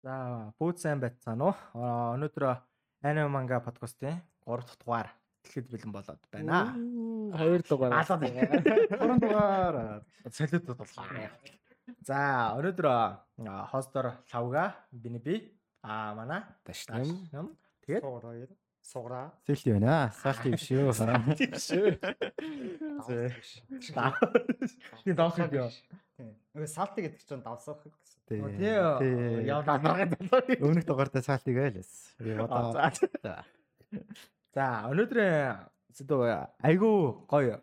За бүгд сайн байцгаана уу? Аа, Өнөөдөр Anime Manga podcast-ийн 3 дахь дугаар дэлхийд бэлэн болоод байна. Хоёр дугаар. Алаад 3 дугаар солиотод болохоор. За өнөөдөр аа, хостор Лавга, биний би аа манай Ташнам. Нам тэгээд суураа. Сэлти байна. Салти биш юу? тийм шүү. Тийм давсаг юу? Тийм. Нөгөө салти гэдэг чинь давсах гэсэн. Тий. Тий. Яваад наргаад болоо. Өмнөх дугаартай салтиг айлс. Би одоо За өнөөдрийн зөв айгүй гоё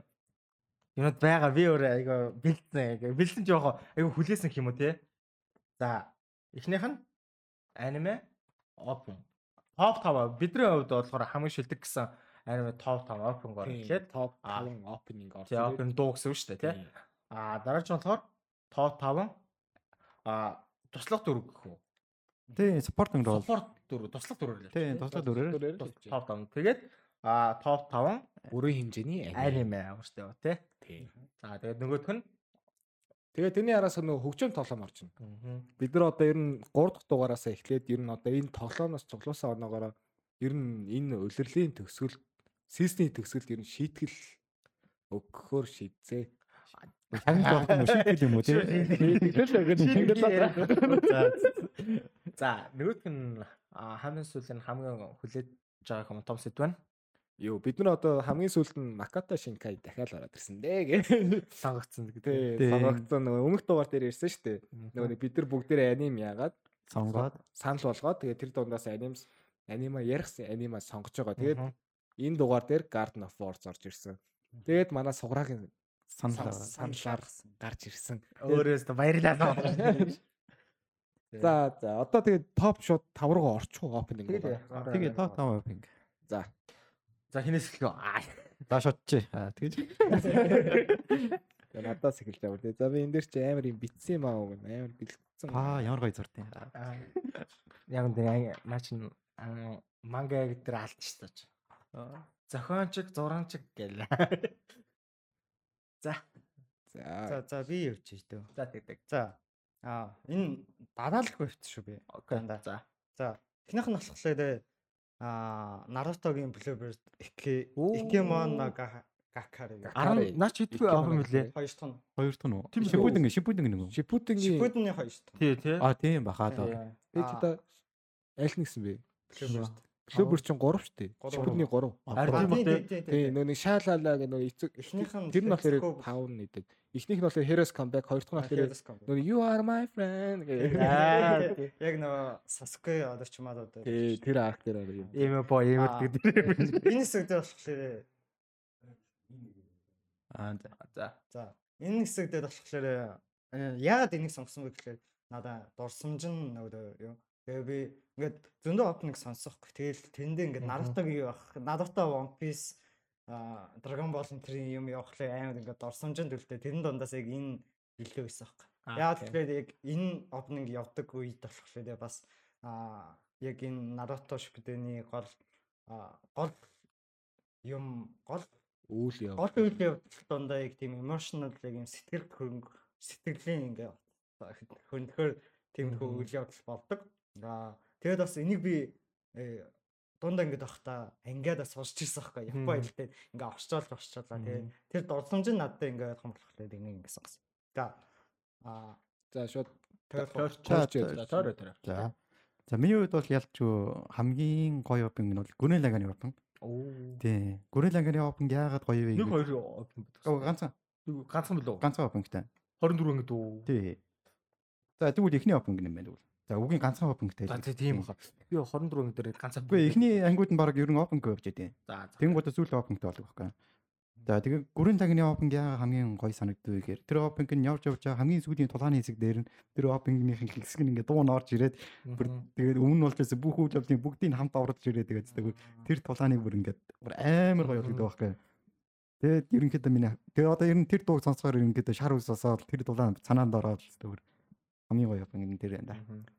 юмуд байгаа. Би өөр айгүй бэлдсэн. Бэлдсэн жоохоо айгүй хүлээсэн юм уу те. За, эхнийх нь аниме open. Топ 5 бидний хувьд болохоор хамгийн шилдэг гэсэн аниме топ 5 open-гоор эхлээд топ Аа. 5 opening орж тий open дуу гэсэн үг шүү дээ те. А дараач нь болохоор топ 5 а туслах дөрөв гэх үү. тий спортинг рол. Спорт дөрөв, туслах дөрөв лээ. Тий туслах дөрөөр. Топ 5. Тэгээд а топ 5 Бүрийн хэмжээний аниме аварчтай ба тий. Тий. За тэгээд нөгөөх нь Тэгээ тэрний араас нөгөө хөгжим тоглоом орж байна. Бид нар одоо ер нь 3 дахь дугаараас эхлээд ер нь одоо энэ тоглоомоос цуглуулсан оноогоор ер нь энэ улирлын төгсгөл сисний төгсгөлд ер нь шийтгэл өгөхөөр шийдзээ. Харин жоох юм шийтгэл юм уу тий? За за нөгөөх нь хамгийн сүүлийн хамгийн хүлээж байгаа юм том сэдв байна. Юу бид нар одоо хамгийн сүүлд нь Маката Шинкай дахиад ороод ирсэн дээ гэ. Сонгогдсон гэдэг. Сонгогдсон нөгөө өмнөх дугаар дээр ирсэн шүү дээ. Нөгөө нэг бид нар бүгдээр аним яагаад Сонгоод санал болгоод тэгээ тэр дундаас анимс анима ярихсан анима сонгож байгаа. Тэгээд энэ дугаар дээр Garden of Wars орж ирсэн. Тэгээд манай суграагийн санал сан- саналаар гарч ирсэн. Өөрөөс баярлалаа. За за одоо тэгээд топ шот 5 руу орчих уу опенинг Тэгээд топ тав пинг. За. За хинээс эхлэв. Аа. За шотч. Аа тэгэж. Тэгээд надаас эхэлж байгаа үү. За би энэ дээр чи амар юм битсэн юм аа гэнэ. Амар бэлдсэн. Аа ямар гоё зурд юм. Аа. Яг энэ наа чин манга гэдэг алдчихсан ч. Зохиончиг, зураанчиг гэлээ. За, За. За за би явж дээ. за тэгдэг. За. Аа энэ дадаалах байвт шүү би. Окей. За. За. Эхнийх нь болохоор аа Нарутогийн Bluebird Ike. Ikemon. Гакари. 10 наач идгүй авах юм лээ. Хоёр дахь нь Хоёр дахь нь уу? Тийм үү? Шипүүдэн шипүүдэн нэг үү? Шипутингийн Shippuden-ийн хоёр дахь нь. Тий, тий. Аа тийм бахаа л. би ч одоо аль нэгсэн бэ? Bluebird. Клубер чинь 3 шүү дээ. Шипутний 3. Ард Аа, юм уу тий? Тий, нөө нэг шаалаалаа гэх нөө эцэг тэр нь болохоор Let's Go. 5 нэдэг. Эхнийх нь болохоор Heroes Comeback, хоёр дахь нь болохоор нөө you are my friend гэх. Аа, Яг нөгөө Sasuke одорчмаад одоо. Тий, тэр арк дээр are юм. ийм боо ийм Аа. гэдэг. Энэ хэсэг дээр болохоор Аа за. За. За энэ хэсэг дээр болохоор э, яагаад энийг сонгосон бэ гэхээр надаа дурсамж нь нөгөө юу. Тэгээ би ингээд зөндөө опныг сонсохгүй. Тэгэл тэндээ ингээд Мгм. Наруто-г явах, Наруто One Piece а Dragon Ball энэ юм явахлаа амар ингээд дурсамжинд үлдээ. Тэрэн дундаас яг энэ илүү байсан байхгүй. Яагаад гэхээр яг энэ опнинг явдаг үед болохоор бас а яг энэ Наруто Shippuden-ий гол гол юм гол Үйл яв. гол үйл явдал дундаа яг тийм emotional яг юм сэтгэл хөрөнгө сэтгэлийн ингээ хөндлөхөр тийм Мгм. үйл явдал болдог. Аа тэгээд бас энийг би э, дундаа ингээ тахта ангиад бас сонсч ирсэн байхгүй. Япон хэлтэй ингээ орчоол орчоолаа тэгээд тэр дурсамж нь надад ингээ ойлгох болохоор энийг ингээ сонсон. За аа За шууд тэгээд Тойрч тойрч тойрч. За. За миний хувьд бол ялч хамгийн гоё опинг нь бол Гүрэн лаганы опинг. Оо. Тий. Гүрэн лаганы опинг яагаад гоё вэ? Нэг хоёр open Оо, байдаг. ганцхан. Ганцхан билүү? Ганцхан опингтай. 24 ингэ дүү. Тий. За тэгвэл эхний опинг юм байна тэгвэл. За үгийн ганцхан опингтай. За тий, тийм баха. Би 24 ингэ дээр ганцхан. Үгүй эхний ангууд нь баг ер нь опинг явж байдیں۔ За. Тэнгууд сүүлийн опингтай болдог байхгүй. За тэгээ гүрэн лагны опинг яагаад хамгийн гоё санагддаг вэ гэхээр тэр опинг нь явж явж хамгийн сүүлийн тулгааны хэсэг дээр нь тэр опингийнхэн хэсэг нь ингээ дуу нь орж ирээд бүр тэгээд өмнө нь болж байсан бүх үйл явдлын бүгдийг хамт авралж ирээд тэгээд тэгээд тэр тулгааныг бүр ингээд бүр амар гоё болгодог байхгүй. Тэгээд ерөнхийдөө миний тэгээд одоо ер нь тэр дууг сонсохоор ерөнхийдөө шар ус осоод тэр дулаан санаанд ороод зүгээр хамгийн гоё энэ дээр байна да. Мгм.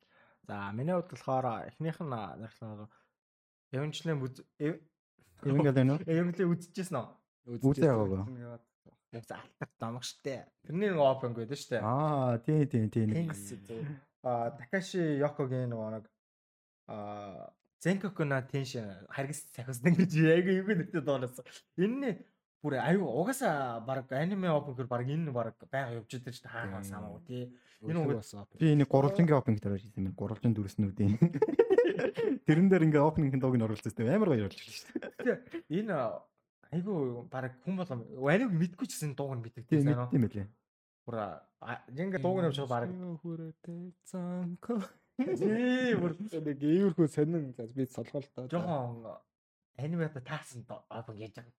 За миний хувьд болохоор эхнийх нь Эвэнчлэн үз Ингээд байна уу? Эвэнчлэн үзчихсэн үү? Үзээ байгаагүй. Яг за алтар домог штэ. Тэрний нэг open гэдэг штэ. Аа тий тий тий нэг Тэнкс зөө. а Такаши Йокогийн нөгөө нэг а Зенкоку на теншин харгас цахисдан гэж яг юу нэртэй доолоос. Энэ бүр аюу угаасаа баг аниме опен гэр баг энэ баг байга явж байгаа ч хаа самаагүй тий. Энэ үг Би энийг гурвалжингийн опенинг дээр хийсэн юм. Гурвалжин дүрснүүдийн. Тэрэн дээр ингээ опенингийн дууг нь оруулсан тест амар явуулж байна шүү дээ. энэ айгу баг хүн болгоо аниуг мэдгүй ч гэсэн дууг нь мэддэг Тийм тийм байлээ. Бүр ингээ дууг нь явж байгаа баг хүрээтэй цанко. тий бүр Нэг иймэрхүү сонин за би доо. жоохон анимата таасан опен яаж байгаа.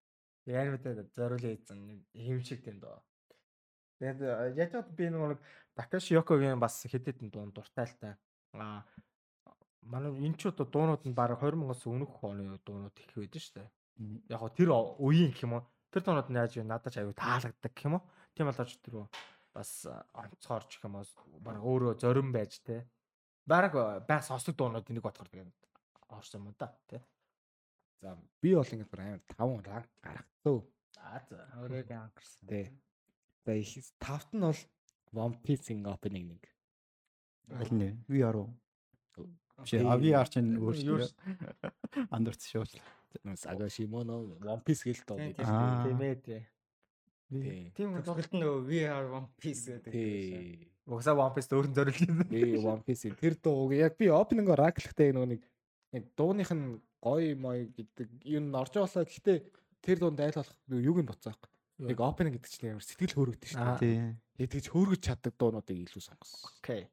Анимата зориулээ хийсэн юм шиг тийм доо. Тэгээд яаж чад би нэг Такаши Йокогийн бас хэдэд дуун дуртай л та. Аа манай энэ ч одоо дуунууд нь баг 20-оос өмнөх оны дуунууд их байдаг шүү дээ. Яг гоо тэр үеийн гэх юм уу? Тэр дуунууд нь яаж вэ? Надад ч аюу таалагддаг гэх юм уу? Тийм болооч тэр бас онцгойрч гэх юм уу? Баг өөрөө зорин байж те. Бараг байх сонсдог дуунууд энийг бодохоор тэгээд орсон юм да те. За би бол ингээд бүр амар 5 ранг гаргацсан. Аа за. Өөрөөг анхаарсан. Тий. За их тавт нь бол One Piece-ийн opening нэг. Аль нэ? VR уу? Биш Тий. VR чинь Юу өөр ш- андерц шууд. Sagashimono One Piece. Тий, Аа. Тийм ээ тий. Тий. Тийм бол Төгсгөлд нь нөгөө VR One Piece гэдэг. Тий. угсаа One Piece өөрн зориулсан. Би One Piece-ийн тэр дууг яг би opening-оор раклахтай нөгөө нэг нэг дууных нь гоё мой гэдэг юм орж байгаа гэхдээ тэр дунд айл болох юуг нь буцаах. Нэг opening гэдэг чинь амар сэтгэл хөөрөгдөж шүү дээ. Яг тэгж хөөргөж чаддаг дуунуудыг илүү сонгосон. Окей.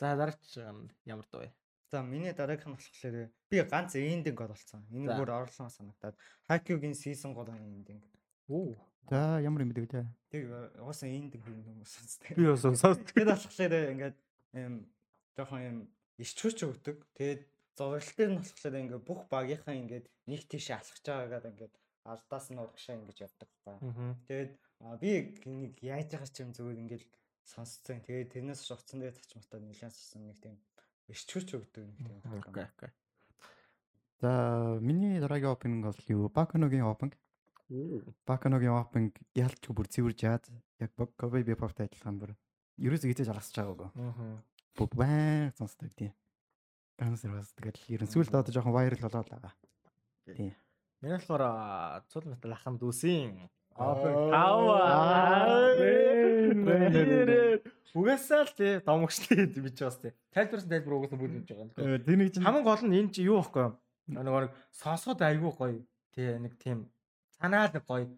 За дараач нь ямар дуу вэ? За миний дараагийнх нь болохоор би ганц эндинг. Энэ За. бүр орлон санагдаад Haikyuu-гийн season 3 эндинг. Оо. За ямар юм бэ вэ? Тэг уусаа эндинг юм сонсдог. Би бас сонсоод Тэгээд болохоор ингээд юм жоохон юм ичгүүч өгдөг. Тэгээд зурагтэр нь болохоор ингээд бүх багийнхаа ингээд нэг тийш алхаж байгаагаар ингээд ардаас нь урагшаа ингэж явдаг байхгүй. Тэгээд би нэг яаж байгаа ч юм зүгээр ингээд сонсцсон. Тэгээд тэрнээс шугцсан дээр тачмартаа нэлээд сонссон нэг тийм ичгүүч өгдөг нэг тийм. Окей, окей. За миний дараагийн опенинг бол юу? Баканогийн опенинг. Баканогийн опенинг ялч бүр цэвэр жаад яг Kobe Bebop-тай адилхан бүр ерөөсөө хитэж алгасч байгаагүй. Аа. Бүр баян сонсдог тийм. Ганцэр бас тэгэл ерөн сүлд одоо жоохон viral болоод байгаа. Тийм. Миний болохоор цул метал ахын дүүсийн Угаасаа л тий домогчтой бич бас тий. Тайлбарсан тайлбар угаасаа бүгд хийж байгаа. Тэр нэг чинь Хамгийн гол нь энэ чи юу юу? Нөгөө нэг сонсоход айгүй гоё. Тий нэг тийм санаа нэг гоё.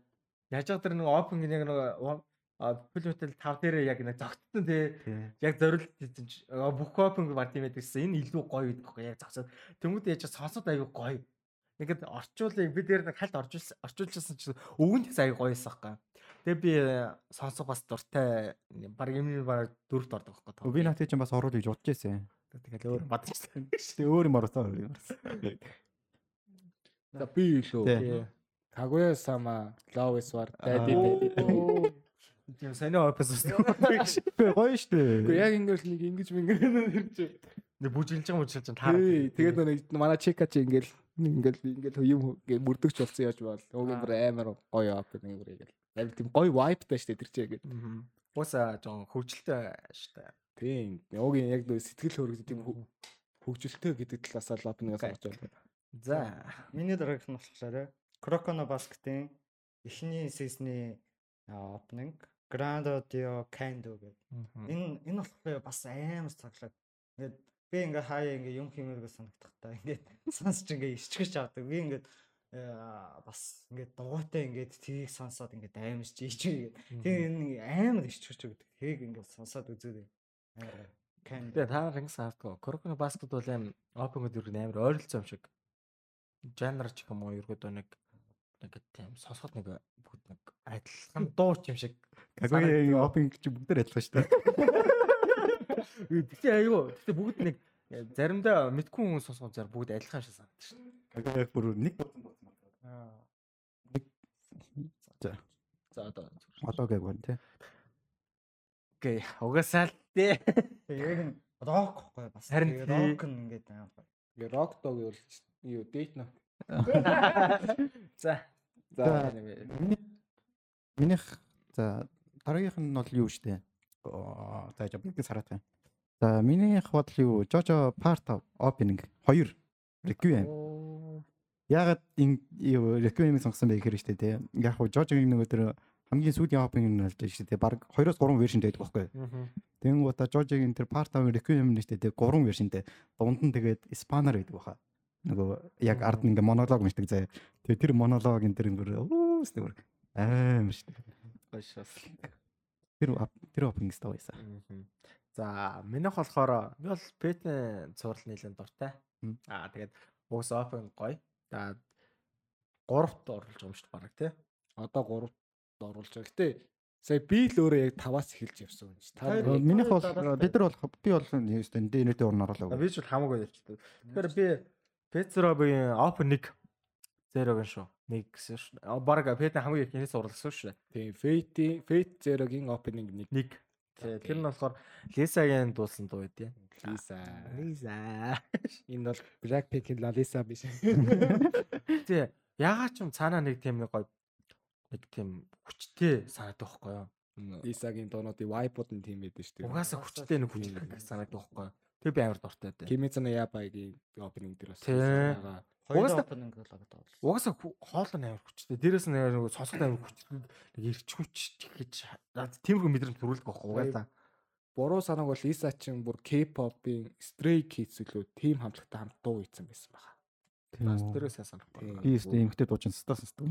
Яаж байгаа тэр нэг open нэг Fullmetal 5 дээр яг нэг зогтсон тий. Яг зориулт хийсэн чи бүх open бар тийм байдагсан. Энэ илүү гоё гэдэг байхгүй яг зогсоод. Тэнгүүд яаж сонсоход айгүй гоё. Ингээд орчуулыг би дээр нэг хальт орчуулсан орчуулчихсан чи өвгөн тэгс аяг гоёсэн байхгүй. Тэгээ би э, сонсох бас дуртай баг юм баг дөрөвт ордог байхгүй. Би наатай чинь бас оруулж удаж байсан. тэгээд өөр бадчихсан. Тэ өөр юм оруулсан. За би. Тий. Kaguya sama Love is War Daddy Аа. Тийм сонио опус ус. Гэхдээ гоё штэ. Гэхдээ яг ингээл нэг ингэж мингэрэнэ хэрч. Нэг бүжиглж байгаа мөчилж таарах. Тий, тэгээд нэг манай чека чи ингээл ингээл ингээл юм ингээл мөрдөгч болсон яаж бол. Уугийн бүр амар гоё ап нэг бүр ингээл. Яг тийм гоё vibe таа штэ тэр чи яг. Уусаа жон хөвчлөлтэй штэ. Тийм. Уугийн яг нөө сэтгэл хөргөж тийм хө- хөгжилтэй гэдэг талаас л ап нэг сонсож байна. За. Миний дараагийнх нь болохоор Кроконо Баскетийн эхний сизны opening Grand Audio Kando гэдэг. Энэ энэ болохоор бас амар цаглаад. Ингээд би ингээ хаяа ингээ юм хиймээргүй санагдахтаа ингээд сонсч ингээ ичгэж авдаг. Би ингээд э, бас ингээд дугуйтай ингээд тийг сонсоод ингээд аймарч ичгээ. Тэгээ энэ амар ичгэж өгдөг. Тийг ингээд сонсоод үзээрэй. Амар. Kando. Тэгээ та ранг саардгаа. Кроконо баскет бол аим опенгод юу амар ойролцоо юм шиг. Жанр ч юм уу ерөөдөө нэг нэг тийм сонсоход нэг бүгд нэг адилхан дууч юм шиг. Кагогийн опенинг чи бүгдээр адилхан штэ. Гэтэ аюу. Гэтэ бүгд нэг заримдаа мэдгүй хүн сонсгоо зар бүгд адилхан шиг санагдаж шин. Кагогийн бүр нэг бодсон болсон. За. За одоо. Одоо байна тий. Окей. Угасаал тий. Яг нь рок байхгүй бас. Харин рок нь ингээд. Ингээ rock dog гэвэл юу date на. За. За. За. Миний- Минийх за дараагийнх нь бол юу штэ. За бүгд сараад байна. За минийх бодол юу? Жожо part of opening 2 Requiem. Ягаад энэ Requiem-ийг сонгосон бэ гэхээр штэ тий. Яг хуу Жожогийн нөгөө тэр хамгийн сүүлийн opening нь болж байгаа штэ тий. Бараг 2-оос 3 вершн байдаг байхгүй. Тэнгуудаа Жожогийн тэр part of Requiem нь штэ тий 3 вершнтэй. Дунд нь тэгээд Spanner байдаг баха. Нөгөө яг ард нь ингээ монолог мэлдэг заяа. Тэгээ тэр монологын тэр ингээ өөс тэр амар штэ. Гойш бас. Тэр тэр opening став байсан. За минийх болохоор би бол Пэтэн цуврал нэлээд дуртай. Аа тэгээд уус open гоё. За 3-т оруулж байгаа юм шүү дээ баг тий. Одоо 3-т оруулж байгаа. Гэтэ сая би л өөрөө яг 5-аас эхэлж явсан юм чи. Та Минийх бол бид нар бол би бол өстө дэнэтэй урн оруулаагүй. Би ч бол хамаагүй явчихдаг. Тэгэхээр би Петрогийн open 1 0-гийн шүү. 1 гэсэн шүү. Бараг Пэтэн хамгийн их нээс уралсан шүү. тийм Fate Fate Zero-гийн opening нэг 1. Тэр нь болохоор Лисагийн дуулсан дуу байдیں۔ Lisa. Лиза. Энэ бол Blackpink-ийн Lalisa биш. Тэ ягаад ч юм цаанаа нэг тийм нэг гоё нэг тийм хүчтэй санагдах байхгүй юу? Lisa-гийн дуунуудын vibe-ууд нь тийм байдаг шүү. Угаасаа хүчтэй нэг хүчтэй санагдах байхгүй юу? Тэр би амар дуртай дээ. Kimetsu no Yaiba-гийн opening дээр бас байгаа. Хоёр Угаасаа- opening л байгаа. Угаасаа хоол нь амар хүчтэй. Дээрээс нь нэг сонсоход амар хүчтэй. Нэг ирч хүч гэж тиймэрхүү мэдрэмж төрүүлдэг байхгүй? Угаасаа. Буруу санааг бол Lisa чинь бүр K-pop-ийн Stray Kids үлээ team хамтлагтай хамт дуу хийсэн байсан байна. Бас дээрээс. Тийм. Би өстө эмхтэй дуучин стас стас.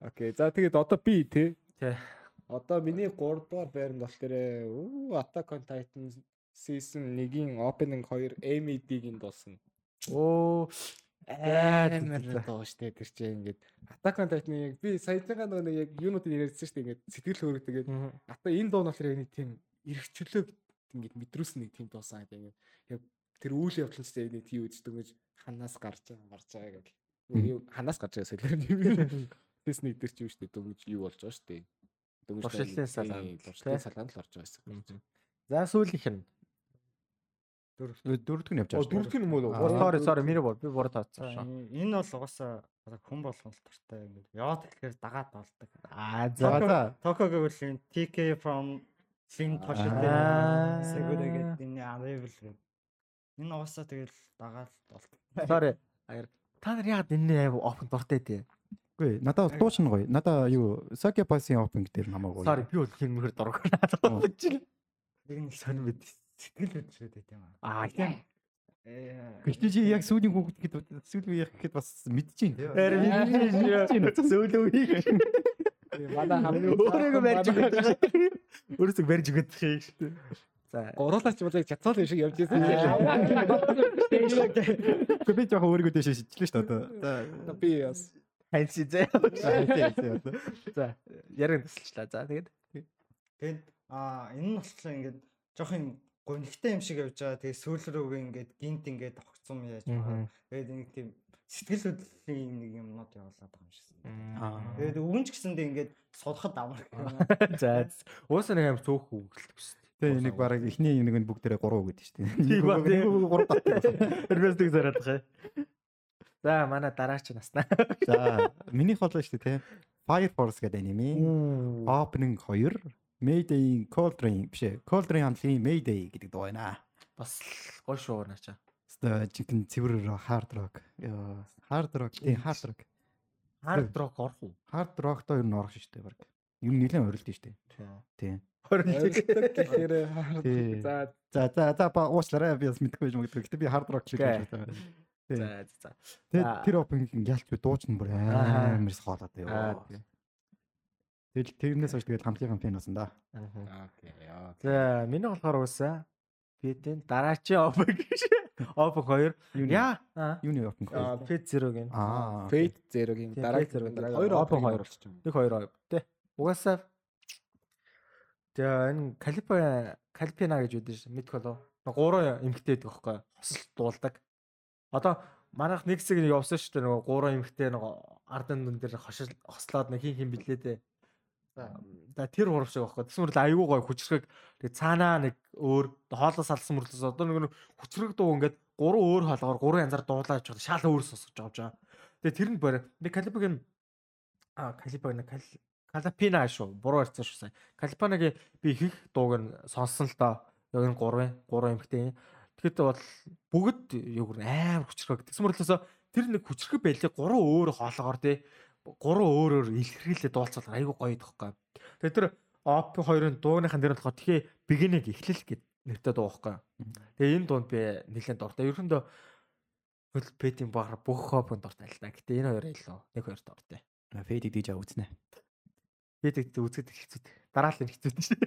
Окей. За тэгээд одоо би те. Тий. Одоо миний 3 дугаар байранд бол тэрэ Attack on Titan season 1-ийн opening 2 AMD-гийн дуусан. Оо амар дуу штэ тэр чинь ингээд Attack on Titan яг би саяхан нөгөө нэг яг юунуудыг ярьсан штэ ингээд сэтгэл хөөрөгдөг ингээд ата энэ дуу нь болохоор яг нэг тийм эргчлөө ингээд мэдрүүлсэн нэг тийм дуусан гэдэг ингээд яг тэр үйл явдал нь штэ нэг тийм үздэг гэж ханаас гарч байгаа гарч байгаа. Юу ханаас гарч байгаа солиор. Тэс нэг дээр чи юу штэ дөнгөж юу болж байгаа штэ. Дөнгөж Туршилтын салаан. туршилтын салаанд л орж байгаа байсан. За сүүлийнх нь. Дөрөвдөг нь явж байгаа. дөрөвдүг юм уу? Sorry sorry миний бод. Би буруу таацсан шүү. Энэ бол угаасаа хүн болгон л дуртай ингээд яваад тэгэхээр дагаад болдог. Аа За за. Токо гэвэл энэ TK from Slim Toshite Аа. Segureget энэ Unravel гэх. Энэ угаасаа тэгэл дагаад болдог. Sorry. Аяр. Та нар яагаад энэ open дуртай тий? Үгүй надад дуучин гоё. Надад юу Saki Pass-ийн opening дээр намайг гоё. Sorry би бол хэмнэхэр дург надад бичил. Нэг нь Сонь мэд. сэтгэл хөдлөд байт юм Аа аа. тийм. Гэхдээ чи яг сүүлийн хүүхэд гэхэд сүүлийн үеийнх гэхэд бас мэдчихээн. Харин сөүлөө хийх. Манай хамгийн Өөрийгөө барьж өгöd. Өөрөөсөө барьж хийх шүү. За. Гуруулаач болоо чацаал юм шиг явж. Гэхдээ би жоохон өөрийгөө дэше шидлээ шүү дээ одоо. Би бас Ханси зэ. За. За. Яриг тасалчлаа. За тэгээд Тэгээд аа энэ нь болохоор ингээд жоох юм гонхтой юм шиг явж байгаа. Тэгээд сүүл рүүгээ ингээд гинт ингээд огцом яаж байгаа. Тэгээд нэг тийм сэтгэл хөдлөлийн нэг юмнууд явуулаад байгаа юм шиг. Аа. Тэгээд өвгөн ч гэсэндээ ингээд содоход амар за. Уусаа нэг юм цөөх үгэлт гэсэн. Тэгээ нэг баг эхний нэг нь бүгдээрээ 3 гэдэг шүү дээ. Тийм ба, тийм. 3 татсан. Эрмэсдэг зараад байгаа. За манай дараач наснаа. За минийх болоо шүү дээ те. Fire Force гэдэг аними. Opening 2 Mayday Cold Rain биш ээ. Cold Rain хамтлагийн Mayday гэдэг дуу байна. Бас гоё шүү наача. Өстө жинхэнэ цэвэр hard rock. Hard rock, тийм hard rock. Hard rock орох уу? Hard rock доо ер нь орох шүү дээ баг. Ер нь нэлээд орилт шүү дээ. Тийм. Ойлгодог гэхээр Тий. за За за за ба уучлаарай би бас мэдэхгүй байж магадгүй. Гэтэ би hard rock шиг байна. За за. Тэгээд тэр opening ялч би дууч нь бүр Аа. амар хоолоод ёо. Тэгэл тэрнээс хойш тэгэл хамтлагийн фэн болсон да. окей яа. За миний болохоор уусаа Пэтэн дараачийн оп гэж. Оп 2. Юуны Яа. Аа. юуны opening. Пэт 0 гин. Аа. Fate Zero-гийн Тийм, дараа Fate Zero-гийн дараа хоёр open хоёр. болчих юм. Нэг 2 оп тий. Угаасаа Тэгээ энэ Калипа Калипина гэж үүдэн шин мэдэх болов. Гурван эмгтэй байдаг байхгүй? Хосол дуулдаг. Одоо манайх нэг хэсэг нэг явсан шүү дээ нөгөө гурван эмгтэй нөгөө ардын дүн дээр хошил хослоод нэг хин хин билээ дээ. За тэр хурав шиг байхгүй. Тэсмэр л аюу гой хүчрэг тэг цаанаа нэг өөр хоолоос алсан мөрлөөс одоо нэг хүчрэг дуу ингээд гурван өөр хоолгоор гурван янзаар дуулаад явж байгаа. Шал өөр сонсож байгаа. Тэгээ тэр нь борь. Би Калипагийн а Калипа нэг Калипина шүү. Буруу ярьсан шүү сайн. Калипанагийн би их дууг нь сонссон л доо. Яг энэ 3 3 эмхтэй. Тэгэхэд бол бүгд юу гэр амар хүчрхэг. Тэгсэн мэтлээсээ тэр нэг хүчрхэг байлиг 3 өөр хоолоогоор тий. 3 өөр өөр илэрхийлээ дуулцвал айгу гоё тоххой. Тэгээ тэр оп хоёрын дууныхан дээр болохоор тхээ бигинэг эхлэл гэд нэртэй дуу байхгүй. Тэгээ энэ дуунд би нэлээд дуртай. Ерөөндөө хөл пэтийн багаар бүх хопонд дуртай л та. Гэтэ энэ хоёр илүү нэг хоёр дуртай. Фэдик диж үзнэ. Фэдик үзэхэд хэлцүүд. Дараа л хэлцүүд шүү.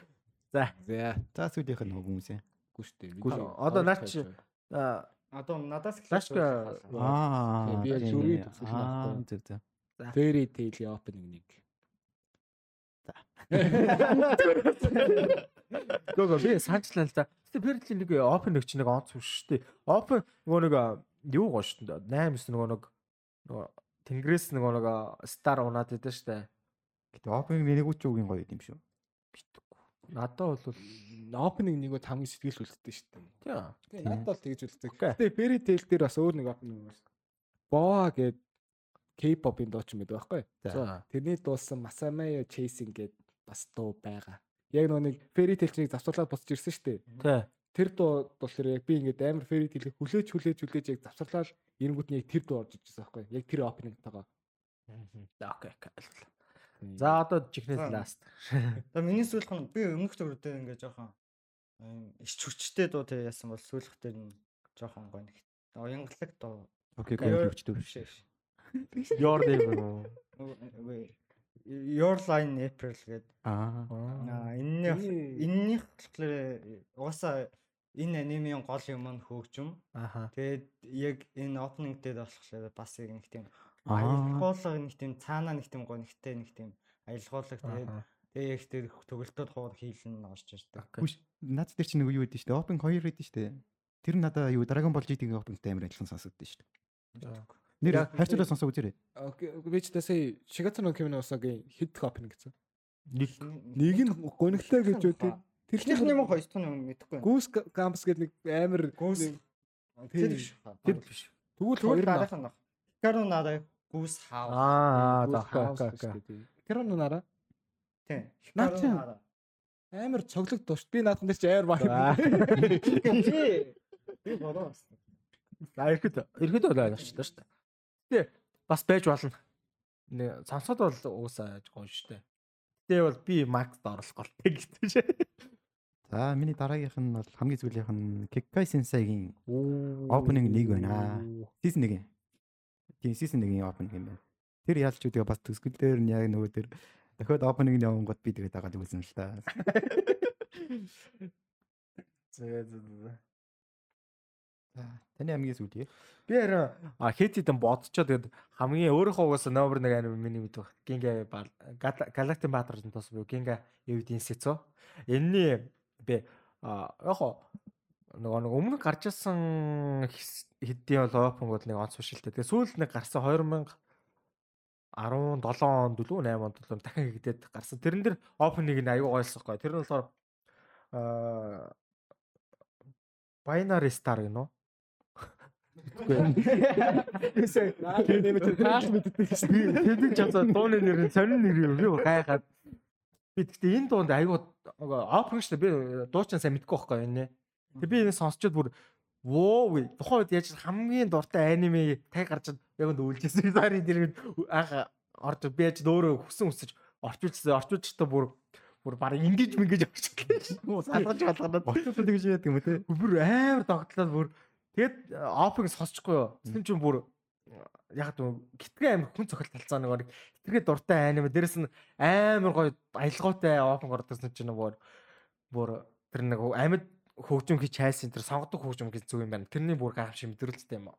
За. За. За сүүлийнх нь хүмүүс юм. Гү штэ. Гү. Одоо наа чи Одоо надаас Лашка Аа. Би төгсгөл Аа, авахгүй. зөв зөв. Fairy Tail opening нэг. Гого би санчлаа л да. Гэтэ Перли нэг open нэг чи нэг онц биш шүү дээ. Open нөгөө нэг юу гоо шүү дээ. 8 9 нөгөө нэг нөгөө Тэнгэрээс нөгөө нэг стар унаад идэв шүү дээ. Гэтэ opening нэг үуч үгийн гоё юм шүү. Надад бол Opening нэг бол хамгийн сэтгэл үлддэг шүү дээ. тийм. Тэгээ надад бол тэгж үлддэг. Окей. Гэтэ Fairy Tail дээр бас өөр нэг opening байна. Boa гээд K-pop-ын дуу ч юм байдаг байхгүй. За. Тэрний дуусан Masamayo Chasing гээд бас дуу байгаа. Яг нөгөө нэг Fairy Tail-ийг завсарлаад босч ирсэн шүү дээ. Тий. Тэр дуу болохоор яг би ингээд амар Fairy Tail-ийг хүлээж хүлээж хүлээж яг завсарлаад эрэнгүүд нь яг тэр дуу орж ижсэн байхгүй. Яг тэр opening-тагаа. За окей. ойлголоо. За одоо За. ласт. За миний сүүлх нь би өмнөх төгрөдөө ингээ жоохон ич хүчтэй дуу тэг яасан бол сүүлх дээр нь жоохон гоё нэг уянгалаг дуу Окей, гоё хөвчтэй. биш. Your name. Your line April гэдэг. Аа. Миний- энэнийх болохоор угаасаа энэ анимын гол юм нь хөгжим. Аха. Тэгээд яг энэ opening дээр болохоор бас яг нэг тийм. Аялгуулга нэг тийм цаанаа нэг тийм гонхтой нэг тийм аялгуулга тэгээд тэгээ яг тэр төгөлтөд хуур хийлэн орж ирдэг. Хүш наад дээр чи нэг юу байдсан шүү дээ. Opening 2 байдсан шүү дээ. Тэр нь надаа юу Dragon Ball GT-ийн opening-тай амар адилхан сонсогдсон шүү дээ. Нэр хайрцуулаа сонсоо үзээрэй. Окей, би ч тасаа Shigatsu no Kimi no Usa-гийн хэд opening гэсэн. Нэг Нэг нь гониглаа гэж үү тэр Тэрнийх нь юм хоёр дахь нь мэдэхгүй байна. Goose Camps гэдэг нэг амар Goose- тэр биш. тэр биш. Тэгвэл хоёр дараах нь баг. Nara Goose House. Аа, за окей. гэдэг. Нараа Тийм. Nara. амар цоглог дууш. Би наадхан дээр чи амар За. Би би бодоо бас. За ихэд ихэд бол ойлголцлоо шүү дээ. Гэтэ бас байж болно. Нэ сонсоод бол уусаа гоё шүү дээ. Гэтэ бол би Макс оруулах голтой гэдэг чинь. За миний дараагийнх нь бол хамгийн сүүлийнх нь Kekkai Sensei-гийн Opening нэг байна. Season 1. Тийм season 1-ийн opening юм байна. Тэр яалч үдгээ бас төсгөл дээр нь яг нөгөө тэр дахиад opening нь явангууд би тэгээд дагаад үзсэн л та. За таны хамгийн сүүлийнх. Би харин а хэтидэн бодцоо тэгээд хамгийн өөрийнхөө угаасаа номер 1 анime миний мэдвэх Гинга Галактик Баатарын тос буюу Гинга Эвидийн Сэцо. Энэний би яг нөгөө нэг өмнө гарч ирсэн хэдийн бол опенгууд нэг онц биш л дээ. Тэгээ сүүлд нэг гарсан 2000 17 онд дөлөө 8 онд дөлөө дахин хийгдээд гарсан. Тэрэн дээр опенинг нь аюу гойлсохгүй. Тэр нь болохоор аа Binary Star гэнэ үү? нэмэт тааш мэддэг шүү. Тэдэг ч одоо дууны нэр нь сонин нэр юм. Би гайхаад. Би гэхдээ энэ дуунд айгуу опен шүү. Би дуучин сайн мэдгүй байхгүй энэ. Тэг би энэ сонсчод бүр воо гэ. Тухайн үед яаж хамгийн дуртай аниме тай гарч яг өнд үлжсэн. Сарын дэргэд анх орж би яаж өөрөө хүсэн үсэж орчуулсан. Орчуулчихтаа бүр бүр баг ингэж мэнгэж орчихлоо. Салгаж болгонод. Очоод тэгж яадаг юм те. Бүр амар догтлоод бүр тэгэд опыг сонсчихгүй юу. Тэм чинь бүр яг дүү гитгэ амар хүн цохол талцаа нэг хитргээ дуртай аниме дээрэс нь амар гоё аялгаутай опен ордсон чинь бүр бүр тэр нэг амьд хөгжим хийж хайсан тэр сонгодог хөгжим гэж зүг юм байна. Тэрний бүр гайхамшиг мэдрэлттэй юм.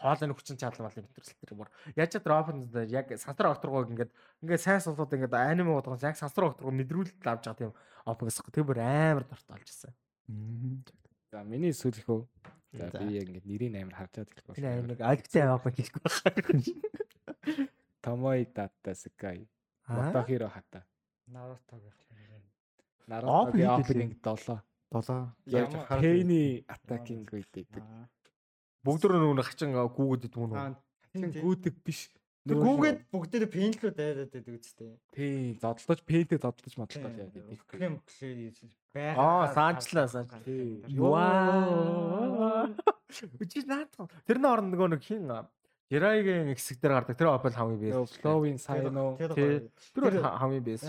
Хоолойны хүчин чадал малын мэдрэлт тэр бүр яаж тэр опен яг сансар окторгог ингээд ингээд сайн сонсоод ингээд аниме бодгоос яг сансар окторгог мэдрүүлэлт авч байгаа тийм опегс. Тэр бүр амар дуртай болж ирсэн. За миний сүүлх үү. За би яг ингэ нэрийг амар харж байгаа Тэр хэлбэл. нэг альгтай опен хийхгүй байна. Томой Дата Сакай. Мотохиро Хата. Наруто-гийн юм. Наруто-гийн opening 7. 7. Яг Ямар- Пэйни attacking гэдэг. Бүгд нөгөө хачин гүүгээд идэх үү? Тийм. гүдэг биш. Гүүгээд бүгдээ пейнтлүү дайраад байдаг үстэй. тий зодтолж пэйнтэй зодтолж модлоо яа гэдэг. Клем клей байгаа. Аа, саанчлаа, саанчлаа. Вау. Үчи наадах. Тэрний орнд нөгөө нэг хин Жирайгийн хэсэг дээр гардаг. Тэр Opel хамгийн бэст. Flowing Sign уу? Тэр Тэр бол хамгийн бэст.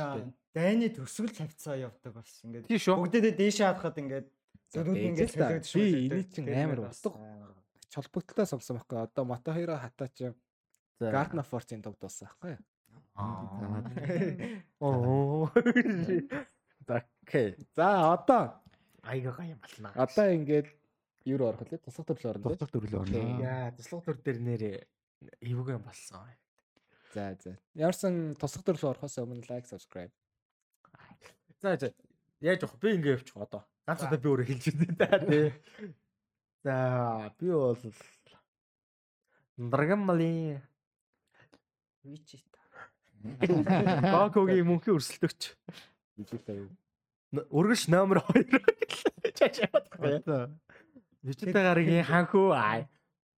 Дайны төсгөл тавьцаа явдаг бас ингээд. Шүү. Бүгдээ дээшээ хадахад ингээд зүрүүд За, ингээд л та. төлөгдөж Би энийг чинь амар устга. Чолбогдлоо сонссон байхгүй. Одоо Мотохиро хата чи Garden of Force-ийн дуг дууссан байхгүй. Оо. Окей. За одоо Айгаа гайм болно. одоо ингээд юу руу орох вэ? Тусах төрлөө орно. Тусдах төрлөө орно. Яа, туслах төр дээр нэрээ эвгэн болсон. За за. Ямарсан тусах төрлөө орохоос өмнө лайк, subscribe. За за. Яаж явах? Би ингэ явчих одоо. Ганц удаа би өөрөө хэлж ирдэ та тий. За, би бол Драгамали Вичит. Гокогийн мөнхийн өрсөлдөгч. Вижита юу? Өргөш номер 2 чааш яваад байгаа. Вичита гаригийн ханхүү аа.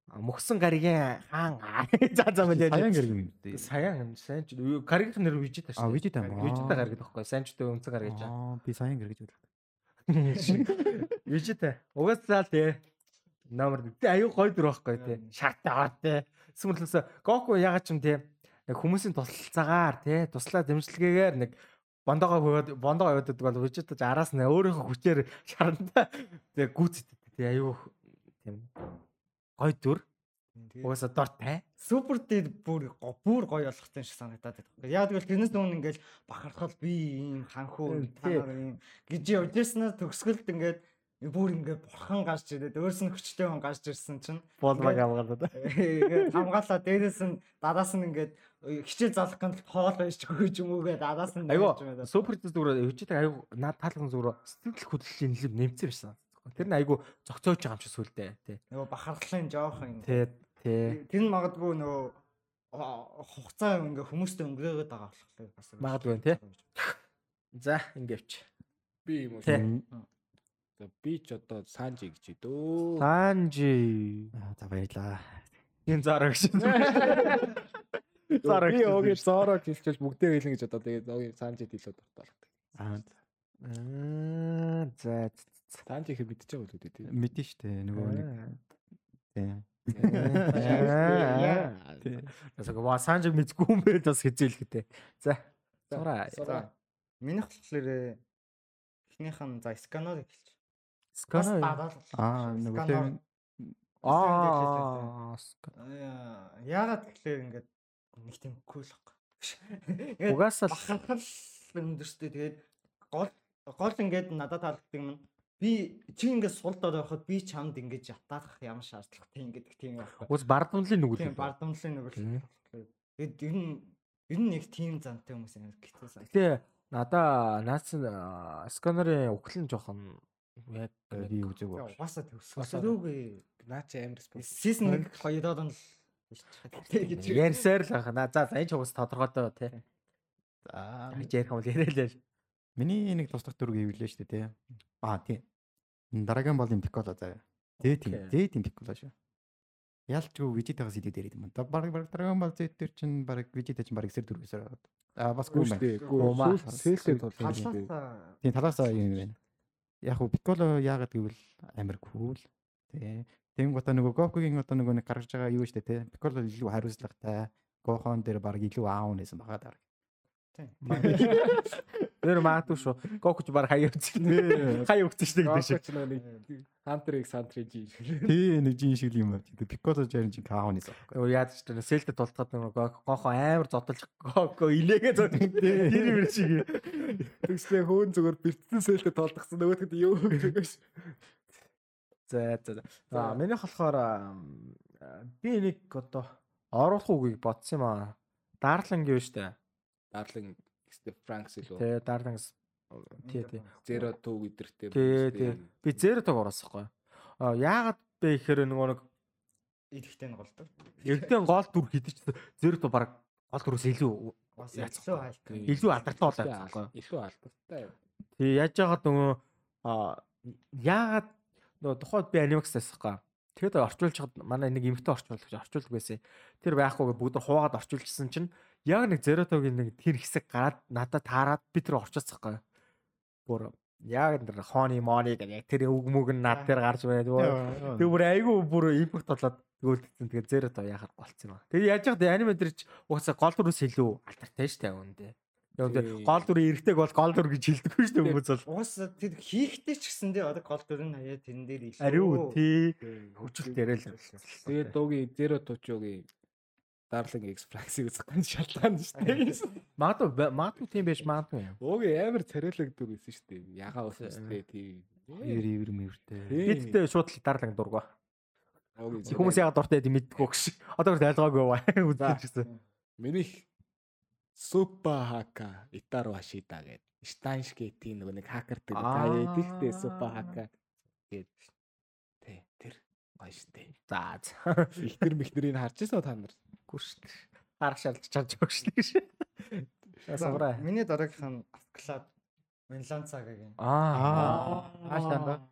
Мөхсөн гаригийн хаан аа. За за мэл Саян яаж. гэрэг юм. Саян сайн ч гаригийнх нэр Вичита шүү. А. Вичита Аа. гариг гэхгүй. Сайн ч дээ өнцөг гариг гэж. Аа, би саян гэрэг гэж бодлоо. Вижита. Угаасаа л тий. Номер тий аюу гой дүр байхгүй тий. Шатаа тий. Сүмэрлээс Гоку ягаад ч юм тий. Хүмүүсийн туслалцаагаар тий. Туслаа дэмжлэгээр нэг бондогоо хөөд бондогоо яваад байдаг бол Вижита ч араас нь өөрийнхөө хүчээр шарандаа тий гүйцэд тий аюу тийм гой дүр. Угаасаа дортой. Супер дээр бүр бүр гоё болох юм шиг санагдаад байдаг. Яг тэгвэл тэрнээс өмнө ингээд бахархал би ийм ханхуу Тий. та нар ийм гэж явж ирсэнээс төгсгөлд ингээд бүр ингээд бурхан гарч ирээд өөрс нь хүчтэй хүн гарч ирсэн чинь Болмаг авгаад. ингээд хамгаалаа дээрээс нь дараас нь ингээд хичээл залах гэнэ хоол байж хөөж юм уу гэдэг дараас нь Айгу супер зүгээр Вижита айгу наад таалган зүгээр сэтгэл хөдлөлийн нэлээд нэмсэн байсан. Тэр нь айгу зөгцөөж байгаа юм шиг сүлдээ тий. нөгөө бахархлын жоох юм. Тий тий. Тэр нь магадгүй нөгөө хугацаа ингээ хүмүүстэй өнгөрөөд байгаа болохоор бас Магадгүй тий. За ингэвч. Би юм уу? Тий. За би ч одоо Санжи гэж идөө. Санжи. За баярлаа. Энэ зараа гэж. Зараа Би гэж. өөгийн Зоро хэлчихэл бүгдээ хэлнэ гэж одоо тэгээд Санжид илүү дуртай. Аа, Аа за. Санжи их мэдчихэж байгаа үү тий. мэдэн штэ нөгөө нэг тийм. Аа. Тийм. Асаа ва Санжиг мэдгүй юм бэ бас хизээлхтэй. За. Сураа. За. Минийх болохоор эхнийх нь за сканер эхэлж. Дараал. Аа, нөгөө Сканер. тийм Аа. Аа, Яагаад тэгэхээр ингээд нэг тийм кул. Ингээд Угаасаа л бахархал өндөрстэй тэгээд гол гол ингээд надад таалагддаг юм. Би чи ингээд сулдаад байхад би чамд ингээд ятаах ямар шаардлагатай ингээд тийм байхгүй. Уус бардамлын нүгэл. Тийм бардамлын нэг Тийм. л. Тэгээд ер нь ер нь нэг тийм зантай хүмүүс амар хэцүү сан. Гэтэ надаа наац сканерын углын жоохон яг би үзег. Угаасаа төгсгөөгүй. Наа чи амар спорт. Сизон 1 хоёроор нь л ярьсаар л байна. За за энэ ч уус тодорхойтой тий. За, Яаж ярих юм бол яриа л. Миний нэг тусдах дүрг ивлээ штэ тий. Аа, тийм. Дараагийн болын пикколо заа. Зээ тийм. Зээ тийм пикколо шүү. Ялчгүй вижитагаас идээд ирээд юм. Да баг баг дараагийн бол зээ төр чин баг вижитаа чин баг эсэр дүргээс ороод. Аа, бас гүн байна. Гума. Сэлсээ тул. Талаасаа Тийм талаасаа юм байна. Яг уу пикколо яагаад гэвэл амар кул. Тий. Тэнгуүтэ нөгөө Гокугийн одоо нөгөө нэг гаргаж байгаа юу штэ тий. Пикколо илүү хариуцлагатай. Гохон дээр баг илүү аав нэсэн байгаа даа. Тэр маатуу шүү. Гокуч баг хаяа үзсэн. Хаяа өгсөн шүү гэдэг шиг. Нэг Хантрыг Сантрыг жий. Тий, нэг жин шиг юм байна. Пикколо жарын каав нэсэн. Юу яаж ч тэр сэлдэ тултгаад нөгөө гохо амар зодолж гоко илээгээ зодолж тэр юм шиг. Тэгснэ хөөн зүгээр бэртсэн сэлтэй толдгсон нөгөөдгөд юу гэж. За за. За минийх болохоор би нэг одоо оруулах үгийг бодсон юм аа. Дарлан гэв штэ. Дарлин Стеф Франкс илүү. Тэ дарлангс тий тий. Зеро 2 өдөртэй. Тий тий. Би зэро таг ороосохгүй. А яагаад бэ гэхээр нөгөө нэг идэхтэй нь голдог. эрдэн гол дүр хідэж зэро то баг гол дүрээс илүү Бас илүү хайлт. илүү алдартай болоод байгаа. Илүү алдартай. Тий яаж яагаад нөгөө а яагаад нөгөө тухайд би анимакс таасахгүй. Тэгэд орчуулж чад манай нэг эмэгтэй орчуулагч орчуулдаг байсан. Тэр байхгүй бүгд хуугаад орчуулжсэн чинь яг нэг Зеротогийн нэг тэр хэсэг гараад надад таарад би тэр орчуулсахгүй. Бүр яг тэр хооны моны гэдэг яг тэр үг мүг нь над дээр гарч байна. Тэг бүр айгүй бүр импакт болоод тэгүүлсэн. Тэгээ Зерото яхаар болцсон юм. Тэгээ яаж яхад аниме дээр ч угаасаа гол дүрээс илүү алдартай дээ үүндээ. Яг тэр гол дүр эргэдэг бол гол дүр гэж хэлдэггүй шүү дээ хүмүүс бол. Угаасаа тэр хийхтэй ч гэсэндээ одоо гол дүр нь хаяа тэрэн дээр илүү. Ариу тий. Хөвчл дээрэл. Тэгээд дуугийн Зерото чуугийн дарлаг экспраксыг үзэх гэн шалтгаан шүү дээ. Магадгүй магадгүй тийм байж магадгүй. Уугийн амар царайлаг дүр байсан шүү дээ. Ягаа өсөстэй тийм. Ир ивэр мэртэй. Бид тэ шууд л дарлаг дургаа. Хүмүүс ягаад дуртай гэдэг мэддэггүй гэж. Одоо гэр тайлгаагүй бай үзэж гисэн. Миний Супа хака Итаро Ашида гэдэг Штайншгейтийн нөгөө нэг хакер гэдэг таа яйдэлтэй Супа хака гэдэг. Тэ тэр гоё штэ. За. Ихтер мэхнэрийг харж ирсэн та нар. Үгүй шүү дээ. Харах шалж чадж байгаа шүү дээ. Савра. Миний дараагийнх нь Авклад Винланцагагийн. Аа. Аашланд.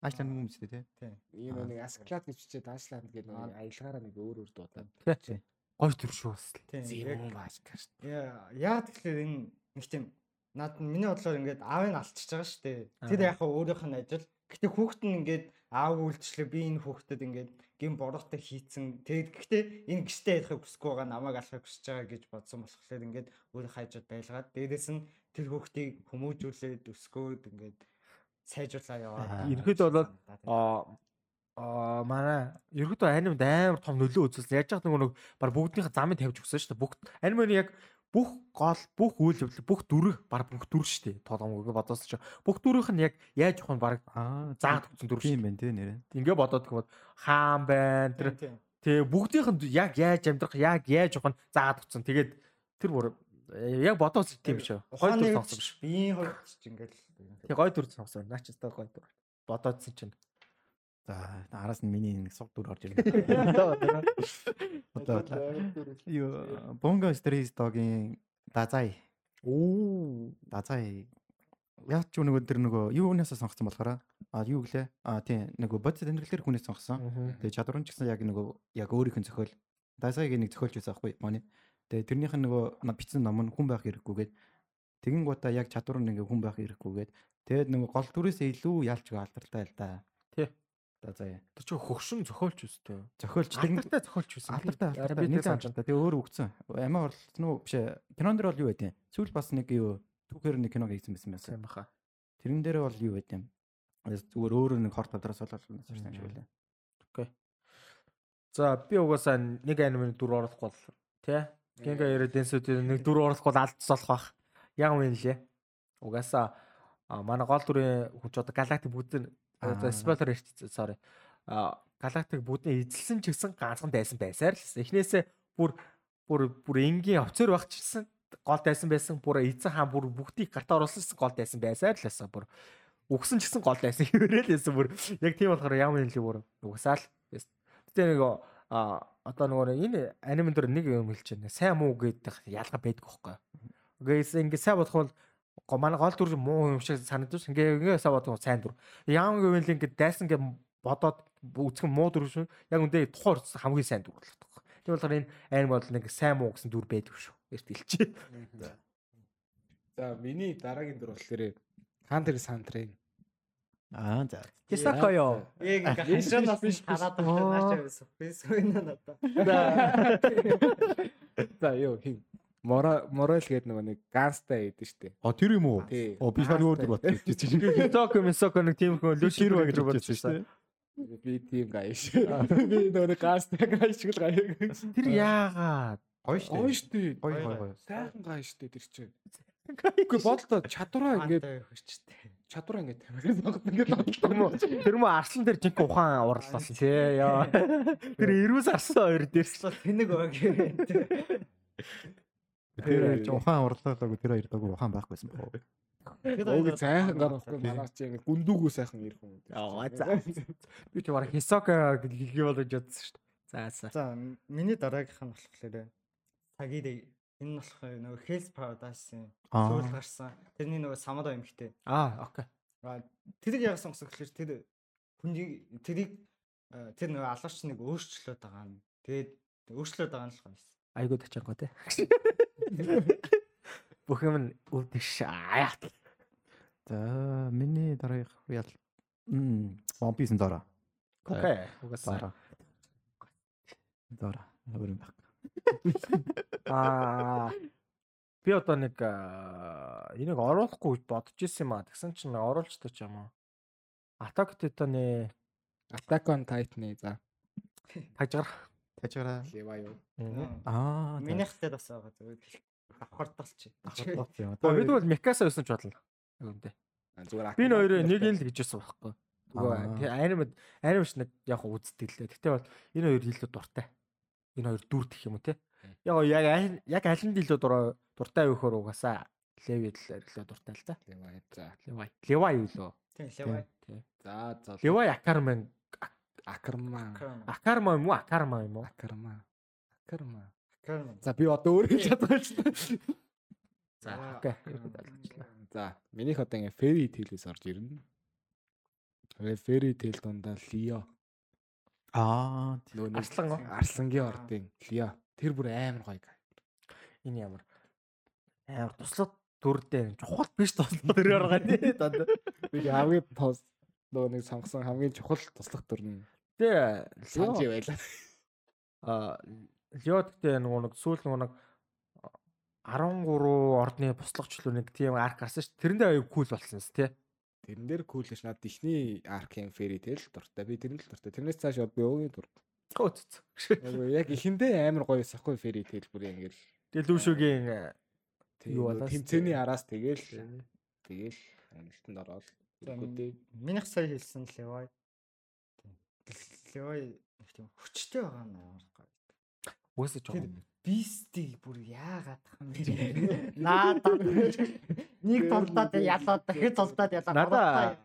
Аашланд юм үстэй тий. Тийм. Энэ нэг Асклад гэж бичээд Аашланд гэдэг нэг аялгаараа нэг өөр өөр дуудаад. Тий. Гой төр шүү бас. Тийм. Зэм Аскар. Яа, яа тэгэхээр энэ нэг тийм над миний бодлоор ингээд аавыг алдчихж байгаа шүү дээ. Тэр яг өөрийнх нь ажил. Гэтэ хүүхэд нь ингээд аав үйлчлээ би энэ хүүхдэд ингээд гин бороотой хийцэн. Тэгээд гэхдээ энэ гişтэй яхахыг хүсэхгүй байгаа намайг алахыг хүсэж байгаа гэж бодсон болохоор ингээд өөрийн хайжууд байлгаад дээрэс нь тэр хүүхдийг хүмүүжүүлээд өсгөөд ингээд сайжруулаа яваа. Ерхэд бол аа Аа манай ерөөдөө анимд амар том нөлөө үзүүлсэн. Яаж яах нөгөө нэг баг бүгднийхээ замыг тавьж өгсөн шүү дээ. Бүгд анимын яг бүх гол бүх үйл явдал бүх дүрэг баг бүх дүр шүү дээ. Тоглоомыг бодоос чи бүх дүрийнх нь яг яаж явах нь баг Аа заагаад өгсөн дүр шүү. тийм байна тий нэрээ. Ингээ бодоод юм бол хаан байна тэр тэгээ бүгдийнх нь яг яаж амьдрах яг яаж явах нь заагаад өгсөн. Тэгээд тэр бүр яг бодоос тийм шүү. Гой дүр сонгосон биш. Биеийн хувьд ч ингээд Тэгээ гой дүр сонгосон. Наач өстой гой дүр. Бодоодсэн чинь За араас нь миний нэг суг дүр орж ирнэ. Одоо юу Бонго Стрис догийн Дазай. Оо Дазай. Яг ч нөгөө тэр нөгөө юунаас сонгоцсон болохоор а юу гэлээ? А тийм нөгөө бодис тэмдэглэлээр хүнээс сонгосон. Тэгээ чадвар нь ч гэсэн яг нөгөө яг өөрийнх нь зохиол. Дазайг нэг зохиолч байсан аахгүй манай. Тэгээ тэрнийх нь нөгөө бичсэн ном нь хүн байх хэрэггүйгээд тэгин гутаа яг чадвар нь ингээ хүн байх хэрэггүйгээд тэгээд нөгөө гол дүрээсээ илүү ялч алдартай л да. За заяа. Тэр чи хөгшин зохиолч өстэй. Зохиолч Алдартай зохиолч байсан. алдартай алдартай би нэг санаж та. Тэгээ өөр өгцөн. Амиа орлсон уу биш ээ. Кинон дэр бол юу байд юм? Сүүл бас нэг юу түүхээр нэг киног хийсэн байсан байсан. юм баха. Тэрэн дээр бол юу байд юм? Зүгээр өөр нэг хорт тодроос болоод сурсан шиг байлаа. Окей. За би угаасаа нэг аниме дүр оруулахгүй бол тий. Генга яриад энсүүд нэг дүр оруулахгүй алдц болох бах. Яг юм лээ. Угаасаа манай гол дүрийн хүч одоо галактик бүгд Спойлер ирчихсэн sorry. А галактик бүгдээ эзэлсэн ч гэсэн ганцхан дайсан байсаар л. Эхнээсээ бүр бүр бүр энгийн офицер багчсан гол дайсан байсан. Бүр эзэн хаан бүр бүгдийг гартаа оруулсан гол дайсан байсаар л байсан. Бүр үгсэн ч гэсэн гол дайсан хэвээрээ л байсан. Бүр яг тийм болохоор ямар юм л бүр угсаал. Гэтэ нэг а одоо нөгөө энэ анимен дээр нэг юм хэлж байна. Сайн муу гэдэг ялгаа байдаг байхгүй. Үгээс ингэ сайн болох бол манай гол дүр муу юм шиг санагдаж ингээ ингээ сайн бодох сайн дүр. Ямар гэвэл ингээ дайсан ингээ бодоод үзэх муу дүр шүү. Яг үндэ тухайн орцсон хамгийн сайн дүр болох байхгүй. Тийм болохоор энэ аним бол нэг сайн муу гэсэн дүр байдаг шүү. Эрт хэлчихэ. За миний дараагийн дүр болохоор Хантер Сантрын. Аа за. Хисакоё. яг ингээ хашаанаас нь хараад байгаа наашаа байсан. Би сүйнэ надаа. За юу хин Мора Морел гэдэг нөгөө нэг ганцтай байдаг штэ. А тэр юм уу? Оо би шар өөр дүр бодчих. Хисако мисако нэг тийм хүн лүшир баг гэж бодож байсан. Би тийм гайш. Би нөгөө нэг ганцтай гайш шиг л гайш. Тэр яагаад? Гоё штэ. Гоё штэ. Гоё гоё. Сайхан гайш штэ тэр чинь. Үгүй бодлоо чадвараа ингээд хүчтэй. чадвараа ингээд тамирын сонгод ингээд бодлоо. Тэр мө тэр мө арслан дээр жинхэнэ ухаан уралсан тий яа. Тэр эрүүс арсан хоёр дээрс. Тэнэг баг Тэр ч ухаан урлаалаагүй тэр хоёр дог ухаан байхгүйсэн боо. Өөг сайхан гарахгүй манаас чи ингээд гүндүүгөө сайхан ирэх юм. Яа за. Би ч бараг Хисако гэлгээ болгож ядсан шүү дээ. За за. За миний дараагийнх нь болохоор Сагири энэ нь болохоор нөгөө Hell's Paradise-ийн Аа. сүүл гарсан. Тэрний нөгөө Самадо эмхтэй. Аа окей. Аа, Тэрийг яг сонгосон гэхээр тэр хүний тэрийг э, тэр нөгөө алгаач нэг өөрчлөлөд байгаа нь. Тэгээд өөрчлөлөд байгаа нь л гоё. Айгуу тачаагүй те. Бүх юм нь өвдөж аяат. За миний дараагийнх ял м One Piece-ын дараа. Окей. Угасаа. Дараа. Өөр юм байх. Аа би одоо нэг аа, энийг оруулахгүй бодож ирсэн юм аа. Тэгсэн чинь оруулжтай ч юм уу. Attack Titan-ы Attack on Titan-ы за тажгаар. Тажгараа. Лева юу. Аа. Минийх дээр бас байгаа зүгээр давхардалч. Гэхдээ бид бол Микаса байсан ч бодлоо. Үндэ. Зүгээр Би хоёроо нэг л гэж байсан байхгүй. Зүгээр Аа. тий аним анимш нэг яг үздэг лээ. Гэтэ бол энэ хоёр илүү дуртай. Энэ хоёр дүр гэх юм уу те. Яг яг яг аль нь илүү дур дуртай вэ хөр угаасаа Леви л илүү дуртай л да. Лева за. Левай. Левай юу лөө? Тийм левай. За за. Левай Акармен Акарма. Акарма юм уу? Акарма юм уу? Акарма. Акарма. Карма. За би одоо өөрөө шүү дээ. За окей. Акарма. За, минийх одоо ингээ fairy tale-с орж ирнэ. Тэгээ fairy tale дундаа Лио. Аа. Арслан уу? Арслангийн ордын Лио. Тэр бүр амар гоё. Энэ ямар амар туслаад дүрдээ чухал биш туслаад өрөөр байгаа тий. Би хамгийн тос нөгөө нэг сонгосон хамгийн чухал туслах дүр нь Тэ Санжи байлаа. а Лёдтэй нөгөө нэг сүүл нөгөө нэг 13 ордны буслахчлуу нэг тийм арк гарсан ш. Тэрэндээ аяг кул болсон с тий. Тэрэн дээр cool ш над ихний аркийн fairy tale дуртай. Би тэрэн л дуртай. Тэрнээс цааш би өөгийн дур. Нөгөө яг ихэндээ амар гоё сахгүй fairy tale бүр ингээл Тэгээ лүүшөгийн юу болоос тэмцээний араас тэгэл тэгэл амжилтанд ороод ирэнгүүтээ Минийх сая хэлсэн левай. Левай нэг тийм хүчтэй байгаа нь амар гоё. үсэж Тэр байгаа. бистиг бүр яагаад хам бэ? Наадаа нэг толдоод ялаад дахиж толдоод ялаад Надаа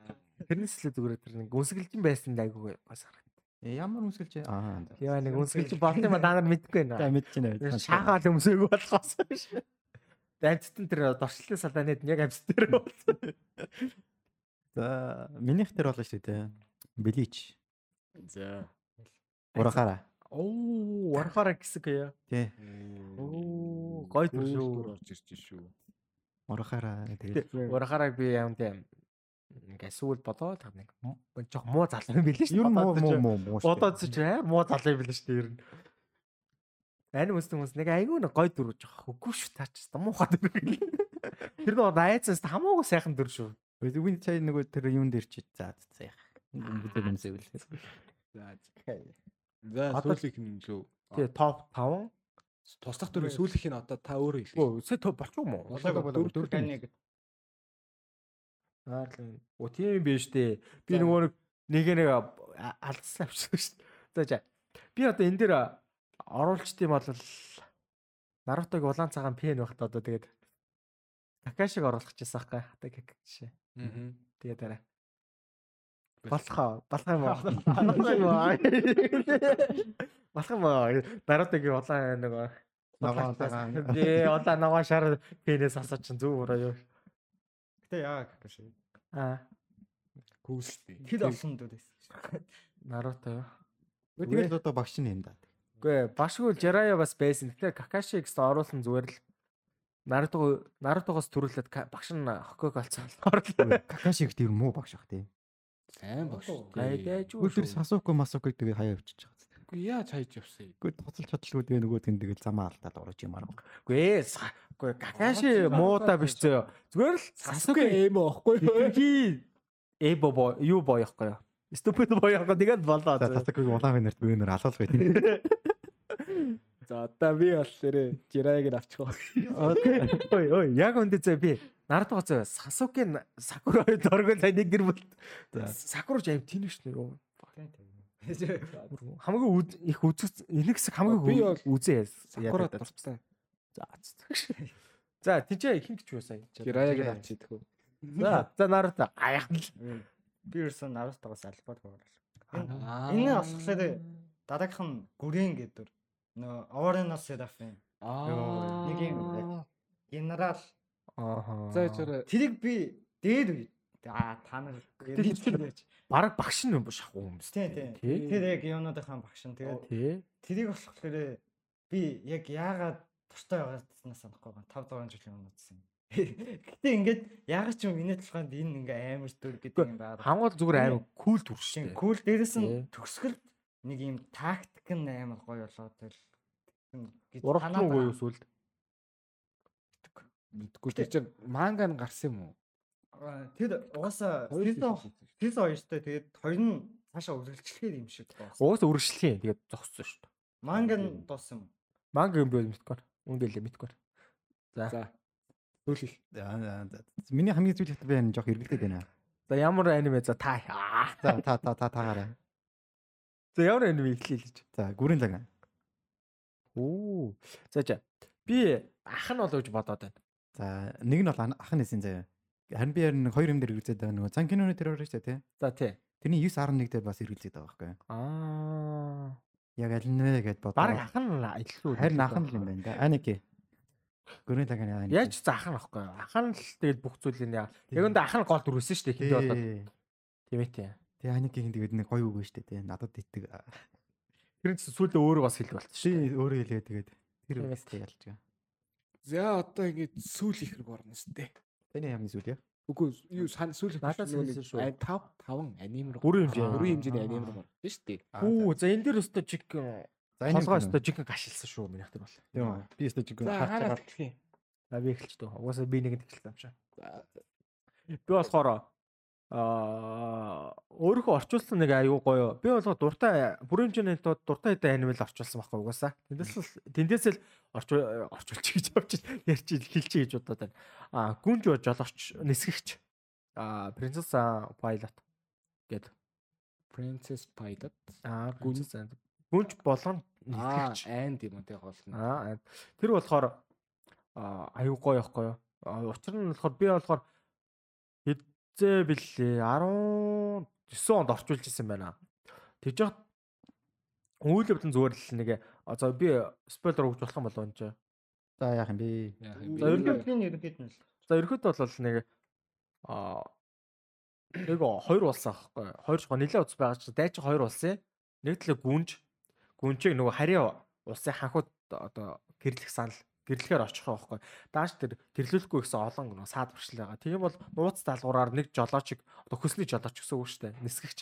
тэрнээс л зүгээр тэр нэг үнсгэлжин байсан айгуу бас харах. Э, Ямар үнсгэлж аа. Яа нэг үнсгэлжин болт юм а та нар мэдгүй За байна. мэдэж байна. Шаагаал өмсөйг болохоос биш. Амцтан тэр дорчлын салаанад яг амц дээр болсон. За минийх дээр болно шүү дээ. Блич. за Урахаараа. Оо, варфара гэсэг яа. Тий. Оо, гоё дүр шүү. орж ирж шүү. Урахаараа. Тэгээд Урахаараа би юм тийм ингээ сүүл бодоод нэг жоох муу залуу юм билээ шүү. ер нь муу муу муу. Бодоод ч аа муу залуу юм билээ шүү ер нь. Ани мөс хүмүүс нэг айгүй нэг гоё дүр жоох үгүй шүү таач та муухай дүр. Тэр нэг найзаас хамаагүй сайхан дүр шүү. Үгүй цай нөгөө тэр юун дээр чи за за яах. Бүдэг юм сэвэл. За за Одоо- сүүлийнх нь лөө. Тэгээ топ 5. Туслах дүрийн сүүлийнх нь одоо та өөрөө хэлээ. Өө, сэ топ болчих юм уу? Болоогүй, дөрөв таны Аа л оо тийм биш дээ. Би нөгөө нэг нэг алдсан авчихсан шүү дээ. За за. Би одоо энэ дээр оруулчт юм бол Нарутог улаан цагаан пен байхад одоо тэгээд Какашиг оруулах гэсэн байхгүй хата какаш. Аа. Тэгээд арай. Болох болох юм уу? Болох юм уу? Болох юм уу? Нарутогийн улаан нөгөө Ногоон цагаан. Би улаан ногоон шар пенээс асууч чинь зүг ураа юу? Гэтэ яа гэх шиг. Аа, Күүстэй. Тэр олон дүр байсан. Наруто юу? Тэгээд одоо багш нь юм да. Үгүй башгүй Jiraiya бас байсан. Тэгэхээр Kakashi гэсэн оруулсан зүгээр л Наруто Нарутогоос төрүүлээд багш нь Хоког олцсон. Орлоо. Какашиг тэр муу багш бах тийм. Сайн багш. Гайдаж тэр шүү. Сасуко Масуко тэгээ хаяа явчихж байгаа. Үгүй яаж хайж явсан юм? Гүр тоцолж чадлаггүй тэгээ нөгөө тэн тэгэл замаа алдаад орж юмар. Үгүй ээ, үгүй Kakashi муудаа биш зөө. Зүгээр л Сасуке Sasuke эм оохгүй. Эбо бо юу боёхгүй? Stupid боёхгүй тэгээд болоо. Сасукогийн улаан фенерт би өнөр алуулах байт. За одоо би бол тэрэ Жирайг нь авчих. Ой ой яг үндэ зөө би Наруто зөө Сасуке Сакура хоёр дөргөл нэг гэр бүл. Сакура ч аим тинэж нэр юу. Хамгийн их үзэг энэ хэсэг хамгийн үзээ. Сакура дуртай. За. За тийчээ хин гэж юу сайн. Жирайг нь авчих идэх үү? За за Наруто аяах. Би ерөөсөн Нарутогоос альбад хуурлаа. Аа. Энэ болохоор дараагийнх нь гүрэн гэдэг. Нөө Орино Серафим Аа. нэг юм генерал. Ааха. За жирэ тэрийг би дээр үе. Аа та нар Тэр чинь бараг багш нь шахуу хүмүүс. тий тий. Тэр яг юунуудынхаа багш нь тэгээд тэрийг болохоор би яг яагаад туртай байгаадснаас санахгүй байгаа 5 6 жилийн өмнө үзсэн. Гэтэ ингээд яагаад ч юм энэ толгойд энэ ингээ амар төр гэдэг юм байна. Хангуул зүгээр амар кул дүр Шин кул дээрээс нь төгсгөл нэг юм тактик нь амар гоё болоод тэл гэж Уралт уу юу эсвэл Мэдгүй тэр чинь манга нь гарсан юм уу? Тэр угаасаа сезон хоёртой тэгээд хоёр нь цаашаа үргэлжлэхээр юм шиг байна. уус үргэлжлэхийн тэгээд зогссон шүү. Манга нь дууссан юм. Манга юм бол мэдгүй. Үнгэлээ мэдгүй. За. За, за. Миний хамгийн зүйл ихтэй би энэ жоох эргэлдээд байна. За ямар аниме за та. За та та та тагаарай. За ямар аниме эхлэе л гэж. За гүрэн цаг. Оо. За за. Би ах нь болоо гэж бодоод байна. За нэг нь бол ах нь нэсэн заяа. Харин би харин хоёр юм дээр эргэлзээд байгаа нөгөө цан киноны орж штэ тий. За тий. Тэрний 9.1 дээр бас эргэлзээд байгаа байхгүй. Аа. Яг аль нэ гэд бодоо. Бараг ах нь илүү. харин ах нь л юм байна да. Аники. Гүрэн цаг аа. Яаж за ах нь ахгүй. Ах нь л тэгээд бүх зүйлийг яа. Яг үндэ ах нь гол дүрсэн шүү дээ хиндэ болоод. Тийм ээ тий. Тэгээ Аникийн тэгээд нэг гоё үг штэ тий. Надад итдэг. Тэр нь сүүлдээ өөрөө бас хэл болчихсон шүү. Тий өөрөө хэлээ тэгээд тэр үстэй ялж байгаа. За одоо ингэж сүүл их хэрэг орно сте. Таны хамгийн зүйл яа. Үгүй юу сан сүүл Надаас хэлсэн шүү. 5 5 анимер. Бүрэн хэмжээ. Бүрэн хэмжээний анимер гарсан шүү дээ. Хүү за энэ дээр өстө чиг За энэ толгой өстө чиг гашилсан шүү миний хатар бол. Тийм үү. Би өстө чиг За харж байгаа. хэлхий. А би эхэлж дөө. Угаасаа би нэгэнд эхэлсэн юм шиг. За, Би болохоор аа өөрийнхөө орчуулсан нэг аюу гоё. Би болохоор дуртай бүрэн хэмжээний тууд дуртай хэдэн анимал орчуулсан байхгүй угаасаа. Тэндээс л тэндээс л орчуул орчуулчих гэж явж ярьж хэлчих гэж бодоод байна. Аа гүнж жолооч нисгэгч. Аа принцесса пайлот гэдэг. Princess Pilot. Аа гүнж гүнж болгоно Аа, нисгэгч. айн тийм үү гол нь. Аа тэр болохоор аа аюу гоё байхгүй юу? Аа, Учир нь болохоор би болохоор хэзээ бэлээ 19 онд орчуулж исэн байна. Тэгж яхад үйл явдал зүгээр л нэг за би спойлер өгч болох юм болов энэ. За яах юм бэ? Яах За, ерөнхийдөө- Ерөнхийдөө ерөнхийд нь л За ерөөхдөө бол нэг аа нэг хоёр улс аахгүй. Хоёр жоо нэлээд улс байгаа ч дайч хоёр улсын нэг талаа гүнж гүнжийг нөгөө харийн улсын ханхуд одоо гэрлэх санал гэрлэхээр очих байхгүй. Дааш тэр гэрлүүлэхгүй гэсэн олон саад баршил байгаа. Тийм бол нууц даалгавраар нэг жолоочиг одоо хөсний жолооч гэсэн үг шүү дээ. Нисгэгч.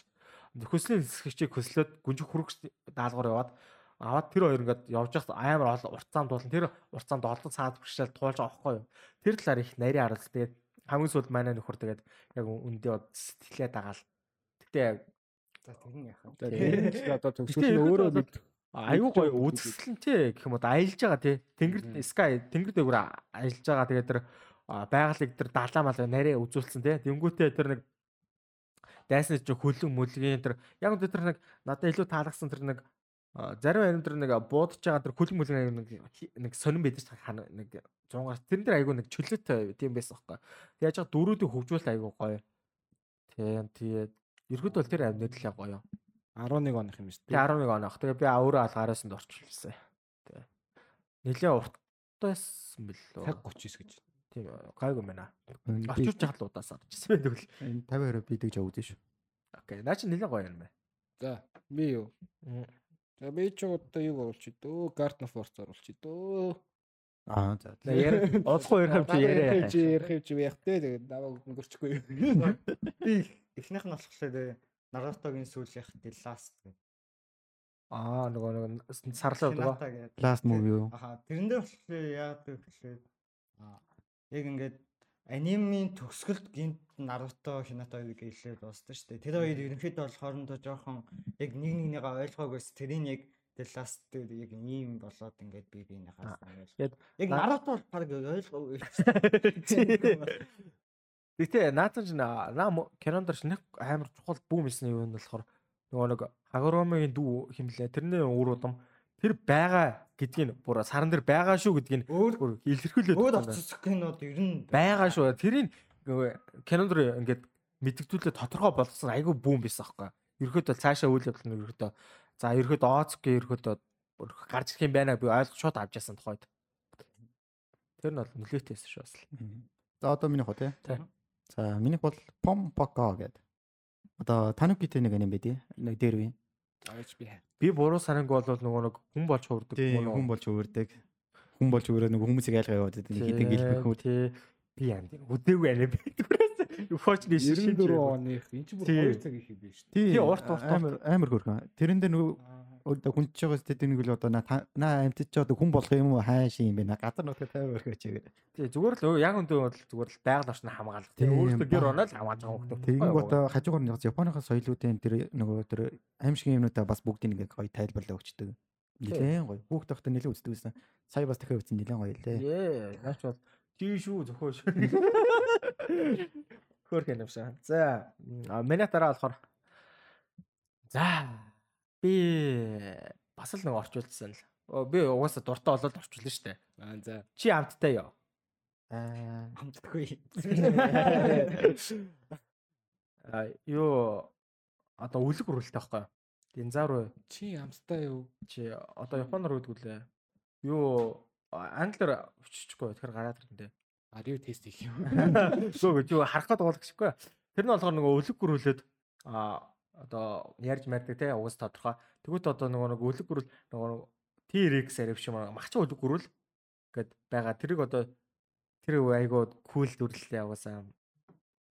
Хөсний нисгэгчийг хөслөөд гүнжиг хүрэх даалгавар яваад аваад тэр хоёр ингээд явж байхад амар олон урт цаамд болон тэр урт цаамд олон саад баршил туулж байгаа байхгүй юу. Тэр талаар их нарийн харал тэгээд хамгийн сүүлд манай нөхөр тэгээд яг үндэ сэтгэлээ дагаал. Гэтэ за тэр нь тэр нь одоо төгсгөл нь өөрөө бид аюу гоё үзэсгэлэнтэй гэх юм уу аялж байгаа тий. Тэнгэр sky тэнгэр дээгүүр аялж байгаа тэгээд тэр байгалыг тэр далаа мал нарийн үзүүлсэн тий. Тэнгүүтээ тэр нэг дайсны чи хөлөн мүлгийн тэр яг үнэ тэр нэг надад илүү таалагдсан тэр нэг зарим аим тэр нэг буудаж байгаа тэр хөлөн мүлгийн нэг нэг сонирн байдаг ч хана нэг зунгаас тэрэн дээр айгүй нэг чөлөөтэй тийм байсан байхгүй. Тэг яаж дөрүүдийг хөгжүүлэлт айгүй гоё. Тийм тэгээд ерөөд бол тэр аим нэтлээ гоё. 11 оных юм шүү Тэгээ 11 оноох. Тэгээ би өөрөө алгаараасанд орчуулсан. Тэгээ. Нилээ уртайсан бэлээ. Цаг 39 гэж. Тийм гайгүй мэнэ. Би Орчуулж яхад л удаас орчихсан байх тэгвэл. 50 бидэг жаа үзэн шүү. Окей. Наа чи нилээ гоё юм байна. За би юу? За би ч одоо юу оруулчих дөө? Garden of Force оруулчих дөө. Аа за. Яар удахгүй ярих юм чи яриа Ярих яах. ярих юм чи яах те тэгээд намайг өнгөрчихгүй. Би эхнийх нь болохоор Наратогийн сүүл яах тэл ласт гэдэг. Аа нөгөө нөгөө сарлаа өгөө. Hinata гэдэг. Last movie юу? Аха тэрэн дээр болохоор яагаад вэ гэхлээр аа яг ингээд анимын төгсгөлд гинт Наруто Hinata хоёрыг гэлээ дууссан шүү дээ. Тэр хоёр ерөнхийдөө бол хоорондоо жоохон яг нэг нэгнийгээ ойлгоогоос тэрийг яг The Last дээр яг ийм болоод ингээд би хаасан. яг Яг на- Наруто бол баг ойлгоогүй. Гэтэ наатан ч наа кинондор ч нэг амар чухал бүүм хийсэн юм нь болохоор нөгөө нэг Хагуромын дүү химлээ тэрний өр удам тэр байгаа гэдгийг бүр саран дээр байгаа шүү гэдгийг Өөр бүр илэрхийлээд өөр оцсон кинод ер нь байгаа шүү. Тэрийг нөгөө кинондор ингээд мэдгдүүлээ тодорхой болгосон айгүй бүүм байсан аахгүй. Ерөөдөө цаашаа үйл явдал нь ерөөдөө за ерөөдөө Оцки ерөөдөө бүр гарч ирэх юм байна би ойлгож шууд авч яасан тухайд. Тэр нь бол нөлөөтэйсэн шүү бас. л. За одоо миний хоо тий. За минийх бол Pompoco гэдэг. Одоо Tanuki-тэй нэг аним байдیں۔ Нэг дээр үе. Би. Би буруу саранг бол нөгөө нэг хүн болж хуурдаг Тийм хүн болж өөрдөг. Хүн болж өөрөө нэг хүмүүсийг айлгаа яваад байдаг. Хитэн гэлбэх үү. тий. Би янд үдээгүй анаа байдаг. Юухоч нэг шин 94 оных энэ ч бүр Тий. 2 цаг их юм биш. Тий тий, урт, урт, амар амар хөрхөн. Тэрэн дээр нөгөө одоо хүн ч байгаас тэ нэг л одоо на та- на амтч ч одоо хүн болох юм уу хайш юм бэ на газар нутгаа тайвар өрхөч гэгээр. Тий зүгээр л яг өндөө бол зүгээр л байгаль орчны хамгаалах. Тий Тийм, өөрөөсөө гэр оноо л хамгаалж байгаа хүмүүс. Тэгин одоо хажуугаар нь Японыхаа соёлуудын тэр нөгөө тэр аимшиг юмнуудаа бас бүгдийг ингээ гоё тайлбарлаа өгчдөг. Нилээн гоё. Хүүхд тахта нилээн үздэг байсан. Сая бас дахиад үзсэн нилээн гоё лээ. Ээ, наач бол тий шүү зөвхөн шүү. Хөрх юм шиг. За, а, миний дараа болохоор За, би бас л нэг орчуулсан л. Оо, Би угаасаа дуртай болоод орчуулсан шүү дээ. Аа за. Чи амттай ёо. Аа, Хамтдаггүй. а, юу одоо үлэг үрэлтэй байхгүй юу? Динзару Чи амттай юу? чи одоо японоор үдгүүлээ. Юу англиар өччихгүй тэгэхээр гараад ирнэ. Are you тест хийх юм? Гөө гэж юу харах гээд байгаа л гэшгүй. Тэр нь болохоор нөгөө өлөг гөрүүлээд а одоо ярьж мэддэг те угаас тодорхой. Тэгвэл одоо нөгөө нэг өлөг гөрүүл нөгөө T-Rex арив шиг махчин өлөг гөрүүл гэд байгаа. Тэрийг одоо тэр айгуу кул дүрлэлээ угаасаа.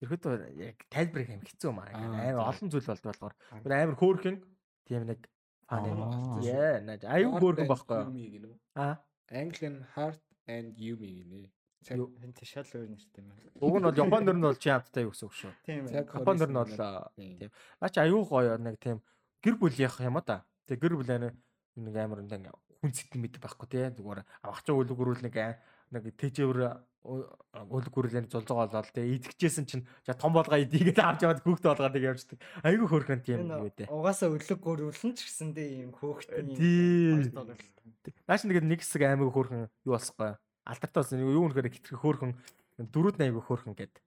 Тэрхэд яг тайлбарыг аим хэцүү юм аа. Амар олон зүйл болдог болохоор. Амар хөөрхөн тийм нэг фан юм. Аа. Яа, аюу хөөрхөн байхгүй. Гинэ. Аа. Anglian Heart and Yumi гинэ. Энэ тийм шал өөр нэртэй юм байна. Уг нь бол Японд дэр нь бол чи хамттай юу гэсэн үг шүү. Тийм. Японд дэр нь бол Тийм. Наач аюу гоё нэг тийм гэр бүл яах юм а та. Тэг гэр бүл ани нэг амар нэг хүн зэт мэд байхгүй тий. Зүгээр авахчаа өлөг гөрүүл нэг нэг тэжээвэр өлөг гөрүүлэн зулзгаа болоод тий. Идэгчээсэн чинь том болгоо идийгээд авч яваад хүүхд болгоод нэг явждаг. Аюу хөөрхөн тийм юу Энэ дээ. угаасаа өлөг гөрүүлэн ч гэсэндээ ийм хөөхтний Тийм. Наач нэгэд нэг хэсэг аймаг хөөрхөн юу болсохгүй. Алтартаас юу нөхөр хитрхи хөөрхөн дөрүүд найг хөөрхөн гэд.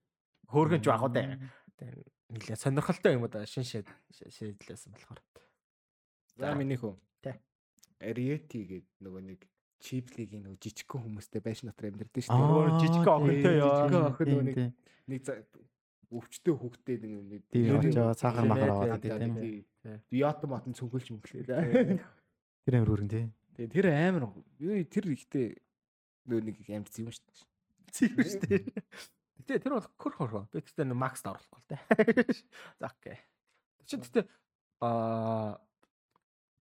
Хөөрхөн ч баг удаа. Нилээ сонирхолтой юм да шин шид шийдлээсэн болохоор. За миний хөө. Тий. Arieti гэдэг нөгөө нэг чиплигийн нөгөө жижигхэн хүмүүстэй байшин дотор амьдардаг шүү дээ. Нөгөө жижиг охинтой ёо. Жижигхэн охин нөгөө нэг нэг өвчтөй хүүхдээ нэг нэг Тийм, махаар аваад тийм. Биотон мотон цүнхэлж мөнгөлээ. Тэр амар хөргөн тий. Тэгээ тэр амар юу тэр ихтэй нөгөө нэг амьд юм шүү дээ. Тийм шүү дээ. Гэтэ тэр бол хөр хөр. Би тэгтээ нэг макс оруулахгүй л дээ. За окей. Чинь тэгтээ аа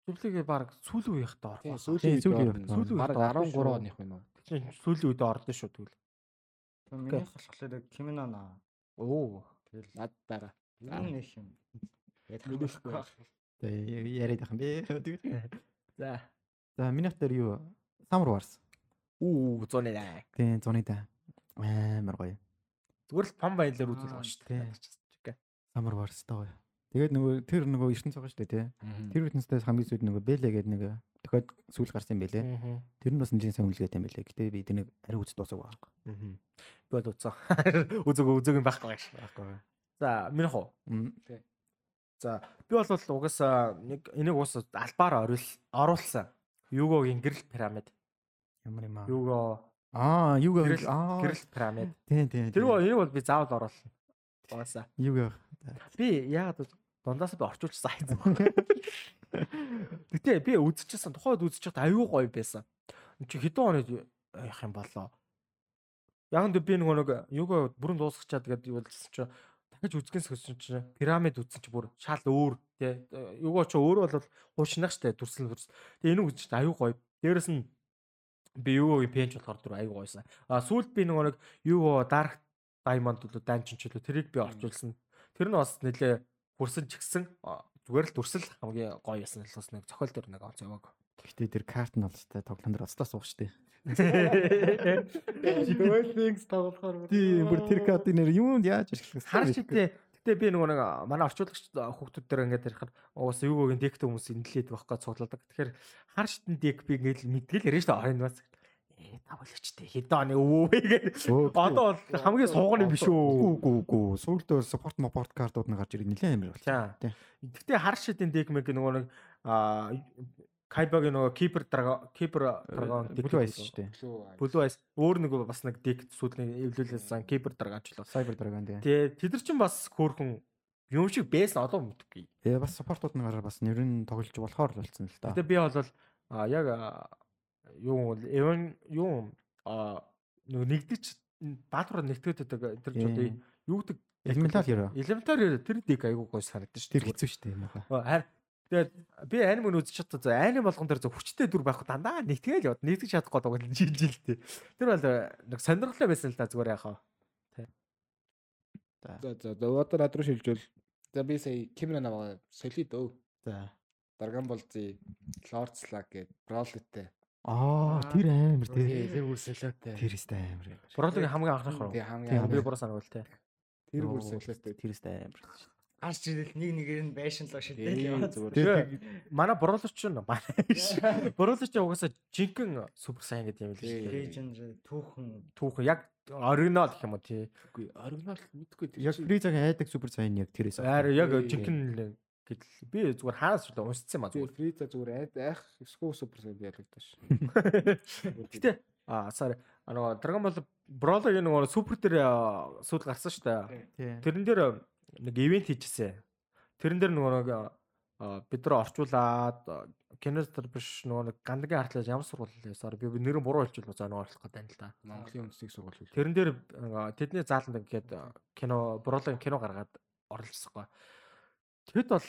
Зүрлэгээ баг сүүлийн үеийнхт орох. Тийм болсон. сүүлийн үед сүүлийн баг 13 оных байна уу? Чинь сүүлийн үед ордон шүү тэгвэл. Миний болохоор Киминона. Оо. Тэгэл Над байгаа. энэ нэг юм. Яг Мэдээхгүй. Тэгээ яриад ахын бэ. За. За минийх дээр юу? Summer Wars. Уу зуны даа. Тийм зуны да. Амар гоё. Зүгээр л пам баялаар үзүүл байгаа шүү дээ. Summer Wars таа гоё. Тэгээд нөгөө тэр нөгөө ертөнц байгаа шүү дээ тий. Тэр ертөнцөөс хамгийн сүүлд нөгөө Бэлэ гэдэг нэг дохиод сүүл гарсан юм байлээ. Аа. Тэр нь бас нэлийн сайн үлгээтэй юм байлээ. Гэтэ би тэрнийг ари үз дуусах байхгүй. Би бол уцаа. Үзэг үзэг юм байхгүй гэж. Байхгүй. За, уу. Мм. За, би бол угаасаа нэг энийг уус албаар оруул оруулсан. Югогийн гэрэл пирамид. Ямар юм аа. Юго Аа, юу гэрэл гэх аа. гэрэл пирамид. Тийм тийм. Тэр энийг бол би заавал оруулсан. Угаасаа. юу гэх. Би яагаад дундаас би орчуулсан хайц. Гэтэ би үзчихсэн тухайд үзчихээд аюу гоё байсан. Чи хэдэн онод явах юм болоо. Яг нь би нөгөө нэг юугаа бүрэн дуусгачаад тэгээд юу болсон чи дахиж үзгэн сөхсөн чи пирамид үзсэн чи бүр шал өөр тий. Юугаа чи өөрөө бол хуучнах штэ дүрслэн дүрс. Тэгээ энийг үзчихээд аюу гоё. Дээрэс нь би юугийн пенч болохоор дүр аюу гоёсан. А сүүлд би нөгөө нэг юу дарк даймонд уу данчин ч үлээ тэрийг би орчуулсан. Тэр нь бас нэлээ хурсан ч гэсэн зүгээр л дүрсэл хамгийн гоё ясан л бас нэг цохол дөр нэг онц яваг. Гэтэ тэр карт нь бол та тоглоом дээр ослоо суух штэ. Duel-Links тоглохоор Тийм бүр тэр картын нэр юунд яаж ашиглах Хар шидэ Гэтэ би нөгөө нэг манай орчуулагч хүүхдүүд дээр ингээд ярихаар уус юугийн дект хүмүүс инлээд байхгүй цуглаадаг. Тэгэхээр хар шидэн дек би ингээд мэдгээл яриа штэ орын бас. Ээ тавлагчтай хэдэн оны өвөө гэж. Одоо бол хамгийн сууган юм биш үү? Үгүй үгүй. Сүүлдээ спорт мопорт картууд нь гарч ирэх нэлээд амар. Тий. Гэтэ хар шидэн дек мэг нөгөө нэг Кайбагийн нөгөө кипер драгон кипер драгон Blue Eyes шүү дээ. Blue Eyes өөр нэг бас нэг дик сүүлийн эвлүүлсэн кипер драгон ч л. Cyber Dragon дээ. Тэгээ тэд нар чинь бас хөөрхөн юм шиг бэс одоо мэдгүй. Тэгээ бас саппортууд нь гараар бас нэр нь тоглож болохоор л болсон л та. Гэтэ би бол а яг юу эвен юу а нөгөө нэгдэж баатар нэгтгэж байдаг тэр ч одоо Тийм. юу гэдэг Elemental Hero. элементар хэр тэр дик айгуу гой санагдаж шүү. Тэр хэцүү шүү дээ. Харин тэгээд би аним нь үзэж чадсан. Аним болгон дээр зөв хүчтэй дүр байх дандаа нэгтгэл яваад нэгтгэж чадахгүй байгаа л жилжилтэй. Тэр бол нэг сонирхолтой байсан л да зүгээр яхаа. За за за одоо над руу шилжүүл. За би сая Кимра наваа солид өө. За. Dragon Ball Z Lord Slag гэдэг Brawlette. Аа, тэр амар Тий, тий. тэр бүр солиотой. Тэр өстэй амар. Бролгийн хамгийн анхных руу. Тий, хамгийн Би буруу санагвал те. Тэр бүр солиотой. Тэр өстэй амар. Гарч ирэл нэг нэгээр нь байшин лоо шидэл Тий, яваад. зүгээр. Манай буруулч ч нь манай буруулч угаасаа жинхэнэ супер сайн гэдэг юм л Тий. шүү дээ. Legendary түүхэн Түүхэн яг оригинал гэх юм уу тий. Үгүй, оригинал мэдгүй тэр. Яг Фризагийн айдаг супер сайн яг тэрээс. Аар яг Тий. жинхэнэ гэдэл би зүгээр хаанаас ч удаа уншсан юм а зүгээр фриза зүгээр айх скуу супер сайн ялагдаж. Гэтэ а sorry нөгөө Dragon Ball Brawl-гийн нөгөө супер дээр сүүл гарсан шүү дээ. Тий. Тэрэн дээр нэг ивент хийжсэн. Тэрэн дээр нөгөө нэг бид нар орчуулад киностер биш нөгөө нэг гандагийн хартлаас ямар сургууль лээсээр би би нэрэн буруу хэлчихвэл нөгөө ойлгох гэдэг юм л да. Монголын үндэсний сургууль хэл. Тэрэн дээр тэдний зааланд ингээд кино буруулын кино гаргаад оролцсохгүй. Тэгэд бол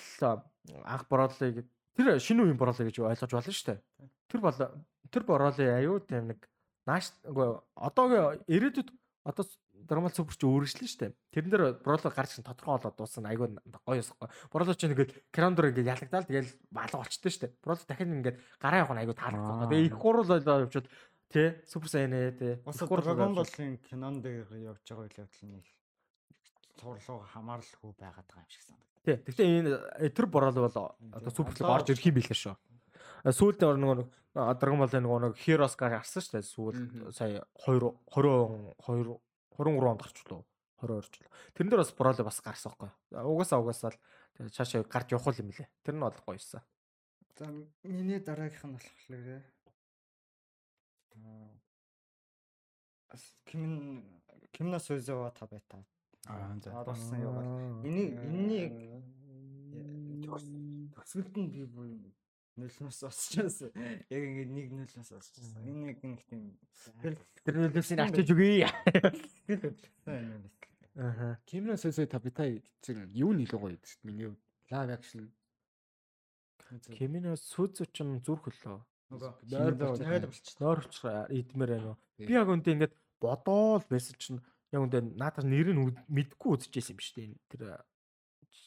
анх буруулыг тэр шинэ үеийн буруулыг гэж ойлгож болно шүү дээ. Тэр бол тэр буруулын аюу тийм нэг нааш одоогийн ирээдүйд одоо драмал супер ч өөрчлөн дээ. Тэрэн дээр буруулыг гарч ин тодорхой болоод дуусна аюу гоё ёсохгүй. Буруулыг чинь ингээд крандор ингээд ялагдаад тэгэл балга болчтой дээ. Буруулыг дахин ингээд гараа явах нь аюу таалагдсан. Аа. Тэгээ их хурал болоо явчихад тий супер сайн ээ тий. Бас Dragon. Ball-ын кинон дээр явж байгаа үйл явдал нь цуурлууга хамааралгүй байгаад байгаа юм шиг санагдав. Тий. Гэхдээ энэ э, тэр борол бол одоо суперлиг орж ирэх юм билээ шүү. Э, Сүүлд нэг а, Dragon Ball-ын нэг Heroes гар гарсан шүү дээ. Сүүл сая 2 20 2 23 онд гарчлаа. 20 орчлоо. Тэрэн дээр бас борол бас гарсан. За, Угаасаа угаасаа л цаашаа гарч явах юм билээ. Тэр нь бол гоёсэн. За миний дараагийнх нь болохоор аа Кимин Кимна Сузова табета. Аа, за. Орсон яваад. Энийг энэнийг төгсгөлд нь би бүр нөлнөөс осчихсан. Яг ингэ нэг нөлнөөс осчихсан. Энэ нэг нэг тийм Тэр нөлөөсийг ачиж өгье. тэгэл хөдлөсөн юм байна. Аа. Кимра Сесой Табитай чинь юу нь илүү гоё гэдэг миний. Live action Кемино сүз ч зүрх хөлөө. Нөгөө Нойр болчихсон. нойр уучраа идмээр байна уу? Би яг үндэ ингээд бодоол байсан чинь яг үндэ наадах нэр нь мэдгүй үзчихсэн юм шүү дээ. Тэр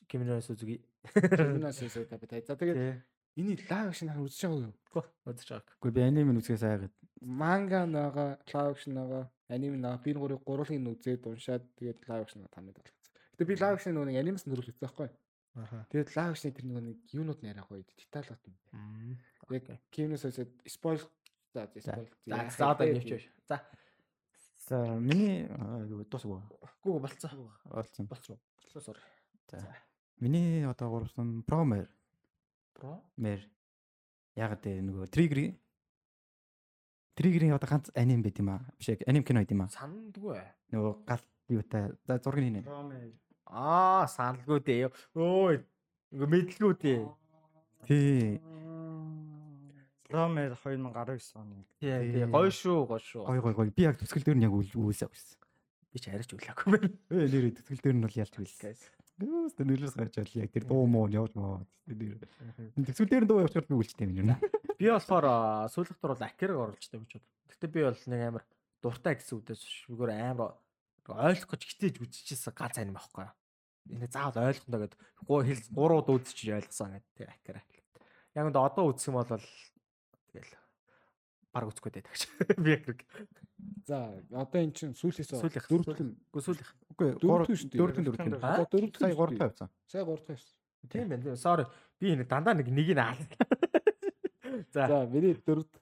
Кеминоос үзгүй. Кимра Сесой Табитай. За тэгээд. Эний live action хань үзэж байгаа юу? Үзэж байгаа. Үгүй би аним нь үзгээс айгаад. Манга наага, live action наага, анime наага би гурыг гурвыг нь үзээд уншаад тэгээд live action тамид болгоцсон. Гэтэ би live action нөгөө нэг анимас нөрөл үзсэн байхгүй. Аха. Тэгээд live action тэр нөгөө нэг юунууд нэрах гоё деталууд нь. Яг Кимра Сесой spoil за spoil. За за одоо нэвч. За. За миний дуусгүй. Гүү болцсон. Олцсон. Болцсон. Болцсон sorry. За. Миний одоо Promer Бро. Мэр яг тэ нөгөө Trigger Trigger-ийн одоо ганц аним байт юм аа. Биш яг аним кино байт юм аа. Сандгүй. Нөгөө гал юутай за зургийг нэ. Ромэ. Аа, саналгүй дээ. Өө. Мэдлгүй дээ. Тий. Ромэ 2019 оны. Тий, Тий. Гоё шүү, гоё шүү. Гой гой гой. Би яг төсгөл дээр нь яг үйлсээ өгсөн. Би ч арайч үлээгүй байна. Ээ нэр төсгөл дээр нь бол ялч үйлсэн. Юус тэр нэлээс гарч ал яг тэр дуу муу нь явж маа. Тэр нь дуу явуулчихвал би үлчтэй юм юм. Би болохоор төр бол акерыг оруулж тавьж бод. Гэтэ би бол нэг амар дуртай гэсэн үдээс шүүгээр амар ойлгох гэж хитэж үзчихсэн ганц аним байхгүй. Энэ заавал ойлгоно гэдэг. Гоо хэл гурууд үзчих ойлгосон гэдэг тий акер. Яг энэ одоо үзэх юм бол тэгэл баг үзэхгүй дээ гэж. Би акер. За одоо эн чинь сүүлээс дөрөвдөл Үгүй сүүлийнх. Үгүй Дөрөвдүгээр шүү дээ. дөрөвдөн дөрөвдөн. Дөрөвдөл Сая 3 тавьсан. Сая 3 тавьсан. Тийм байна. Sorry. Би энэ дандаа нэг нэг нь аа. За. За миний дөрөвд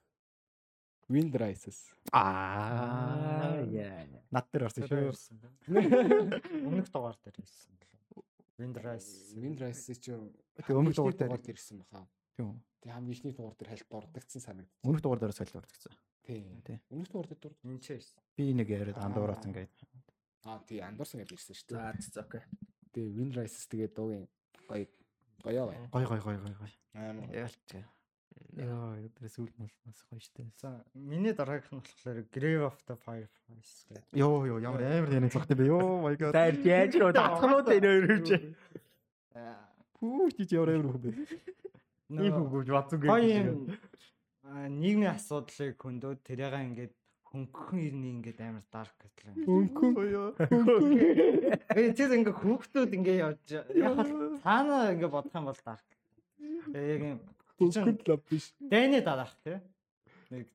Wind Rises. Аа яа. Над дээр орсон шүү. Өмнөх дугаар дээр хэлсэн. Wind Rise. Wind Rises чинь өмнөх дугаар дээр ирсэн баха. Тийм. Тэг хамгийн ихний дугаар дээр хальт дурдгдсан санагдчих. Өмнөх дугаар дээрээс солиод орчихсон. Тий. Тий. Өмнөх дугаар дээр дурд. энэ ч байсан. Би нэг яриад андуураад ингээд. Аа тий андуурсан гэж ирсэн шүү дээ. За за окей. Тий Win Rises тэгээд дуугийн гоё гоё бай. Гой гой гой гой гой. Амар. Яалч. Яа, өдрөөс үл бас гоё штэ. За миний дараагийнх нь болохоор Grave of the Fireflies гэдэг. Йоо ёо ямар амар яны цогтой бэ. Йоо my god. Дайр яаж руу татхнууд энэ гэж. Аа, Пүү чи ямар амар хүн бэ. Ийм гоё юм аа, нийгмийн асуудлыг хөндөөд тэрээгээ ингээд хөнгөн ирний ингээд амар дарк гэтлээ. Хөнгөн ёо. Э тэр ингээд хүүхдүүд ингээд явж яг бол цаана ингээд бодох юм бол дарк. Яг юм Хөнгөн лав биш. Дайны дараах тий. Нэг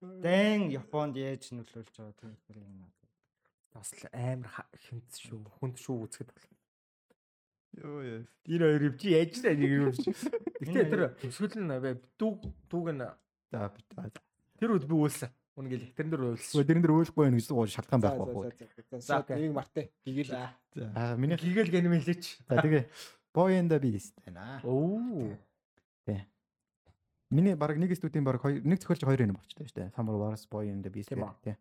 дайн Японд яаж нөлөөлж байгаа тийм юм. бас л амар хэмц шүү. Хүнд шүү үзэхэд бол. Йоо ёо. Энэ хоёр юм чи яаж таа нэг юм чи. Гэтэ тэр төсгөл нь бай дүүг дүүг нь За би за. тэр үед би үйлсэн. Үнэ гэл тэрэн дээр үйлсэн. Дэрэн дээр өөлөхгүй байх гэж гоо шалтгаан байхгүй байхгүй. за за. За, окей. Нэг мартай. Гигэл. За. Аа миний Гигэл гэнэ мэлээч. за тэгээ the Beast байна. Оо. Миний баг нэг студийн баг хоёр нэг зохиолч хоёр юм болчтой шүү дээ. Summer Wars Тийм гэдэг, үү? тий.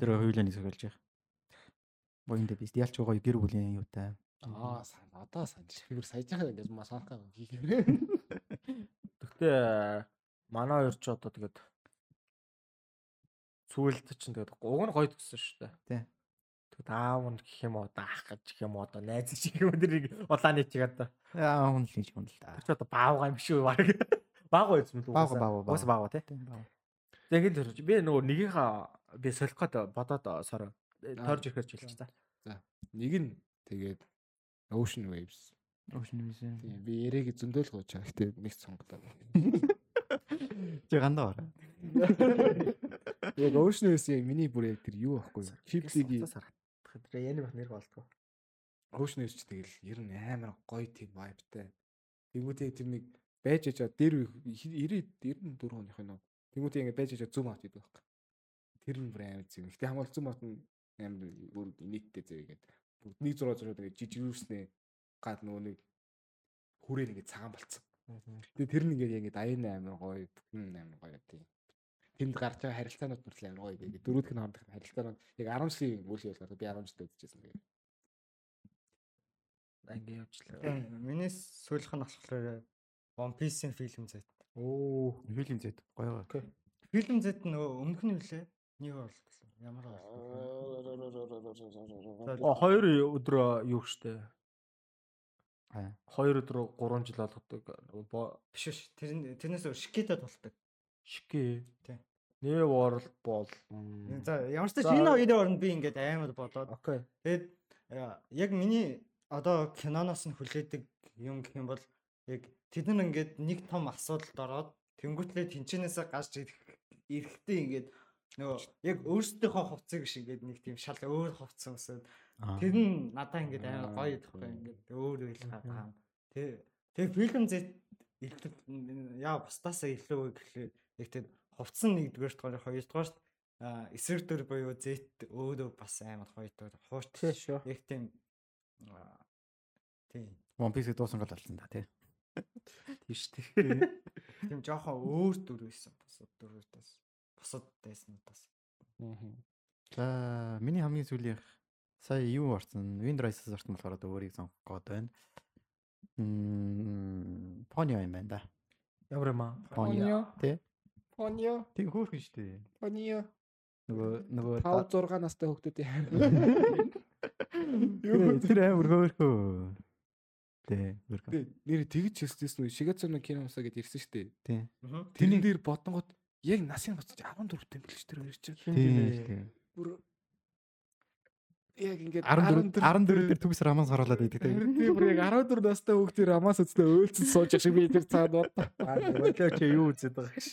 Тэр хоёулаа нэг зохиолж байгаа. The Beast ялч гоё гэр бүлийн юутай. Аа сан одоо санаж. Саяжхаа ингэж маа санах гав. Гигэл. Гэхдээ манай хоёр ч одоо тэгээд сүүлд чинь тэгээд уг нь гоё төгссөн шүү дээ. Тий. Тэгээд аав нь гэх юм уу даах гэж гэх юм уу одоо найз шиг юм дэрийг улааны чиг одоо. Аа хүн л гэж хүн л. Тэр ч одоо баавга юм шүү баг. Баавга юм л Баавга, баавга, Уус баавга тий. Тэгээд тэр би нөгөө нэгийнхаа би солих гээд бодоод сороо тойрж ирэхээр ч хэлчих та. Нэг нь тэгээд Ocean Waves. Ocean Vision. Тийм би яриг зөндөөл гооч чаа. Гэтэ нэг сонголоо. Чи гандаа ороо. Яг Ocean Waves-ийн миний бүр яг тэр юу байхгүй юу? Ghibli-гийн Тэр яны бах нэр болтгоо. Ocean Waves ч тэгэл ер нь амар гоё тийм vibeтай. Тэнгүүтээ тэр нэг байж ачаа дээр 90 94 оных нь. Тэнгүүтээ ингэ байж ачаа зүүм авт гэдэг байхгүй. Тэр нь бүр амар зүг. Гэтэ хамгаал зүүм авт нь амар бүр нийттэй зөө игээд. Нэг зураг зураг ингэ жижигүүснээ гад нөгөө нэг хүрээ ингэ цагаан болцсон. Тэгээ тэр нь ингээд яг ингэ аян амар гоё, бүхэн амар гоё тийм. Тэнд гарч байгаа харилцаанууд мөртлөө амар гоё гэдэг. Дөрөвдөх нь хоорондох харилцаанууд яг 10 жилийн үйл явдлаар би 10 жилдээ үзчихсэн тэгээд. Ингээ явчлаа. Миний сүүлийнх нь болохоор One Piece-ийн фильм Z. Оо. Хилийн зэт гоё гоё. Фильм Z нөгөө өмнөх нь үлээ. Нэг бол ямар бол. Оо хоёр өдрөө юу штэ. Аа. Хоёр өдрөө 3 жил болгодог. Бо- Биш биш. Тэр тэрнээс өөр шикэтэй тулдаг. Шики. Тий. Нэ World бол. За ямар ч тач энэ хоёрын оронд би ингээд аймаг бодоод Окей. тэгээд э, яг миний одоо киноноос нь хүлээдэг юм гэх юм бол яг тэд нар ингээд нэг том асуудалд ороод тэнгуүтлээ тэнчэнээсээ гарч ирэх эрэхтэй ингээд нөгөө яг өөрсдийнхөө хувцсыг шиг ингээд нэг тийм шал өөр хувцс өсөд тэр нь надаа ингээд амар гоё идэхгүй ингээд өөр үйл хаа. Тэ тэг фильм зэт илүү яа бусдаасаа илүү гэхлээр яг тэр хувцс нь нэгдүгээр хоёрдугаар а эсрэг дөр буюу зэт өөрөө бас амар гоё дөр хууч Тий шүү. яг тийм тийм One Piece дуусан гол болсон да тий. Тийш тий. тийм жоохон өөр дөр байсан бусад дөрүүдээс бусад дайснуудаас За миний хамгийн сүүлийнх сая юу орсон? Wind Rises орсон болохоор өөрийг сонгох гээд байна. Мм Ponyo юм байна да. Ямар юм аа? Ponyo. Тий. Поньо, Тэг хөөхөн шүү дээ. поньо. Нөгөө нөгөө 5 6 настай хүүхдүүдийн. Юу тэр амар хөөхөө. Тэ нэр тэгж хэлсэн үү? Шигэцэн киномсаа гэд ирсэн шүү дээ. Тий. Тэрэн дээр бодонгууд яг насын боцож 14 тэй мэлж тэр хоёр чинь. Тий. Бүр яг ингээд 14 14 дээр төгс рамаас харуулад байдаг тий. Тэр бүр яг 14 настай хүүхдийн рамаас өцлөө өөлцөн сууж шиг би тэр цаад бод. Аа чи юу үзээд байгаа гэж.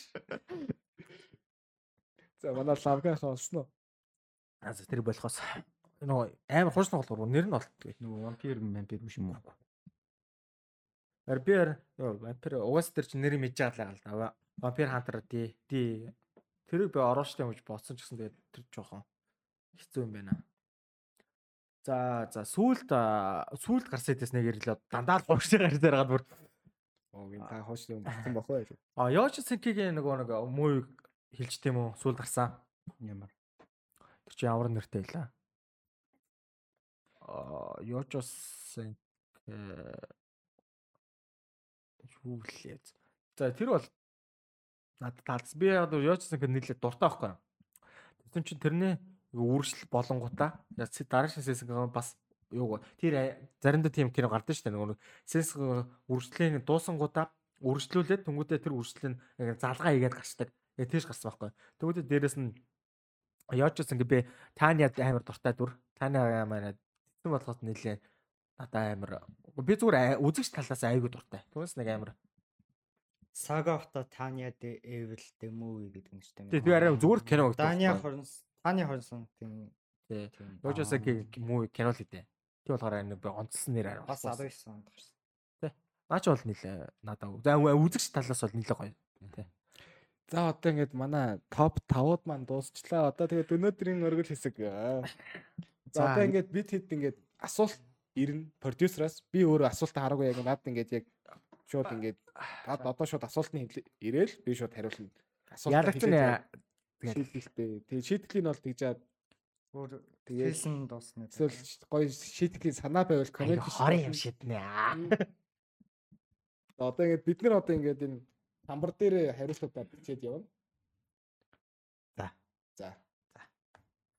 За манай лавгах олсон уу? Аа тэр болохоос. Нөгөө амар хуучны голгор нэр нь болтгоо. Нөгөө вампир вампир биш юм уу? Вампир ёо вампир угаас тэр чи нэр мэдж байгаа л да. Вампир хантер ди ди тэрийг би юм гэж бодсон ч гэсэн тэгээд тэр жоохон хэцүү юм байна. За за сүүлд гарсан дэс нэг ирлээ дандаа л хуучтай гарч байгаад бүр Оо энэ та хоош юм болсон бохоо яа. А Yoshi Senki-гийн нөгөө нэг муу хэлж тийм үү сүүл гарсан. Ямар. Тэр чинь ямар нэртэй байлаа. А Yoshi Senki юу лээ. За тэр бол надад таалц. Би яг Yoshi Senki нийлээ дуртай байхгүй. Тэгсэн чинь тэрний үржил болонгуудаа дараагийн сесэс бас юу тэр заримдаа тийм кино гардаг шүү дээ нөгөө сес үржлийн дуусангуудаа үржлүүлээд тэнгуүдээ тэр үржлийн залгаа игээд гарчдаг. Яг тийш гарсан байхгүй. Тэнгуүдээ дээрэс нь Яочс ингээ би Таня амар дуртай дүр. Таня маань эцэн болгоод нэлээ надаа амар би зүгээр үзэгч талаас айгүй дуртай. Түүнээс нэг амар Saga of the Tanya the Evil the movie гэдэг юм шүү дээ. Тэгээ би арай зүгээр кино гэдэг. Tanya хорон Tanya хорон тийм тий. Яочсагийн муу кино л үү. Тэг болохоор нэг би онцлсан нэр арай. бас 19 онд гарсан. Тий. Наач бол нэлээ надаа. За үзэгч талаас бол нэлээ гоё. Тий. За одоо ингээд манай топ 5-ууд маань дуусчлаа. Одоо тэгээд өнөөдрийн өргөл хэсэг. За одоо ингээд бид хэд ингээд асуулт ирнэ продюсераас би өөрөө асуултаа хараагүй яг надад ингээд яг шууд ингээд тад одоо шууд асуултны ирээл би шууд хариулна. Ялагч нь шийдэлтэй. Тэгээ шийдлийн бол тэгж өөр хэлсэн дуусна. Эсвэл гоё шийдлийн санаа байвал комент хорын юм шиднэ. Одоо ингээд бид нар одоо ингээд энэ Самбар дээр хариултуудаа бичээд явна. За. За. За.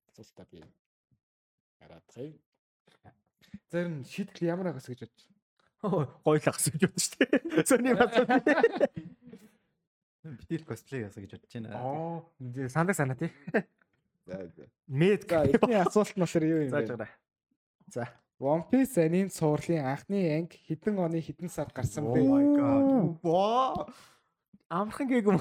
Асуултаа би хараадахыг. Зэр нь шийдэл ямар агаас гэж бодож агас гэж бодсон шүү дээ. Сони асуулт. Битэл косплей ясаа гэж бодож байна. Оо, сандаг санаа тий. За. За, эхний асуулт нь болохоор юу юм бэ? За. За. One Piece аним цувралын анхны анги хэдэн оны хэдэн сард гарсан бэ? Oh my god. Воо. Амархан гээг юм.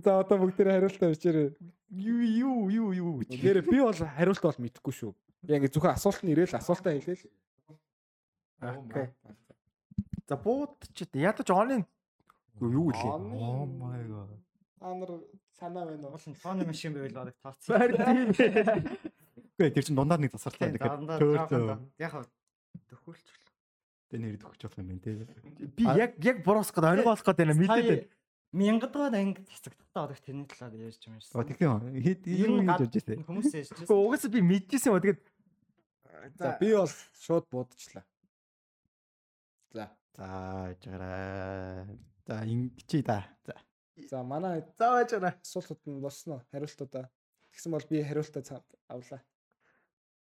За одоо бүгдээ хариултаа бичээрэй. Юу юу юу юу. Тэгэхээр би бол хариулт бол мэдэхгүй шүү. Би ингээ зөвхөн асуулт нь ирээл асуултаа хэлээл. Окей. За буудчихэд ядаж оны юу лээ. Oh my god. Та нар санаа байна уу? Фон машин байвал бараг тооцсон. Баяр тийм. Үгүй тэр чинь дундаар нэг тасарлаа Тэгэхээр тэгэхээр яг төхөөлч тэ нэр төгч болох юм байна тий. Би яг яг буруус гээд онгоо болох гээд байна мэдээд. Мянгадугаар анги цацагдтаа одох тэрний талаар ярьж юм Оо шиг. тэгэх юм. Хэд юм гэж бодож байна. Хүмүүс ярьж байсан. угаасаа би мэдчихсэн юм. Тэгээд За би бол шууд буудчихлаа. За. За жаараа. За ингэчий да. За. За манай заа байж байна. асуултууд нь болсон уу? Хариултуудаа. Тэгсэн бол би хариултаа авлаа.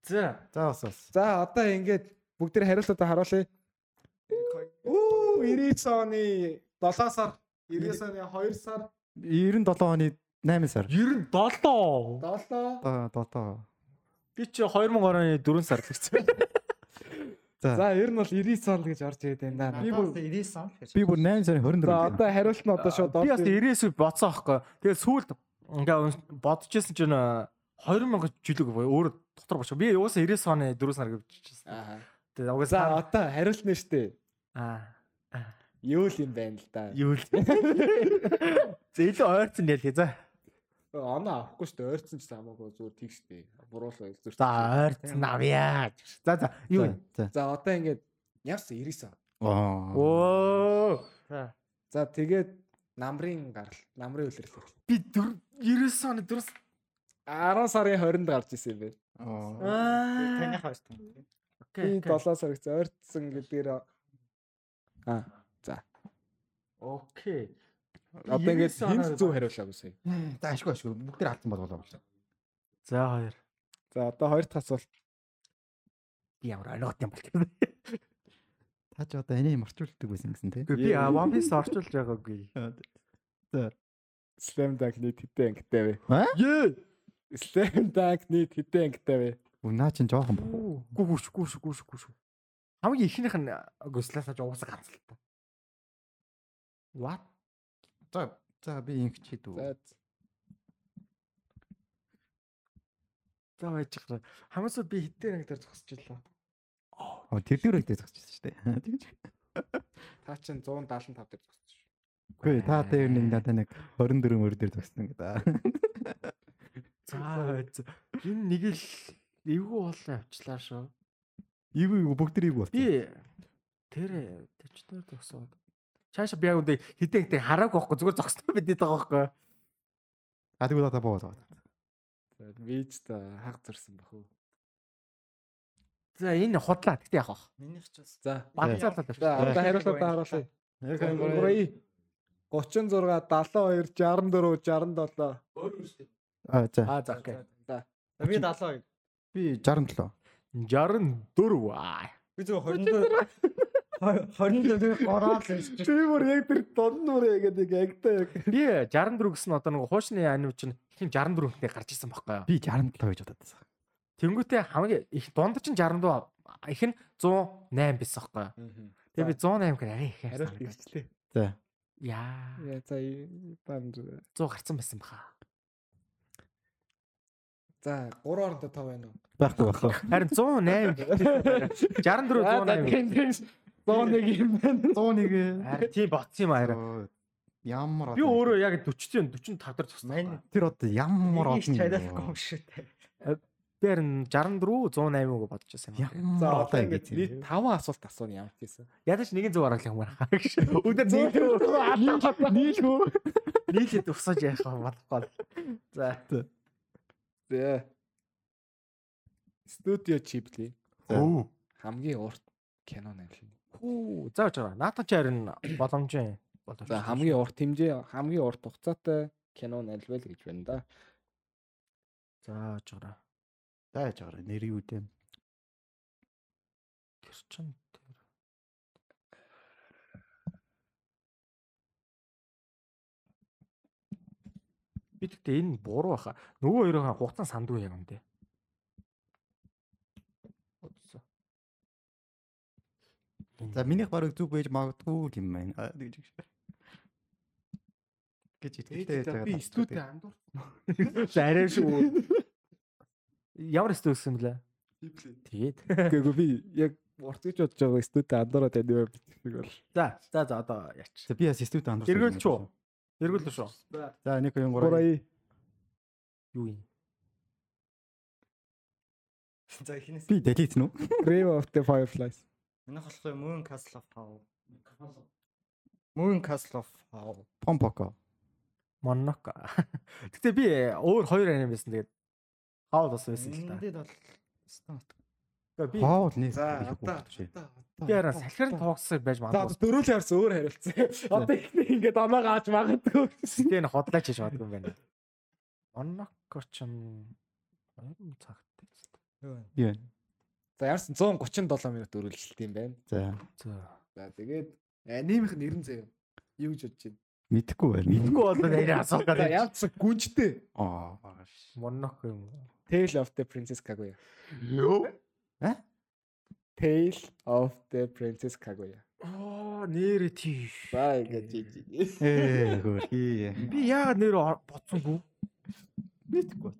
За. За бас бас. За одоо ингээд бүгд тэ хариултуудаа харуулъя. Оо 99 оны 7 сар 99 оны 2 сар 97 оны 8 сар. 97. 7 Одоо дотоо. Би чи 2000 оны 4 сар л гэсэн. За. Ер нь бол 99 он гэж орж ирээд байна. да. Би бүр бүр 90 сан гэж. Би бүр 8 сарын 24. За одоо хариулт нь одоо шууд Би бас орж ирж 90-с бодсон аахгүй. Тэгээд сүүлд ингээ бодчихсон чинь 2000 жилиг өөр дотор боч. Би уусаа 90 оны 4 сар. Аа. Тэгээд угаасаа одоо хариулт нь штэ. аа Юу л юм байна л да. юу л. За илүү ойрцсон ялхий за. Оноо авахгүй штэ. Ойрцсон ч хамаагүй зүгээр тэг штэ. Буруул байл зүр. За ойрцсон авъя. За за юу вэ? За. Одоо ингээд явсан 99 он. Оо. Оо. За. Тэгээд намрын гарал, намрын үлрэл. Би 90 оны 4 10 сарын 20-нд гарч исэн юм байна. Оо. Аа. Таны хавьд юм. Би 7 сар гэж ойрцсон гэдгээр аа за. Окей. Одоо ингээд 99 оноо хинт зөв хариулаагүй сая. За ашгүй ашгүй. Бүгд тэр алдсан болголоо. За хоёр. За одоо хоёр дахь асуулт. Би ямар ойлгот юм бол тийм. Та ч одоо энийг марчуулдаг байсан гэсэн тий. Би One Piece орчуулж байгаагүй. Slam Dunk нийт хэдэн ангитай вэ? Ее. Slam Dunk нийт хэдэн ангитай вэ? Унаа чин жоохон. Гүү гүүш гүүш гүүш гүүш. Хамгийн ихнийх нь гуслаасаа ч уусаа ганц л та. What? За за би ингэч хийдүү. За За байж байгаа. Хамаасаа би хитээр анги дээр зогсож байлаа. Оо тэр дээр ихтэй зогсчихсон шүү дээ. Тэгж. та чинь 175 дээр зогссон шүү. Үгүй та дээр нэг надад нэг 24 мөр дээр зогссон гэдэг. За энэ нэг л эвгүй болоо явчлаа шүү. Ивгүй бүгд тэр ивгүй болсон. Би Тэр тэчнэр төгсөөд. Чааша би яг үндэ хитэн хитэн хараагүй байхгүй зүгээр зогсноо бидэд байгаа байхгүй. А тэгвэл одоо боо. За виж та хаг зурсан бах уу. За энэ худлаа тэгтээ яах вэ? Минийх ч бас За Бадцаалаа За одоо хариултаа харуулъя. Яг 33 36 74 67. А за. Аа за окей. За. би 72. Би 67. 64 аа. Би зөв 24 24 гороод л ирж Би бүр яг тэр донд бүр яг нэг ягтай яг. Би 64 гэсэн одоо нэг хуучны аним чинь хин 64 хүнтэй гарч ирсэн байхгүй юу? Би 67 гэж бодоод байсан. Тэнгүүтээ хамгийн их дунд чинь 64 их нь 108 байсан байхгүй юу? Тэгээ би 108 гэр арай их ирчлээ. За. Яа. Яа за банд. 100 гарцсан байсан баха. За 3 орондоо 5 байна уу? Байхгүй байхгүй. Харин 108 64 108. 101 юм байна. 101. Харин тийм ботсон юм аа. Ямар Би өөрөө яг 40 45 дээр. Мань тэр одоо ямар олон чадахгүй юм шүү дээ. Харин 64 108 үг бодож байсан юм. За одоо ингэж нийт 5 асуулт асууна ямар ч гэсэн. Ядаж нэгэн зөв аргалах юм байна. Өдөр нийлүү. Нийлхүү. Нийлээд өсөж яах вэ болохгүй. За. За. Студио Чибли Хөө. хамгийн урт кино найруулна. Хүү. За очоо. Наатан ч харин боломжтой. Боломжтой. За хамгийн урт хэмжээ хамгийн урт хугацаатай кино найруулбал гэж байна да. За очоо. тааж байгаа нэр юу дээ. Тэр чин тэр. Би тэгтээ энэ буруу баха. Нөгөө хоёрын хугацаа сандгүй яг юм дээ. За минийх барыг зүг байж магадгүй юм байна. Тэгж гэж. гэж итгэлтэй Би студид андуурсан. Зарай шүү. Ямар студ гэсэн блэ? Тэгээд. Гэхдээ би яг урт гэж бодож байгаа студид андуураад байна юм бичиг бол. За, за за одоо яач. За би бас студид андуурсан. Эргүүлч үү? Эргүүл шүү. За 1 2 3. Гурай. Юу юм? За ихнээс Би delete нү? Grave of the Fireflies. Минийх болохгүй Moon Castle of Howl. Moon Castle of Howl. Помпоко. Моноко. Гэтэ би өөр хоёр аним байсан тэгээд хаал бас байсан л та. Эндээд бол. Тэгээ би Хоол нэ. За одоо би хараа салхирын тоогсыг байж За магадгүй. дөрөөлөө харсан өөр хариулцсан. Одоо ихний ингээд оноо гааж магадгүй. Энэ хотлаач хийж магадгүй юм байна. Моноко ч юм 2 цагтай. Юу вэ? За яарсан 137 минут өрүүлжилт юм байна. За За. За тэгээд анимих нэрэн заяа. Юу гэж бодож байна? мэдхгүй байна. Мэдгүй бол нэрээ асуух гэдэг. яалтсан гүнжтэй. Аа. Моноко юм. Tale of the Princess Kaguya. Юу? Tale of the Princess Kaguya. Аа нэрээ тий. За ингээд жиж. Ээ хөрхий. Би яагаад нэр бодсонгүй? Мэдхгүй.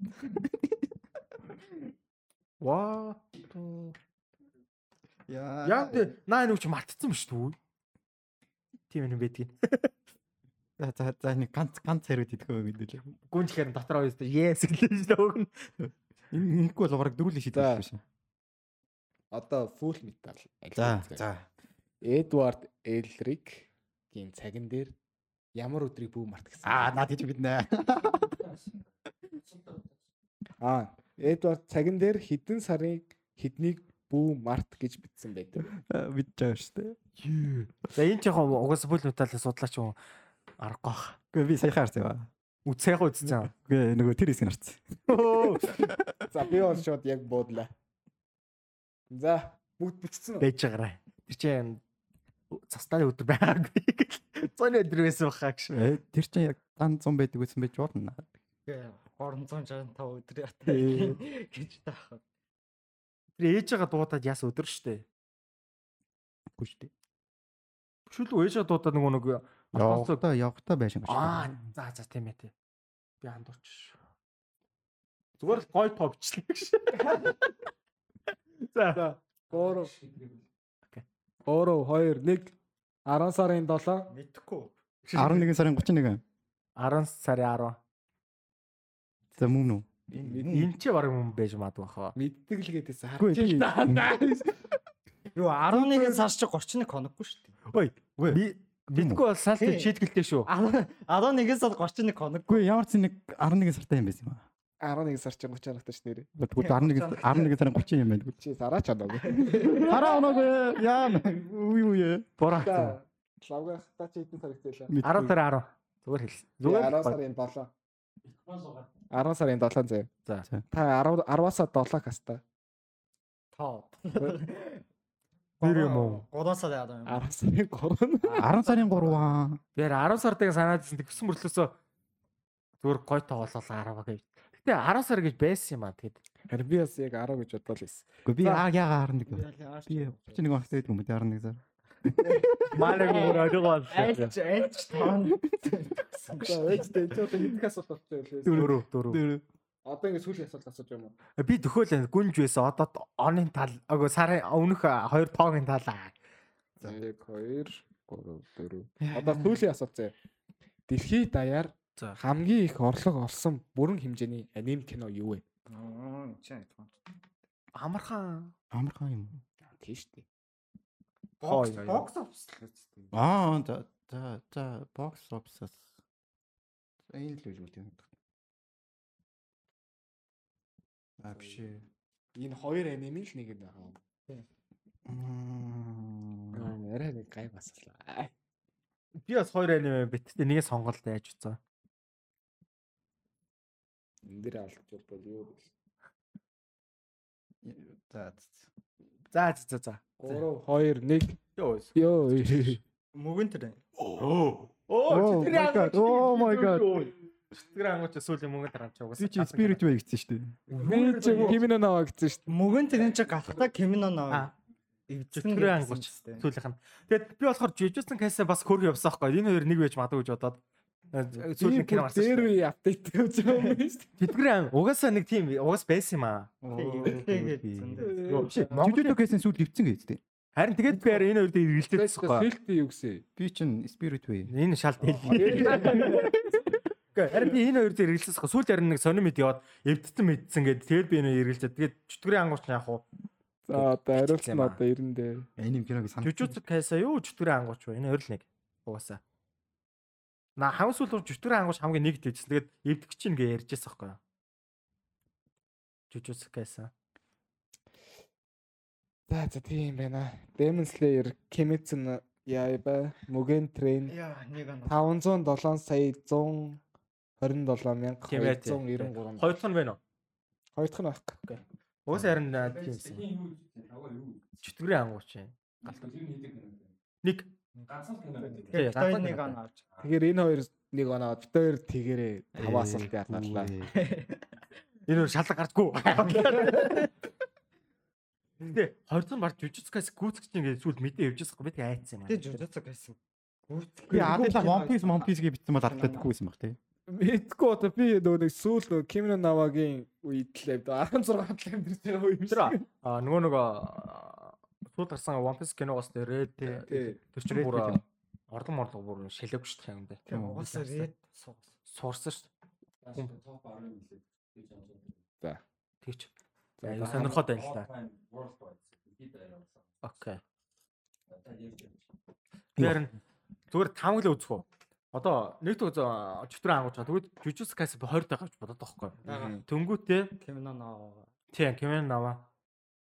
Ваа. Яа. Яг наа нүч мартцсан биш үү? Тийм юм байдгийг. За за за нэг ганц ганц хариуд идэхөө гэдэг л. Гүнж хэрэг дотор хоёроо yes дээ өгнө. Энэ ингэхгүй бол бараг дөрүлээ шийдэх биш. Одоо Full Metal. За за. Эдвард Элрикийн цагин дээр ямар өдрийг бүү март гэсэн. Аа наад гэж биднэ. Аа, Эдвард цагин дээр хідэн сарын хіднийг бүү март гэж бичсэн байдаг. Бид жаа штэ. За энэ ч яг угаас бүл металлаа судлаач юм аргагүй бах. Гэхдээ би саяхан харсан ба. Үцээх үзсэн. Үгүй нөгөө тэр хэсгийг харсан. За би бол шууд яг буудлаа. За, бүгд бичсэн үү? Бэж байгаарай. Тэр чинь цастаны өдөр байгаагүй. Цоны өдөр байсан бахаа гэж. Э, Тэр чинь яг дан 100 байдаг гэсэн байж болно. Тэгээ 365 өдөр ята Тий. гэж таах. Тэр ээж байгаа дуудаад яс өдөр штэ. Үгүй штэ. Шүл ээж байгаа дуудаад нөгөө нэг Явахта явахта байшин гэж. Аа за за тийм ээ тий. Би андуурч. Зүгээр л гой бичлээ гэж. За. 3 3 2 1 10 сарын 7 Мэдхгүй. 11 сарын 31. 10 сарын 10. За мөн үү? Энэ ч баг юм байж магадгүй хаа. мэддэг л гэдээсээ Үгүй, харж байна. Юу 11-ээс цааш чи 31 хоноггүй шүү дээ. Ой. Үгүй. Би бидгүй бол салт Тийм. шийдгэлтэй шүү. 11-ээс бол 31 хоноггүй. Үгүй ямар ч нэг 11 сартай юм байсан юм аа. 11 сар чинь 30 харагтай ш нэрээ. Тэгвэл 11 11 сарын 30 юм байна. Чи сараач оноо. Хараа оног яа үе үе. Бураа. За лавгах та чи хэдэн сар ихтэй лээ? 10 сар 10. Зүгээр хэлсэн. Зүгээр Зүгээр 10 сарын 7. 10 сарын 7 зэ. За. Та 10 10-аас 7 хаста. Тоо. Нэр юм уу? 3 сарын адам юм. 10 сарын 3. 10 сарын 3 аа. Би 10 сартыг санаад ирсэн. Тэгсэн мөрлөөсөө зүгээр гой тоглолоо 10 гэж. Гэтэ 10 сар гэж байсан юм аа. Тэгэд Харин би бас яг 10 гэж бодлоо лээс. Үгүй би аа яага 11. Би 31 он хэвчээ юм дээ 11 сар. Бүр ойлгоо Айлч айлч тоон. За ээжтэй ч одоо хэдих асуулт болчихсон лээс. дөрөв дөрөв. Одоо ингэ сүүлийн асуулт асууж юм уу? Би төхөөл гүнж байсан. Одоо оны тал агуу сарын өмнөх хоёр тоогийн талаа. 1 2 3 4. Одоо сүүлийн асуулт зэ. Дэлхийд даяар За. хамгийн их орлого олсон бүрэн хэмжээний аним кино юу вэ? Аа чи Амархан. Амархан юм. Тийм шүү дээ. Бокс бокс офс л үстэй. Аа за за за бокс офсас. Энэ л үйл үү. А биш. Энэ хоёр анимын л нэг юм байна. Мм. Аа, арай нэг гай баслаа. Би бас хоёр анime биттэй нэгээ сонголт яаж утсан. Энд дээр алдчих бол юу вэ? За За за за за. 3 2 1 Йоо. ёо. Мөгөн тэр. Оо. Oh my god. Oh my god. Чөтгөр ангууч сүүлийн мөнгө тарамч угаас. Би чи спирит вэ гэсэн шүү дээ. Би ч химэн наваа гэсэн шүү Мөгөн тэр чи галахта кимино Аа. нөө. Эвцэн Чөтгөр ангууч сүүлийнх нь. Тэгэд би болохоор жижигсэн кайсаа бас хөрг явсан байхгүй. Энэ хоёр нэг байж магадгүй гэж бодоод дээ. Сүүлийн кино гарсан. дээр үе апдейт гэж юм байна шүү дээ. Анги угаасаа нэг тийм угаас байсан юм аа. Жижиг гэсэн сүүл хөвцөн гэдэг. Харин тэгээд би энэ хоёр дээр эргэлдээд байхгүй. сэлт юу гэсэн? Би чин спирит вэ. Энэ шалт хэл. Гэхдээ харин би энэ хоёр дээр эргэлдээс байхгүй. Сүүлд харин нэг сонир мэд яваад эвдсэн мэдсэн гээд тэгээд би энэ эргэлдээд тэгээд чөтгөрийн ангууч нь яг хуу За одоо юм аа. одоо 90 дээр. Аним киног санах. Жужуцу кайса юу чөтгөрийн ангууч вэ? Энэ хоёр л нэг. Угаасаа. На хавс сүүл чөтгөрийн ангууч хамгийн нэгт байжсэн. Тэгээд эвдэх чинь гээ ярьжсэн байхгүй юу? Жужуцу кайса. За за тийм байна. Demon Slayer, Kimetsu no Yaiba, Mugen Train Яа, нэг ана. 507 сая 127 мянга Тийм ээ, тийм. 293. Хоёр дахь нь байна уу? Хоёр дахь нь байхгүй. Угаасаа харин тиймсэн. Чөтгөрийн ангууч юм. Нэг Тэгэхээр ганцхан нэг нэг ана авч. Тэгэхээр энэ хоёр нэг оноо бит хоёр тэгээрээ таван асуулт яатлаа. Энэ өөр шалга гардггүй. Гэтэ 20 бар жужицкаас гүцгч ингээд сүүл мэдээ явжсэн байхгүй би айцсан юм. Тэ жужуцу гэсэн. Би адилхан One Piece One Piece гэж битсэн бол ардтайдаггүй юм баг тий. Мэдгүй одоо би нөгөө нэг сүүл нөгөө no Nawa-гийн үед л 16 талын дээр тэр үе юм шиг. а нөгөө нөгөө сүүл гарсан One Piece киногоос дээр Тий. тэр чинь бүр Red орлон морлог бүр шилээг шүү дээ юм бэ. Тийм угаасаа суугас. Суурсан шүү дээ. За. Тэгч. За аюу сонирхоод байна л та. Окей. Тэр зүгээр тавг л үзэх үү. Одоо нэгт чөтгөр ангууч. Тэгвэл жужицкаас 20 тагавч бодоод байгаа байхгүй. Төнгүүтээ Кимино ноо. тийм кемен наваа.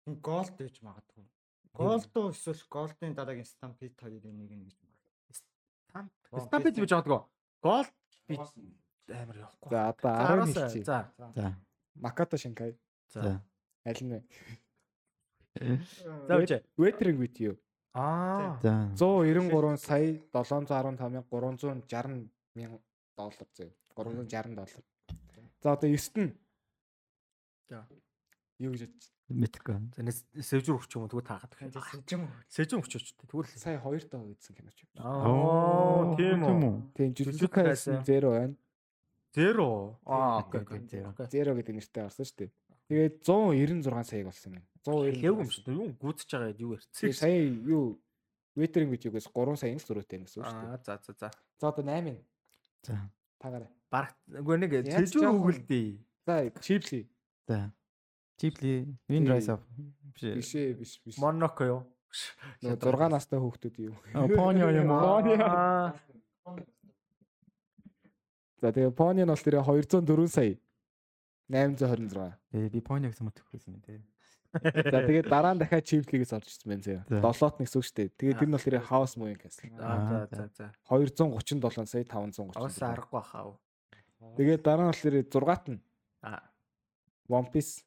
Голд гэж магадгүй. Голд уу эсвэл голдын дараагийн стампит хоёрын нэг нь гэж магадгүй. Стампид гэж бодгоо. Гол би амар явахгүй. За одоо 10 10-аас хэлчихье. За. За. Макато Шинкай. За. Аль нь вэ? За үчи. Waiting with you. Аа. За. 193 сая 715 360 мянган доллар зөө. 360 доллар. За одоо 9-т нь. За. Юу гэж бодчих. Мэдхгүй. За нэг сэвжүр өгч юм уу тэгвэл таагаад. Сэжим. Сэжүр өгч өчтэй. Тэгвэл Сая 2 тоо үзсэн киноч. Аа, тийм үү. Тийм. Kaisen 0 байна. Зеро. Аа, окей. Окей, окей. зеро. Окей. 0 гэдэг нэртэй гарсан шүү дээ. Тэгээд 196 саяг болсон юм. 190. Хэлээгүй юм шүү дээ. Юу гүцэж байгаа юу Тэгээ ярьц. сая юу with you-гээс 3 саяын л зөрөөтэй юм гэсэн үг шүү дээ. Аа, за за за. За одоо 8. За. Тагаарай. Бараг үгүй нэг жоохон- өгөлдөө. За Ghibli. За. Ghibli, Wind Rise of биш. Биш ээ, биш биш. Моноко юу? Нөгөө 6 настай хүүхдүүд юу. Понио юм уу? Аа. За тэгээ Пони нь бол тэр 204 сая 826. Э би понио гэсэн мэт өгсөн юм тий. За тэгээд дараа нь дахиад чиплигээс орж ирсэн байна зөө. Долоот нь гэсэн үг шүү дээ. Тэгээд тэр нь бол тэр хаус муу юм касл. Аа за за за. 237 сая 530. Оос аргагүй бахаа. Тэгээд дараа нь бол тэр 6-т нь Аа. One Piece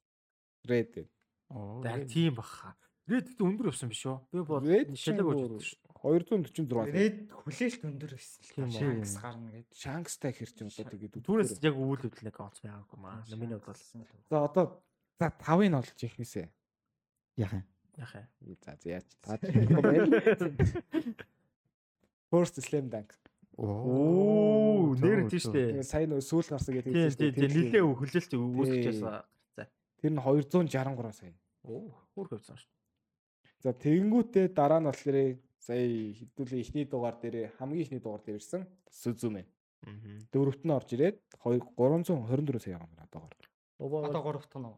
Red. Оо. Яг тийм бахаа. Red гэдэг өндөр явсан биш үү? Би бол чинь болж бүр шүү. 246. Red хүлээлт өндөр байсан л Тийм та. үү. Шанкс гарна гэж. Шанкстай хэр ч юм одоо тэгээд Түүнээс яг үйл хөдлөл нэг онц байгаагүй маа. Миний хувьд бол За одоо за 5-ыг олж ихнээсээ. Яах юм? яах юм. За за таад байна. First Slam Dunk. Оо, нэр тийш Тэгээ дээ. сайн сүүл гарсан гэдэг шүү тийм нилээ хөлөлт үүсчихээс. За. Тэр нь 263 сая. Оо, бүр хөвсөн шүү. За тэгэнгүүтээ дараа нь болохоор сая хэдүүлээ ихний дугаар дээр хамгийн ихний дугаар дээр ирсэн Сүзүмэ. Аа. Дөрөвт нь орж ирээд 2 324 сая байгаа юм байна одоогоор. Одоо гурав дахь нь. уу?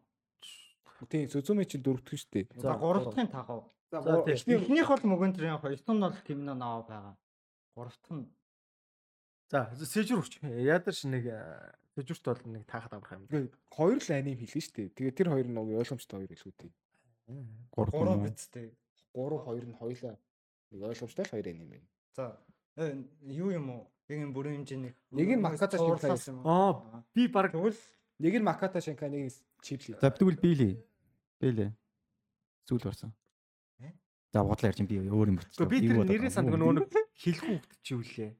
Тийм Сүзүмэ чинь дөрөвт нь шүү дээ. За гурав дахь нь тагав. За, эхний Эхнийх бол мөгөндрийн хоёр дахь нь бол Тимнэ наваа байгаа. Гурав дахь нь За, сэжүр өгч. Ядарч нэг сэжүрт бол нэг таахад амрах юм. Тэгээ хоёр л аним хэлнэ шүү дээ. Тэгээ тэр хоёр нь ойлгомжтой хоёр хэлгүүтэй. гурав бицтэй. 3 2 нь хоёлаа нэг ойлгомжтой л хоёр аним байна. За э, юу юм уу? Яг юм бүрэн хэмжээний. Нэг нь Маката уу? Аа, би баг Тэгвэл Нэг нь Маката Шинка нэг нь Чипли. За тэгвэл бийлээ. Бийлээ. Сүүл барсан. Э? За бодлоо ярьж би өөр юм болчихлоо. би тэр нэрээ санд нөгөө нэг хэлэхгүй хөвгт чи үлээ.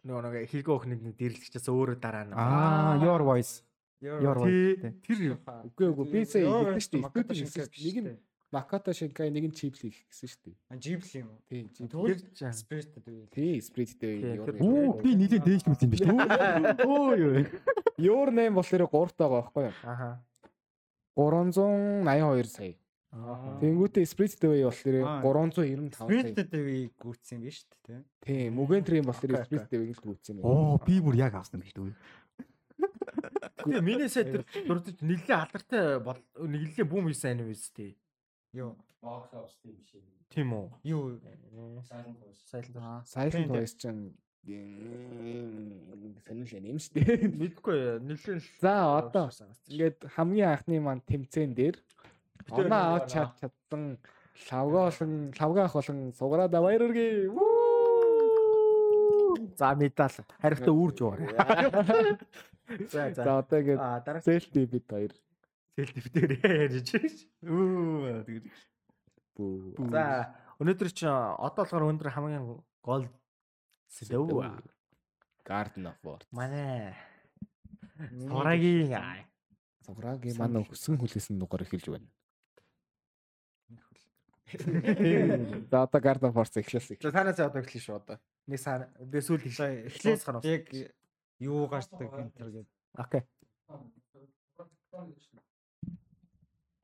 Нөгөө нэг хэлгөө өхнийг нэг дэрлэгчээс өөрөө дараа нь. Аа, your voice. Your voice. Тий- Тэр Үгүй үгүй би сая Ёо, хэлсэн шүү дээ. Маката Студид Шинкай хэлсэн. Нэг нь Маката Шинкай нэг нь Чипли гэсэн шүү дээ. Жибл юм уу? Тийм. Тэгвэл. Spirit үү? Тийм Сприттэй тэр- Оо, би нилийн дээж мэдсэн юм биш үү? Оо юу. Your name болохоор 3 таага байхгүй юу? Аха. 382 сая. Аа. Тэнгүүтээ Сприттэй болохоор Аа. 395 сая. Spirit дэвийг гүйтсэн юм биш үү? те? Тийм Мөгэнтрийн болохоор Окей, Сприттэй л гүйцсэн юм. Оо, би бүр яг авсан биш үү? Тэгээ миний сайд тэр дурдж нэлээ алдартай бол нэглээ бүүм хийсэн аним биз дээ. Юу? Тийм үү? Юу? Сайлент. Аа. Silent Тийм, тийм. Voice чинь сонирхол юм шүү дээ. Мэдгүй нэлээ За одоо ингээд хамгийн анхны маань тэмцээн дээр оноо авч чад чадсан лавга болон лавга ах болон сугараа баяргий. За медаль. Хариутай үрж уугаар. За За за. одоо дараа Селти бид хоёр. сэлт битээр ярьж байна. Үу. тэгээд. Бүү. За өнөөдөр чи одоо болохоор өндөр хамгийн гол сэдв. Garden of War. Манай Сурагийн аа. Сугарагийн манай өсгөн хүлээсэн дугаар эхэлж байна. За одоо Garden of War эхлэсэн. За танаас одоо эхлэе шүү одоо. Нэг сар би сүүл эхлэе. Дуусгах нь яг юу гардаг энэ төр гэдэг. Окей.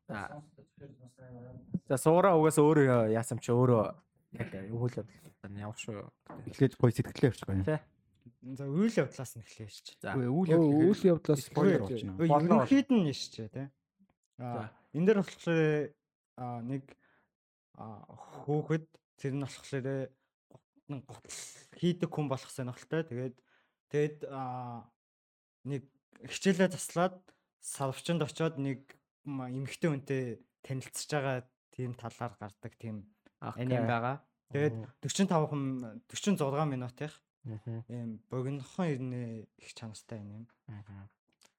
За. За суура угаас өөрөө яасан ч өөрөө яг явдал явах шүү. Эхлээд гоё сэтгэлээ явчих гоё. Тий. За үйл явдлаас нь эхлэвч. За. Үйл Үйл явдлаас спойлер болчихно. Болно, Ерөнхийд нь ч тий. Аа энэ дээр болохоор нэг аа хөөхд тэр нь болохоор гутал хийдэг хүн болох сонирхолтой. Тэгээд тэгэд нэг хичээлээ таслаад савчанд очоод нэг эмэгтэй хүнтэй танилцж байгаа тийм талаар гардаг тийм аним байгаа. Тэгээд 45 хүн 46 минутын ийм богинохон ирнэ их чанартай аним.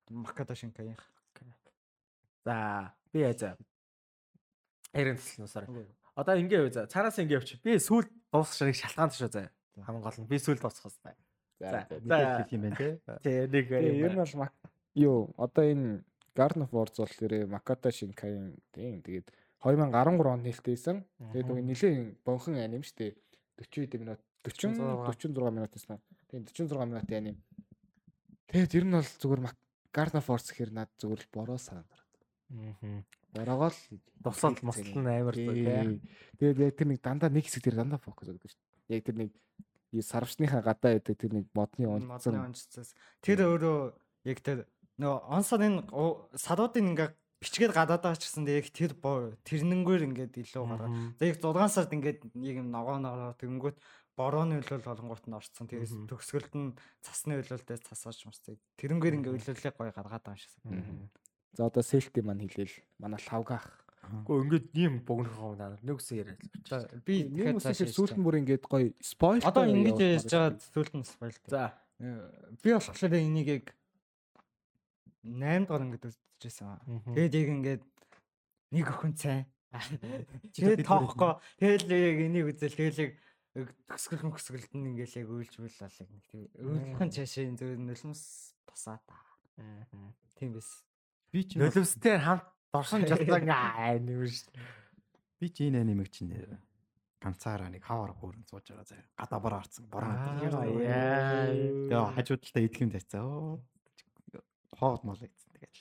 Макада шинкаих. За би яа за. Ярин төслнөөсөр. Одоо ингээ үе за. Цаанаас ингээ явчих. Би сүүл дуусгах шиг шалтгаан тушаа за. Хамгийн гол нь би сүүл дуусгах хэрэгтэй. За. Хэлэх юм байна тий. Тэ нэг ер нь бол юу одоо энэ Garden of War болохоор Маката Шинкайн тийм тэгээд 2013 онд нээлттэйсэн. Тэгээд үгүй нэлээд бонхон аним штэ 40 хэдэн минут 40 46 минут гэсэн. Тийм 46 минутын аним. Тэгээд ер нь бол зүгээр Garden of War гэхэр над зүгээр л бороо санаад байна. Бороогоо л Тусаад мосл нь амар Тий. тий. Тэгээд яг тэр нэг дандаа нэг хэсэг дээр дандаа фокус өгдөг шүү дээ. Яг тэр нэг сарвчныхаа гадаа байдаг тэр нэг модны онцсон. онцгоос тэр өөрөө яг тэр нөгөө онсод энэ уу- садуудын ингээ бичгээд гадаад байгаа ч гэсэн яг тэр тэрнэнгээр ингээд илүү гаргаад. За яг 6 сард ингээд нэг юм ногоо ногоо тэгэнгүүт борооны хөлөөл болонгууд нь орцсон. Тэгээс төгсгөлд нь цасны хөлөөлтөөс цасааж мустай. Тэрнгээр ингээ хөлөөллийг гоё гаргаад байгаа юм шиг. За одоо селти маань хэлээл. Манай лавгаах. Гэхдээ ингээд ийм богнохоо надад нэг үсэн яриад л. Би нэг үсэн сүүлтэн бүр ингээд гоё спойл. Одоо ингэж ярьж байгаа сүүлтэн спойл. За би болохоор энийг яг 8 дахь ингээд үзчихсэн. Тэгээд яг ингээд нэг өхөн цай. Тэгээд тоохгүй. Тэгэл яг энийг үзэл тэгэл яг төсгөл мөсгөлд нь ингээл яг үйлж бүлээ яг нэг тийм өөрийнх нь цаашаа зөв нулимс тусаа та. Тийм биш. Би ч нулимстэй хамт дорсон жалтан аа нэмэр шүү дээ. Би ч энэ нэмэг чинь ганцаараа нэг хавар хөөрөн сууж байгаа заяа. Гадабар арцсан бороо. Яа хажууд талаа идэхэм тарцаа. Хоод мал гэсэн тэгээд.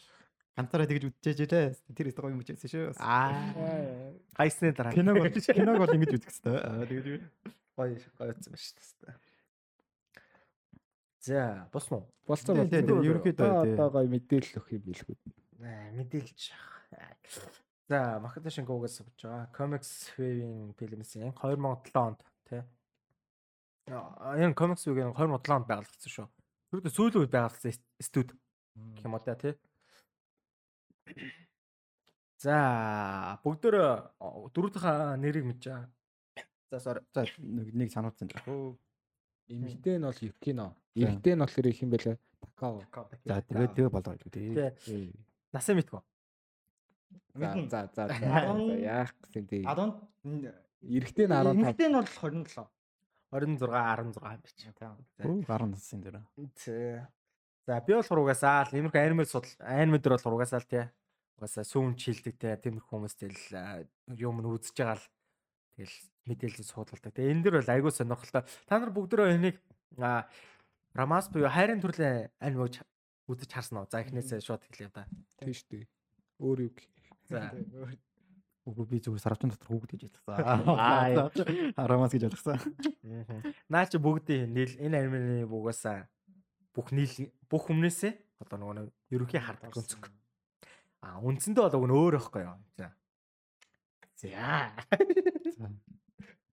Ганцаараа тэгж үдчихэж дээ. Тэр өстө гоё юм чийсэн шүү. Аа. Гайсны дараа. Киног бол киног бол ингэж үзэх хэрэгтэй. Тэгээд гоё гоёцсон ба шүү дээ. За, босно уу? Болцоо бол тийм ерөнхийдөө одоо гоё мэдээлэл өгөх юм билгүй. Аа, мэдээлж. За, Макдашинкогоос сувж байгаа. Comics Wave-ийн фильмсэн 2007 онд тий. Энэ Comics Wave-ийн 2007 онд байгуулагдсан шүү. Тэрүүд сүүлийн үед байгуулагдсан студ гэх юм уу тий. За, бүгдөө дөрөвдөх нэрийг мэдэж байгаа. За sorry. За нэг сануулсан л. Эмэгтэй нь бол Юкино. Эрэгтэй нь болохоор их юм бэлээ. Такао. За тэгээд тэгээ болоо гэдэг тий. Насаа мэдгүй. За за за яах гэсэн тий. 10 эрэгтэй нь 15. Эмэгтэй нь бол 27. 26 16 юм биш. Хөө гарын насны дээр. Тий. За би болохоор угаасаа л иймэрхүү аниме судал аниме дээр болохоор угаасаа л тий. Угаасаа сүүн чилдэг тий. Тиймэрхүү хүмүүстэй л юм нь үзэж байгаа л тэгэл мэдээлэл суудалдаг. Тэгээ энэ дэр бол айгүй сонирхолтой. Та нар бүгдөө энийг Рамас буюу хайрын төрлийн аниме үзэж харсан уу? За эхнээсээ шууд хэлье да. Тийм шүү дээ. Өөр юу гэх. За. Үгүй би зүгээр сарвчин дотор хүүгд гэж ялгсан. Рамас гэж ялгсан. Наа чи бүгдийн нийл энэ аниманы бугасаа бүх нийл бүх хүмүүнээсээ одоо нөгөө ерөнхий хардаг өнцөг. А үндсэндээ бол уг нь өөр байхгүй юу. За. За.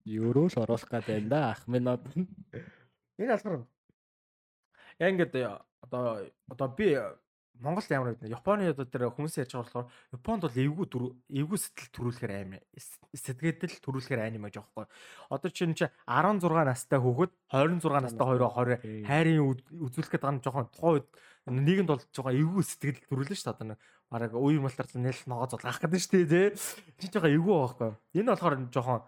Евро л оруулах гэдэг юм да ах минод. Энэ албар. Яг ингээд одоо одоо би Монгол ямар гэдэг Японы одоо тэр хүмүүс ярьж байгаа болохоор Японд бол эвгүй эвгүй сэтгэл төрүүлэхээр аим сэтгэл төрүүлэхээр аим гэж байхгүй. Одоо чинь чи 16 настай хүүхэд 26 настай хоёроо 20 хайрын үзүүлэх гэдэг нь жоохон тухайн үед нийгэмд бол жоохон эвгүй сэтгэл төрүүлнэ шүү дээ. Бараг үеийн малтар нэл ногоо зулгах гэдэг шүү дээ. Чи жоохон эвгүй байгаа байхгүй. Энэ болохоор жоохон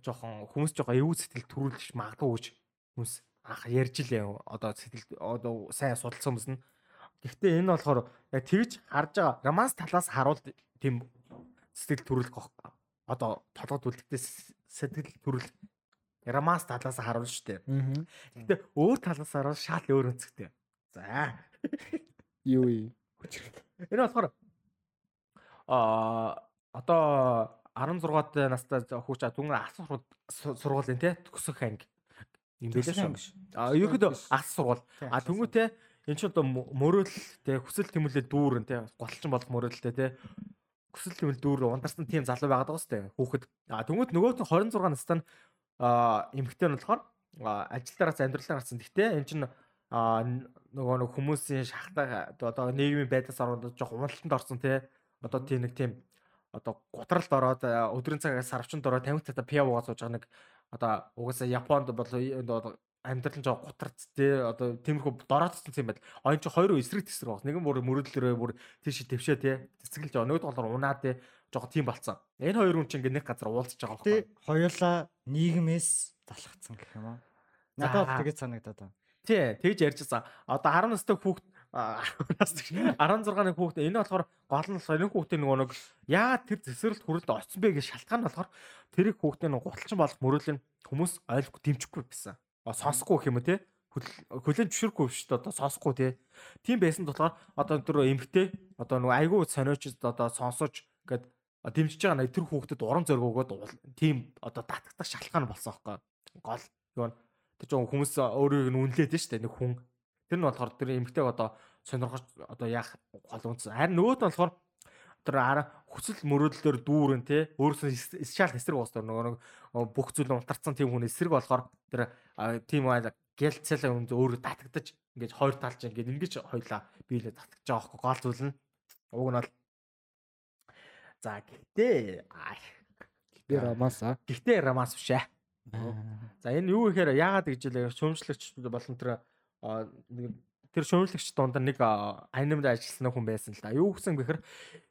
жоохон хүмүүс жоохон эвгүй сэтгэл төрүүлж магадгүй гэж хүмүүс анх ярьж илээ. Одоо сэтгэл одоо сайн судалсан хүмүүс нь Гэхдээ энэ болохоор яг тэгж харж байгаа. Романс талаас харуул тийм сэтгэл төрүүлэх гох. Одоо толгойд үлддээ сэтгэл төрүүл романс талаас харуул шүү дээ. Гэхдээ өөр талаас харуул шал өөр өнцгтэй. За. Юу юу. Энэ болохоор а одоо 16 настай хүүч түн ах сургуулийн те төгсөх анги юм байлаа шүү. А ерөөдөө ах сургууль. А түнүүтэй Энд чинь одоо мөрөөл те хүсэл тэмүүлэл дүүрэн те голчин болох мөрөөлтэй те хүсэл тэмүүлэл дүүр ундарсан тийм залуу байгаад байгаа сте хүүхэд а тэмүүд нөгөөт нь 26 настай нь а эмэгтэй нь болохоор ажилдаараас амьдралаар гарсан. Гэхдээ эн чинь а нөгөө нэг хүмүүсийн шахтаа одоо нийгмийн байдлаас ороод жоох уналтанд орсон те одоо тийм нэг тийм одоо гутралд ороод өдрийн цагаас сарвчанд ороод 50 цата пиа уугаад сууж байгаа нэг одоо угаасаа Японд бол амьдрал нь жоо гутарц те одоо тиймэрхүү дороодсон юм байна. Оон чи хоёр эсрэг тесрэг бас. Нэгэн бүр мөрөдлөрөө бүр тийш твшээ те. Тэсгэлж байгаа. Нөгөөд болохоор унаа те. Жоо тийм болцсон. Энэ хоёр хүн чинь ингээ нэг газар уулзж байгаа байхгүй. Хоёулаа нийгмээс залхацсан гэх юм аа. Надад тэгээд санагдаад байна. Тий, тэгж ярьжсан. Одоо 10 настай хүүхд 16-ны хүүхд энэ болохоор гол нь энэ хүүхдийн нөгөө нэг яагаад тэр зэсрэлт хүрэлт очсон бэ гэж шалтгаан нь болохоор тэр хүүхдийн нөгөө гуталчин болох мөрөөлөнд хүмүүс ойлгохгүй дэмжихгүй байсан. Сонсохгүй гэх юм уу те хүлэн зөвшөөрөхгүй шүү дээ одоо сонсохгүй те тийм байсан болохоор одоо тэр эмгтэй одоо нөгөө айгүй сониоч одоо сонсож гээд дэмжиж байгаа нэг тэр хүүхдэд уран зориг өгөөд тийм одоо татгах шалтгаан болсон байхгүй гол юу тэр чинь хүмүүс өөрийг нь үнэлээд нь дээ нэг хүн. Тэр нь болохоор тэр эмгтэйг одоо сонирхож одоо яах гол үнс харин нөгөөт нь болохоор тэр ара хүсэл мөрөөдлөөр дүүрэн те өөрөөсөө шал эсрэг уустар нөгөө нэг бүх зүйл унтарсан тийм хүн эсрэг болохоор тэр тийм гэлцэл хүн өөрөө татагдаж ингээд хоёр талж ингээд ингэж хоёлаа биелээ татгаж байгаа хөөе гол зүйл нь. Уг нь бол за гэхдээ гэхдээ рамаас аа гэхдээ рамаас биш ээ за энэ юу гэхээр яагаад гэж хэлээ шүүмжлэгч болон тэр тэр шүүмжлэгч дунд нэг анимд ажилласан хүн байсан л да. Юу гэсэн бэхэр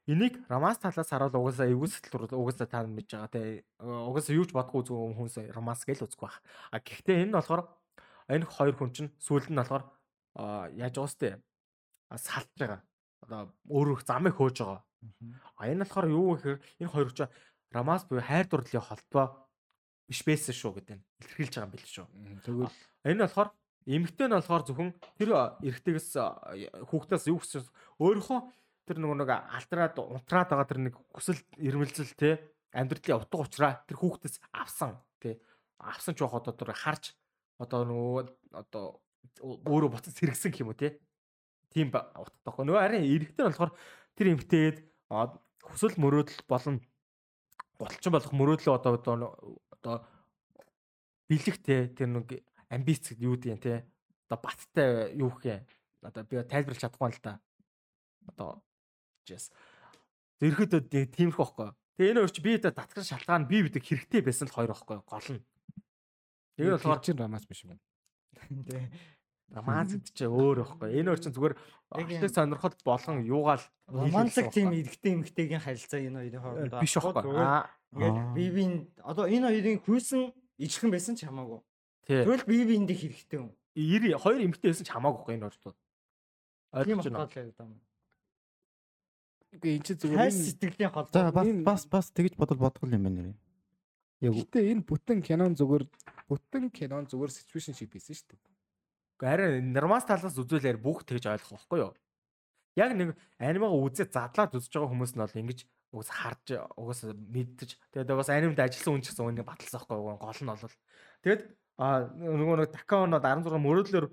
энийг Рамас талаас харуул угаасаа эвгүй сэтгэл угаасаа та мэдж байгаа те. Угаасаа юу ч бодохгүй зөв хүнс Рамас гэж үзэх байх. А гэхдээ энэ нь болохоор энэ хоёр хүн чинь сүүлд нь болохоор яаж сте салж байгаа. Одоо өөрөө замыг хөөж байгаа. А энэ болохоор юу гэхээр энэ хоёр ч Рамас буюу хайр дурлалын холбоо биш байсан шүү гэдэг нь илэрхийлж байгаа юм биш шүү. Тэгвэл энэ болохоор Эмэгтэй нь болохоор зөвхөн тэр эрэгтэйгээс хүүхдээс юу гэсэн өөрийнхөө тэр нөгөө нэг алтраад унтраад байгаа тэр нэг хүсэл ирмэлзэл те амьдралын утга учраа тэр хүүхдээс авсан те авсан ч жоох одоо тэр харж одоо нөгөө одоо өөрөө буцаж сэргсэн гэх юм уу те тийм утгатай. Нөгөө харин эрэгтэй нь болохоор тэр эмэгтэйд хүсэл мөрөөдөл болон гуталчин болох мөрөөдлөө одоо одоо бэлэгтэй тэр нэг амбиц юу гэдэг те одоо баттай юу гэх юм одоо би тайлбарлаж чадахгүй л да. Одоо жис зэрхэд тиймэрхүү байхгүй. Тэгээ энэ өөрч би дэ татгах шалтгаан би бидэг хэрэгтэй байсан л хоёр байхгүй гол нь. Тэгээ болохоор чинь рамаас биш юм тий Романс гэдэг чинь өөр байхгүй. Энэ өөр чинь зүгээр агшлаг сонирхол болгон юугаал романлог тийм эрэгтэй эмэгтэйгийн харилцаа энэ хоёрын хооронд биш байхгүй. Ингээд би би одоо энэ хоёрын хүйсэн ижихэн байсан ч хамаагүй. Тэгвэл би биэндээ хэрэгтэй юм. 90 хоёр эмэгтэй байсан ч хамаагүй байхгүй энэ орчууд. Ойлгож байна. Үгүй эн чинь зүгээр энэ сэтгэлийн хол. За бас бас бас тэгж бодол бодгол юм байна нэр. Яг үгүй энэ бүтэн кинон зүгээр бүтэн кинон зүгээр ситүэйшн шиг байсан шүү дээ. Гэхдээ харин нормас талаас үзүүлээр бүх тэгж ойлгох байхгүй юу? Яг нэг анимагаа үзээд задлаад үзэж байгаа хүмүүс нь бол ингэж угс харж угс мэддэж тэгээд бас анимд ажилласан хүн ч гэсэн үүнийг баталсан байхгүй? Гол нь бол тэгээд нөгөө нэг такаонод 16 мөрөөдлөөр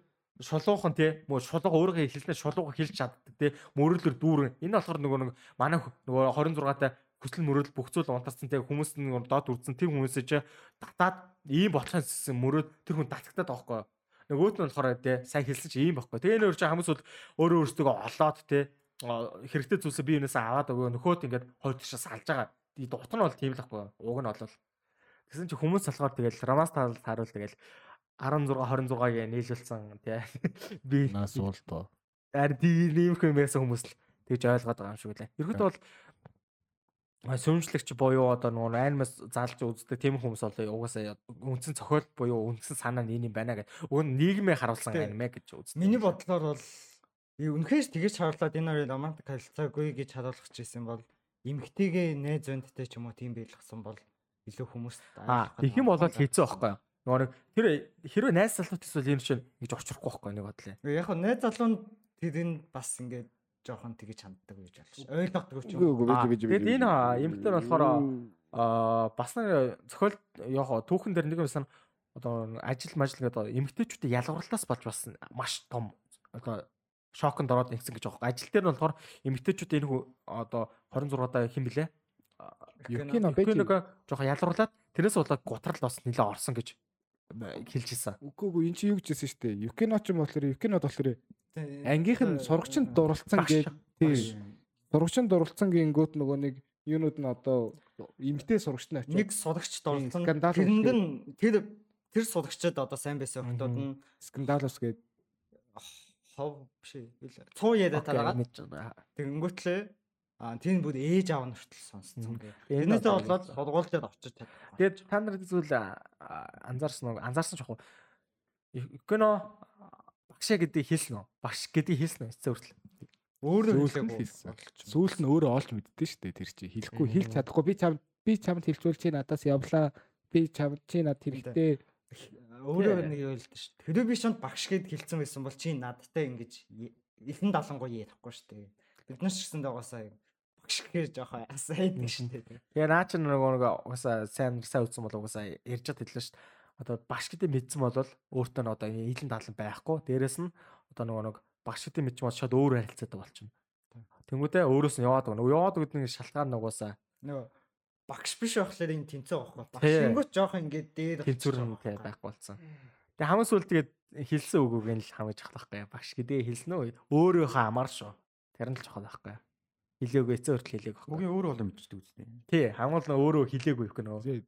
шулуухан тий мөө шулууга өөрийнхөө хэлснээр шулууга хэлж чаддаг тий мөрөөдлөөр дүүрэн. Энэ болохоор нөгөө нэг манай нөгөө 26 та хүсэл мөрөөдөл бүх зүйл унтарсан тий хүмүүс нь доод үрдсэн тэр хүмүүсээ чи татаад ийм болохын мөрөөд тэр хүн татагтаад байгаа байхгүй. Нөгөөт нь болохоор тий сайн хэлсэн чи ийм байхгүй. Тэгээ нөр чи хүмүүс бол өөрөө өөрсдөө олоод тий хэрэгтэй зүйлсээ би юунаас аваад өгөө нөхөд ингээд хоёр тишээ салж байгаа дутар нь бол тийм л байхгүй уг нь бол Тэгсэн чи хүмүүс болохоор тэгэл Ромас тал харуул тэгэл 16 26-ыг нийлүүлсэн тий. Би нас уултоо. Ар диймх юм байсан хүмүүс л тэгж ойлгоод байгаа юм шиг лээ. Ерөнхийдөө бол сүмжлэгч буюу одоо нөгөө аймаас залж үздэг тийм хүмүүс бол угаасаа үндсэн цохол буюу үндсэн санаа нь энэ юм байна гэдэг. Уг нь нийгмээ харуулсан аниме гэж үздэг. Миний бодлоор бол үнэхээр тэгэж харуулад энэ хоёр романтик харилцаагүй гэж харуулах гэсэн бол эмгтэйгээ найз зөндтэй ч юм уу тийм байлгасан бол илүү хүмүүст аа их юм болоод хийцэн байхгүй нөгөө нэг тэр хэрвээ найз залуутаас бол энэ чинь ингэж орчрохгүй байхгүй нэг бодлоо. Яг нь найз залуу тэр энэ бас ингээд жоохон тэгэж ханддаг гэж болж ойлгодог ч юм. Тэгээд энэ эмэгтэй болохоор аа бас нэг зохиол яг түүхэн дээр нэг юмсан одоо ажил мажил гэдэг эмэгтэйчүүдийн ялгуурлаас болж бас маш том одоо шоконд ороод ингэсэн гэж байгаа. Ажил дээр нь болохоор эмэгтэйчүүд энэ одоо 26 даа хэм блэ? Юкино нэг жоохон ялруулад тэрнээс болоод гутрал бас нэлээ орсон гэж хэлж ирсэн. Үгүй үгүй эн чинь юу гэжсэн шүү дээ. Юкино ч юм болохоор Юкинод болохоор ангийнх нь сурагчинд дурлцсан гэж тий. Сурагчинд дурлцсан гингүүд нөгөө нэг юунууд нь одоо эмгтэй сурагч нь очив. Нэг сурагч дурлцсан. Тэрэнд нь тэр тэр сурагчид одоо сайн байсан хүмүүс нь скандалус гээд хов биш ээ. Цуу яриа тараагаад. Тэгэнгүүтлээ Аа тийм бүр ээж аав нь хүртэл сонсцсон гэх. Тэрнээсээ болоод сургуулиуд очиж чадсан. Тэгээд та нар зүйл анзаарсан уу? Анзаарсан ч яг кино багшаа гэдэг хэлсэн үү? Багш гэдэг хэлсэн үү? Эцсээ хүртэл. Өөрөө хэлсэн. Сүүлд нь өөрөө олж мэддэн шүү дээ тэр чи. Хэлэхгүй хэлж чадахгүй би чам би чамд хэлчихвэл чи надаас явлаа. Би чам чи над хэрэгтэй өөрөө нэг юу хэлдэж шүү. Тэрөө би шонд багш гэд хэлсэн байсан бол чи надтай ингэж элен далангуй ярихгүй шүү дээ. Бид нар ч гэсэн дагасаа багш гэхээр жоохон асайд гэж шин тий. Тэгээ наа чи нөгөө нэг угаасаа сайн сайн үзсэн бол угаасаа ярьж чад хэллээ шүү дээ. Одоо багш гэдэг мэдсэн бол өөртөө одоо илэн даалан байхгүй. Дээрэс нь одоо нөгөө нэг багш гэдэг мэдсэн бол шууд өөр харилцаатай болчихно. Тэнгүүтээ өөрөөс нь яваад байгаа. Яваад гэдэг нь шалтгаан нугасаа нөгөө багш биш болохоор энэ тэнцээ байхгүй. Багш Тий. ингүүт жоох ингээд дээр тэнцвэр нь тий байхгүй болсон. Тэгээ хамгийн сүүлд тэгээд хэлсэн үгүүг нь л хамж ахлах байхгүй. Багш гэдэг хэлсэн үү? Өөрөөхөө амар шүү. Тэр нь л чухал байхгүй. Хилээгүй эцээ хүртэл хилээг байхгүй. Угийн өөрөө бол мэддэг үстэй. Тий, хамгийн нь өөрөө хилээгүй их гэнэ.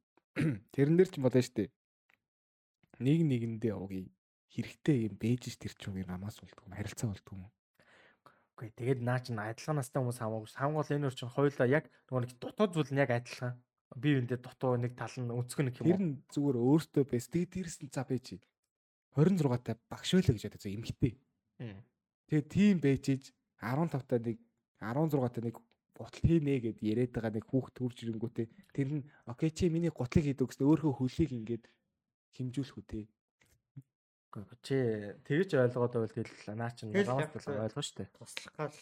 Тэрэн дээр ч болно шүү дээ. Нэг нэгэндээ угийн хэрэгтэй юм бэж ш тэр чинь угийн намаас болдгоо юм харилцаа болдгоо Үгүй тэгээд наа чин адилхан настай хүмүүс хамаагүй. Хамгийн гол энэ өөр чин хоёулаа яг нөгөө нэг дутуу зүйл нь яг адилхан. Би үүндээ дутуу нэг тал нь өнцгөн Тэр юм. нь зүгээр өөртөө байс. Тэгээд нь за бэж. 26 таа багш байлаа гэж бодож эмхтэй. уу. Тэгээд тийм бэжж 15 таа нэг 16 таа нэг гутал хийнэ гэд яриад байгаа нэг хүүхд төрж ирэнгүүтээ тэр нь окей чи миний гутлыг хийдэг гэсэн өөрөө хөлийг ингээд химжүүлэх үү те. Үгүй чи тэгэж ойлгоод байвал тэгэл наа чин Тэгэл намаас яг л ойлгоо штэ. туслах гал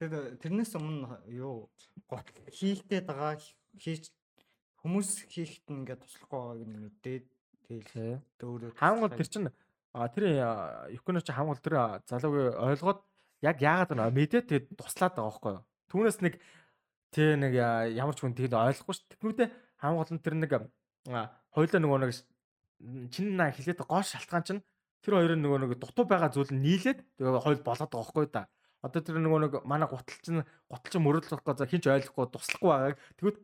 тэр тэрнээс өмнө юу гот хийхтэй байгаа хийж хүмүүс хийхэд нь ингээд туслахгүй байгааг нь мэдээд тэгэл өөрөө Хамгийн гол тэр чин а тэр юконо чи хамгийн гол тэр залуугийн ойлгоод яг яагаад нэ мэдээ тэгээд туслаад байгаа байхгүй юу. Түүнээс нэг тий нэг ямар ч хүн тэгээд ойлгохгүй ш. Тэгнүүдээ хамгийн гол нь тэр нэг а, хоёулаа нөгөө нэг ш- чин наа хэлээд гоо шалтгаан чинь тэр хоёрын нөгөө нэг дутуу байгаа зүйл нь нийлээд тэгээ хоёул болоод байгаа юу да. Одоо тэр нөгөө нэг манай гутал чинь гутал чинь мөрөдлөхгүй за хинч ойлгохгүй туслахгүй байгааг тэгвэл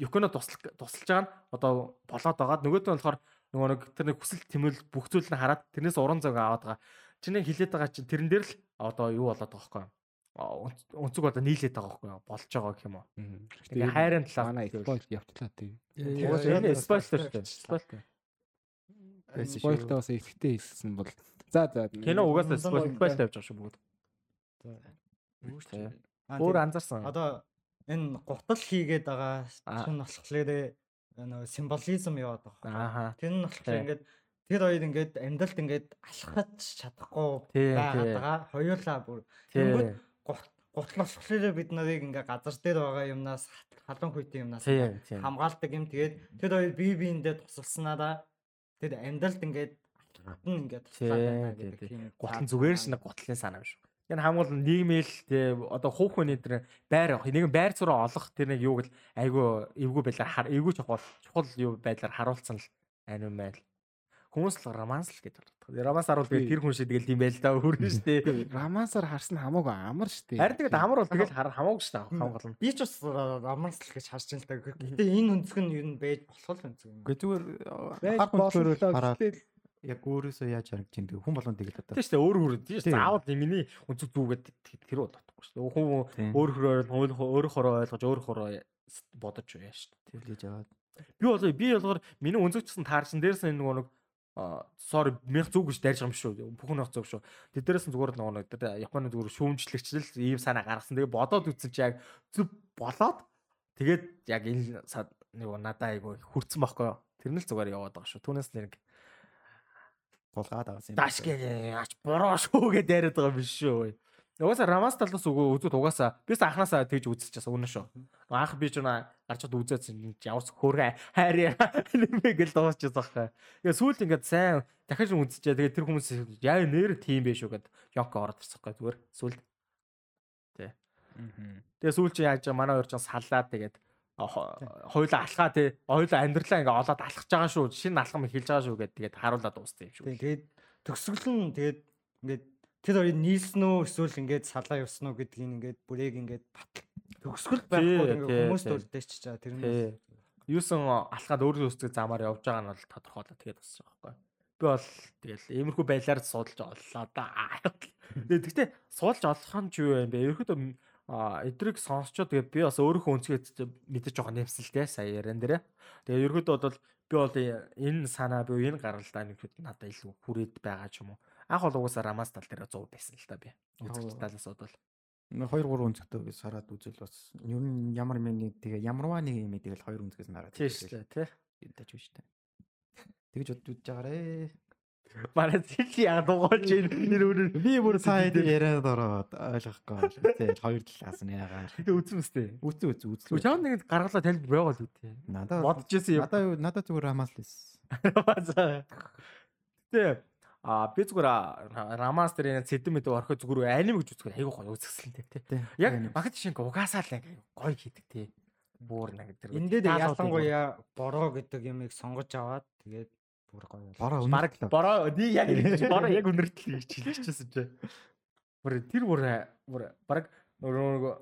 юконо туслах тусалж байгаа нь одоо болоод байгаа. Нөгөөд нь болохоор нөгөө нэг тэр нэг хүсэл тэмэл бүх зүйл нь хараад тэрнээс уран зөг аваад байгаа. Чиний хилээд байгаа чинь тэрэн дээр л одоо юу болоод байгаа өнц- Өнцөг одоо нийлээд байгаа байхгүй? Болж байгаа гэх юм уу? Тэгээ хайрын талаар манай явтлаа тий. Угаасаа энэ спойлер шүү дээ. Спойлер. Спойлтаа бас ихтэй хэлсэн бол за за Кино угаасаа уйлдаа. тавьж байгаа шүү бүгд. Аа, Өөр анзаарсан. Одоо энэ гутал хийгээд байгаа Аа. хүн болохоор нөгөө символизм яваад байгаа. Тэр нь болохоор ингээд тэр хоёр ингээд амьдралд ингээд алхаж чадахгүй байгаа. Хоёулаа бүр гут- гутал болохоор бид нарыг ингээ газар дээр байгаа юмнаас халуун хүйтэн юмнаас хамгаалдаг юм. Тэгээд тэр хоёр бие биендээ тусалснараа тэр амьдралд ингээд нь ингээд туслаад байна гэдэг тий. тийм Гутлан цаад зүгээр байна. шнэ гутлын санаа биш. Энэ нь нийгмэл одоо хүүх хүний тэр байр авах. Нэг байр зураа олох тэр нэг юуг л айгүй эвгүй байлаар хар эвгүй чухал чухал юу байлаар харуулсан л ань юм байл. Хүмүүс л романс л гэж боддог. Романс харуул тэгээд тэр хүн шиг тэгэл тийм байл да хүрнэ штэ. рамасаар харсан хамаагүй амар штэ. Харин тэгээд амар бол тэгэл хар хамаагүй штэ хамгийн гол нь. Би ч бас романс л гэж харж байна л та. Гэтэ энэ өнцг нь юу байж болох л өнцг юм. Гэхдээ зүгээр хар хүнчлөөр боллоо хараад гэтэл яг өөрөөсөө яаж харагдаж чинь хүн болгон тэгэл одоо. Тийм штэ өөр өөр тийм заавал миний өнцөг зүгээд тэр бол бодохгүй штэ. Хүн Тийм. өөр хөрөөр өөр хороо ойлгож өөр хороо бодож яа штэ. Тэглэж аваад. Би бол би болохоор миний өнцөгчсөн таарсан дээрс энэ нэг sorry мянга зүг гэж дайрж байгаа юм шүү. Бүхэн ах зүг шүү. Тэд дээрээс нь зүгээр нөгөө нэг тэр Японы зүгээр шүүмжлэгчлэл ийм санаа гаргасан. Тэгээ бодоод үзсэн чи яг зүг болоод тэгээд яг энэ нөгөө надаа айгу хүрцэн байхгүй. Тэр нь л зүгээр яваад байгаа шүү. Түүнээс нэг Тулгаад авсан юм. даш гээ ач бороо шүү гэдээ яриад байгаа юм биш шүү. Угаасаа Рамас талаас үгүй үзүүд угаасаа бис анханасаа тэгж үзчихсэн үнэн шүү. Анх би ч наа гарч чад үзээсэн явс хөөргө хайр нэмэ гэл дуусчихсан байхгүй. Тэгээ сүүлд ингээд сайн дахиж үзчихээ. Тэгээ тэр хүмүүс яа нэр тийм бэ шүү гэд Йоко ороод ирсэн байхгүй зүгээр сүүлд. Тий. Тэгээ сүүлд чи яаж манай хоёр ч саллаад тэгээд хоёулаа алхаа тий. Хоёулаа амьдралаа ингээд олоод алхаж байгаа шүү. Шинэ алхам эхэлж байгаа шүү гэд тэгээд харуулад дууссан юм шүү. Тэгээд төгсгөл нь тэгээд ингээд тэр хоёрыг нийлсэн үү эсвэл ингээд салаа явсан уу гэдгийг ингээд бүрийг ингээд батал төгсгөл байхгүй ингээд хүмүүст тий. үлдээч чаа тэр нь Тий. Юусэн алхаад өөр өөрсдөө замаар явж байгаа нь бол тодорхойлоо тэгээд босч байгаа байхгүй. Би бол тэгэл иймэрхүү байдлаар суудалж оллоо да. Тэгээд гэхдээ суулж олох нь ч юу юм бэ? Ерөөхдөө эдрийг сонсчоо тэгээд би бас өөрийнхөө өнцгөөд мэдэж байгаа нэмсэлтэй сая яран дээрээ. Тэгээд ерөөхдөө бол би бол энэ санаа би энэ гаралдаа нэг хэд надад илүү хүрээд байгаа ч юм уу. Анх бол угаасаа рамас тал дээр 100 байсан л та би. Үзэгч талаас бол. 2 3 өнцгтэй гэж хараад үзэл бас ер нь ямар миний тэгээ ямарваа нэг юм тэгэл хоёр өнцгээс нараад. Шүү дээ, тий. Ядаж биш үү. Тэгж бодож байгаарэ. Манай зэли яг дугуулж энэ Би бүр сайн яриад ороод ойлгохгүй. Тэгээ хоёр талаас нь яагаад. Тэ үзэн үстэй. Үгүй үгүй Үгүй үзлээ. чам нэг гаргалаа танд байгаа л үтэй. Надад Бодож ирсэн юм. надад надад зүгээр хамаал лээс. Тэ А би зүгээр романс дээр энэ сэдэм мэд орхоо зүгээр аним гэж үзэх айгуу гоё үзэсгэлэнтэй тий. Яг багт шиг угаасаа л гоё хийдэг тий. Буур нэг тэр. Энд дээр ялангуяа бороо гэдэг юмыг сонгож аваад тэгээд бүр гоё. Бороо баг бороо нэг яг бороо яг өнөртөл гэж хэлчихсэн чи. Бүр тэр бүр бүр баг нөгөө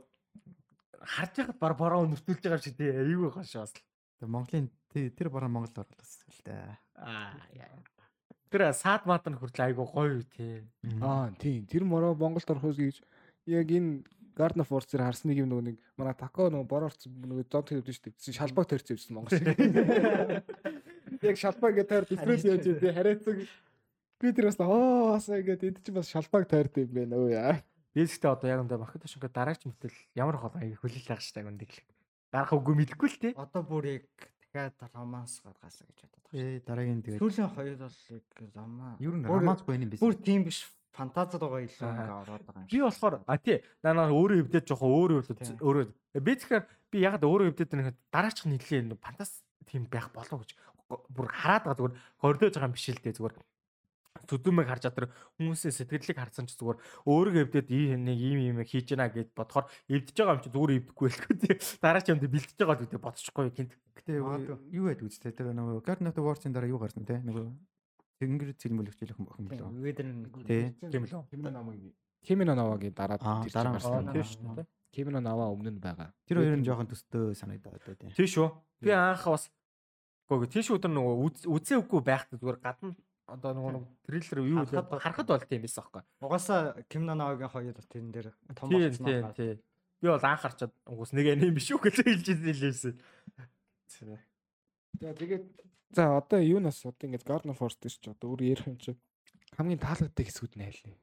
харж байхад бар бороо өнөртүүлж байгаа шиг тий. Айгуу гоё шээс. Тэгээ Монголын тэр бороо Монголд орлоо л дээ. Аа яа. Тэр саад маат нь хүртэл айгу гоё тий. Аа тийм. Тэр мороо Монголд орохоос гэж яг энэ Garden of Force-ээр харсан нэг юм нөгөө нэг манай тако нөгөө борорц нөгөө зод хийвдэн шүү дээ. Шалбаг тойрч явсан Монгол шиг. Яг шалбаг гэдэг дистрес яаж тий харайцаг би тэр бас оо асаа гэдэг энд чинь бас шалбаг тойрд юм байна өө яа. Бэсгтээ одоо яг энэ бахад ташинга дараач мэтэл ямар холоо хөлөөл яг штайг үндийг л. Гарах үгүй мэдгүй л тий. Одоо бүр яг дахиад романс гаргаасаа гэж бодоод байна. Ээ дараагийн тэгээд сүүлийн хоёр бол яг роман. Ер нь романс гоё юм биш. Бүр тийм биш. Фантазид байгаа илүү ингээ ороод байгаа юм. Би болохоор а тий. Наа өөрөө хөвдөж жоохон өөрөө өөрөө. Би тэгэхээр би яг өөрөө хөвдөж байгаа дараачих нийлээ фантаз тийм байх болов гэж. Бүр хараад байгаа зүгээр. Хордож байгаа юм биш л дээ зүгээр зүдүмэг харж чадвар хүмүүсийн сэтгэлийг харсан ч зүгээр өөрөө эвдээд нэг ийм юм хийж гэнэ гэд бодохоор эвдэж байгаа юм чи зүгээр эвдэхгүй л гэх тий дараа ч юм дэ бэлдэж байгаа гэдэг бодчихгүй гинт гэтээ юу байдаг үстэй тэр нөгөө Garden of the Wars-ын дараа юу гарсан те? Нөгөө Тэнгэр цэлмөлөгч л охин болоо Вэдэр тий тийм л Кимино намагийн Кимино навагийн дараа дараа гарсан. тийм шүү дээ Кимино наваа өмнө нь байгаа. Тэр хоёр нь жоохон төстэй санагдаад байна тий Тийм шүү би анх бас Гэхдээ тийш өдөр нөгөө үзээгүй байхад зүгээр гадна одоо нөгөө трейлер юу вэ харахад болт юм байсан аахгүй. Угаасаа Ким Нанаогийн хоёр тэрэн дээр том болсон байна. Тийм. Би бол анх харчаад угаас нэг аним биш үү гэж хэлж ирсэн. За тэгээд за одоо юу нас одоо ингээд Garden Force гэж одоо өөр ярих юм чи хамгийн таалагддаг хэсгүүд нь айл вэ?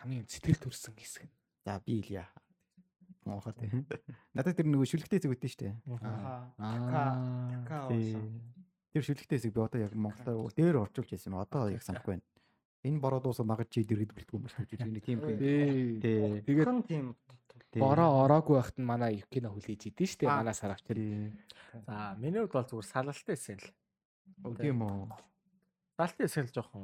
Хамгийн сэтгэл төрсэн хэсэг. За би Илья. Моохоо тийм. Надад тэр нөгөө шүлгтэй хэсэг үүдэн штэ. Аа. Аа. Тэр шүлэгтэй хэсэг би одоо яг Монголоор дээр орчуулж байсан юм. Одоо яг санахгүй байна. Энэ бороо дуусаа магад чи дэргэд бэлтгүй юм шиг нэг тийм юм. Тий. Тэгээд тийм бороо ороогүй байхад нь манай кино хүлээж идэв шүү дээ. Манай саравч тэр. За миний хувьд бол зүгээр салалтай байсан л. Тийм үү. Салалтай байсан л жоохон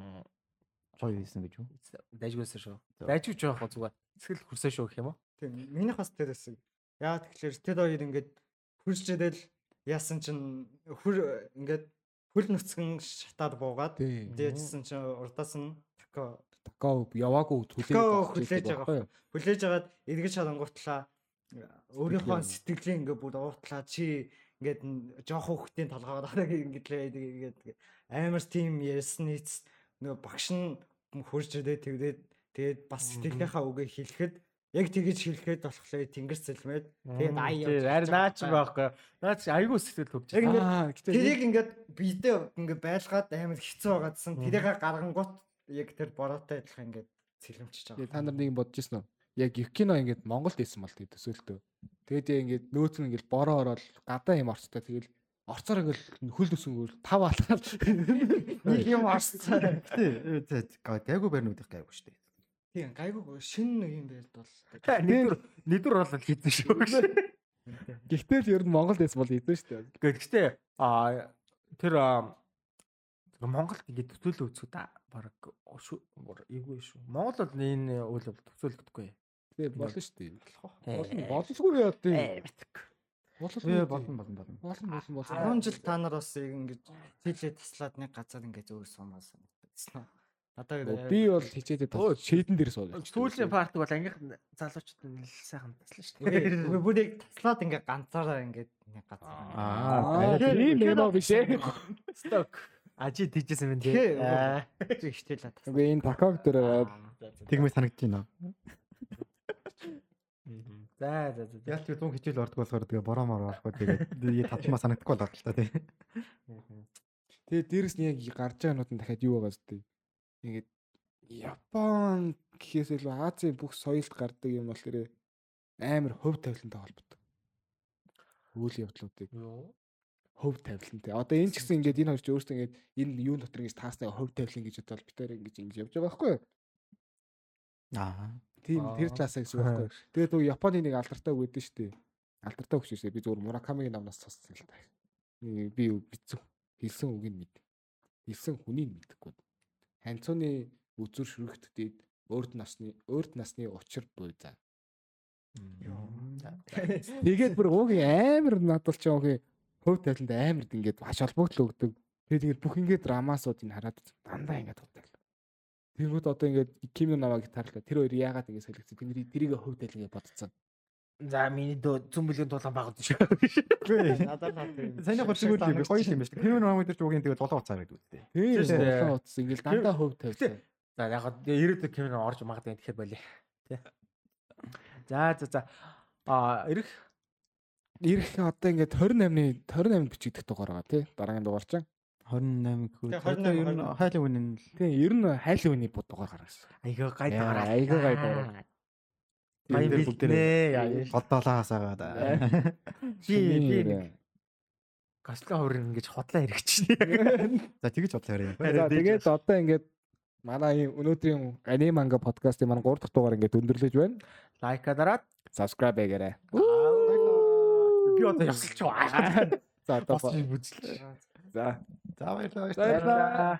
гоё байсан гэж юу? Дайжгүйсэн шүү. Дайжгүй жоохон зүгээр сэтгэл хүрсэн шүү гэх юм уу? Тийм. Минийх бас тэр хэсэг. Яа тэгэхээр тэд хоёр ингээд хурцжэдэл яасан чин хөр ингээд хөл нүцгэн шатаад буугаад дээжсэн чинь урдаас нь тако тако яваагүй хүлээж байгаа. Хүлээж агаад эргэж харангуутлаа өөрийнхөө сэтгэлийн ингээ бүр уутлаа. Чи ингээд жоох хүүхдийн толгойд ингээд ингээд амар тийм ярьсан нийц нөгөө багш нь хурж ирээ тэгдээд тэгээд бас сэтгэлийнхаа үгээ хэлэхэд яг тэгэж хэлэхэд болохлоо. Тэнгэр цэлмээд тэгээд ай явж ари наач байхгүй. Наач айгүй сэтгэл хөвж аа тэрийг ингээд бидээ ингээд байлгаад амар хэцүү байгаадсан. Тэрийг гаргангуут яг тэр бороотой адилхан ингээд цэлмчиж байгаа. Та нар нэг юм бодож ирсэн үү? Яг Юкино ингээд Монголд исэн бол тэгээд төсөөлтөө. Тэгээд ингээд нөөц нь ингээд бороо ороод гадаа юм орцтой. Тэгэл орцоор ингээл хөл төсөнгөөр тав алхаад нэг юм орцсон. Тий, гайгүй барьнуудыг гайгүй шүү дээ. Тийм гайгүй шин нэг юм байд бол нэгдүр нэгдүр бол хийдэн шүү. Гэхдээ л ер нь Монгол дэс бол хийдэн шүү дээ. Гэхдээ а тэр Монголд ингэ төсөөлөө үзэх та баг эйгүй шүү. Монгол бол энэ үйл явдал төсөөлөгдөхгүй. Тэгээ болно шүү дээ. Болно болсгүй яа тийм. Болно болно болно болно. Болно болно болно. 10 жил та нар бас ингэж тийлээ таслаад нэг газар ингэ зөөр сумаа санагдсан. Одоо би бол хичээдээ шийдэн дээр сууж. Сүүлийн парт бол ангийнх залуучууд нь сайхан таслаа шүү дээ. Үгүй бүрийг таслаад ингээ ганцаараа ингээ нэг газар. Аа тийм юм биш ээ. Сток. Ажи тийжсэн юм тий. Аа. Чи ихтэй л тас. Үгүй энэ таког дээр тэгмээ санагдаж байна. За за за. Яг тэр 100 хичээл ордог болохоор тэгээ бороо мороо орохгүй тэгээд татмаа санагдахгүй л байна л та тий. Тэгээ дээрэс нь яг гарч байгаа нутанд дахиад юу байгаа зү ингээд Япон гэхээс илүү Азийн бүх соёлд гардаг юм бол тэр амар хөв тавилантай холбоотой. Үйл явдлуудыг хөв тавилантай. Одоо энэ ч гэсэн ингээд энэ хоёр ч өөрсдөө ингээд энэ юун дотор ингэж тааснаа хөв тавилан гэж бодвол битээр ингэж ингэж явж байгаа байхгүй юу? Аа. Тийм тэр талаасаа гэсэн үг байхгүй. Тэгээд нөгөө Японы нэг алдартай үг гэдэг шүү дээ. Алдартай үг шээ. Би зөвхөн Муракамигийн намнаас сонссон л та. Би бичсэн хэлсэн үг нь мэд. Хэлсэн хүнийг мэдхгүй ханцууны үзүр шүрэгтдээд өөрт насны өөрт насны учир буй за. Тэгээд бүр уугийн амар надад ч уугийн хөв талент амар ингээд баш холбогдол өгдөг. Тэгээд ингээд бүх ингээд драмасуудыг хараад дандаа ингээд тутал. Тэнгүүд одоо ингээд Ким намайг гитарлаа. Тэр хоёр яагаад ингээд солигдсон. Тэнгэр тэрийг хөв тал ингээд бодцсон. За миний бүлгийн тулаан багт шүү. Надад тийм. Сайн л юм гоё юм байна шүү. Кевин Ромын дээр ч угийн тэгээд дулаан уцаар гэдэг үстэй. Тийм шүү дээ. болоо утсан. Ингээд дандаа хөв тавьсан. За яг хаа ирээдүйд Кевин орж магадгүй тэгэхээр болио. Тэ. За за за. А ирэх Ирэх одоо ингээд 28-ны 28-нд бичигдэх дугаар байгаа тий. Дараагийн дугаар чинь. 28 гэхүү. Тэгээ, Одоо 28, ер нь хайлын үнэн л Тийм ер нь хайлын үний бод дугаар гаргасан. айгаа гай дугаар. айгаа гай дугаар. Баян яа. голдоолаас агаад. Би би гаслаа хөрн ингэж хотлоо хэрэгчнэ. За тэгэж бодлоо яриа. За тэгээд одоо ингээд манай өнөөдрийн анime манга подкастын маань 3 дахь дугаар ингээд өндөрлөж байна. Лайка дараад. Subscribe ягаарай. Би одоо ясалч байгаа. За одоо бүзэл. за За баярлалаа.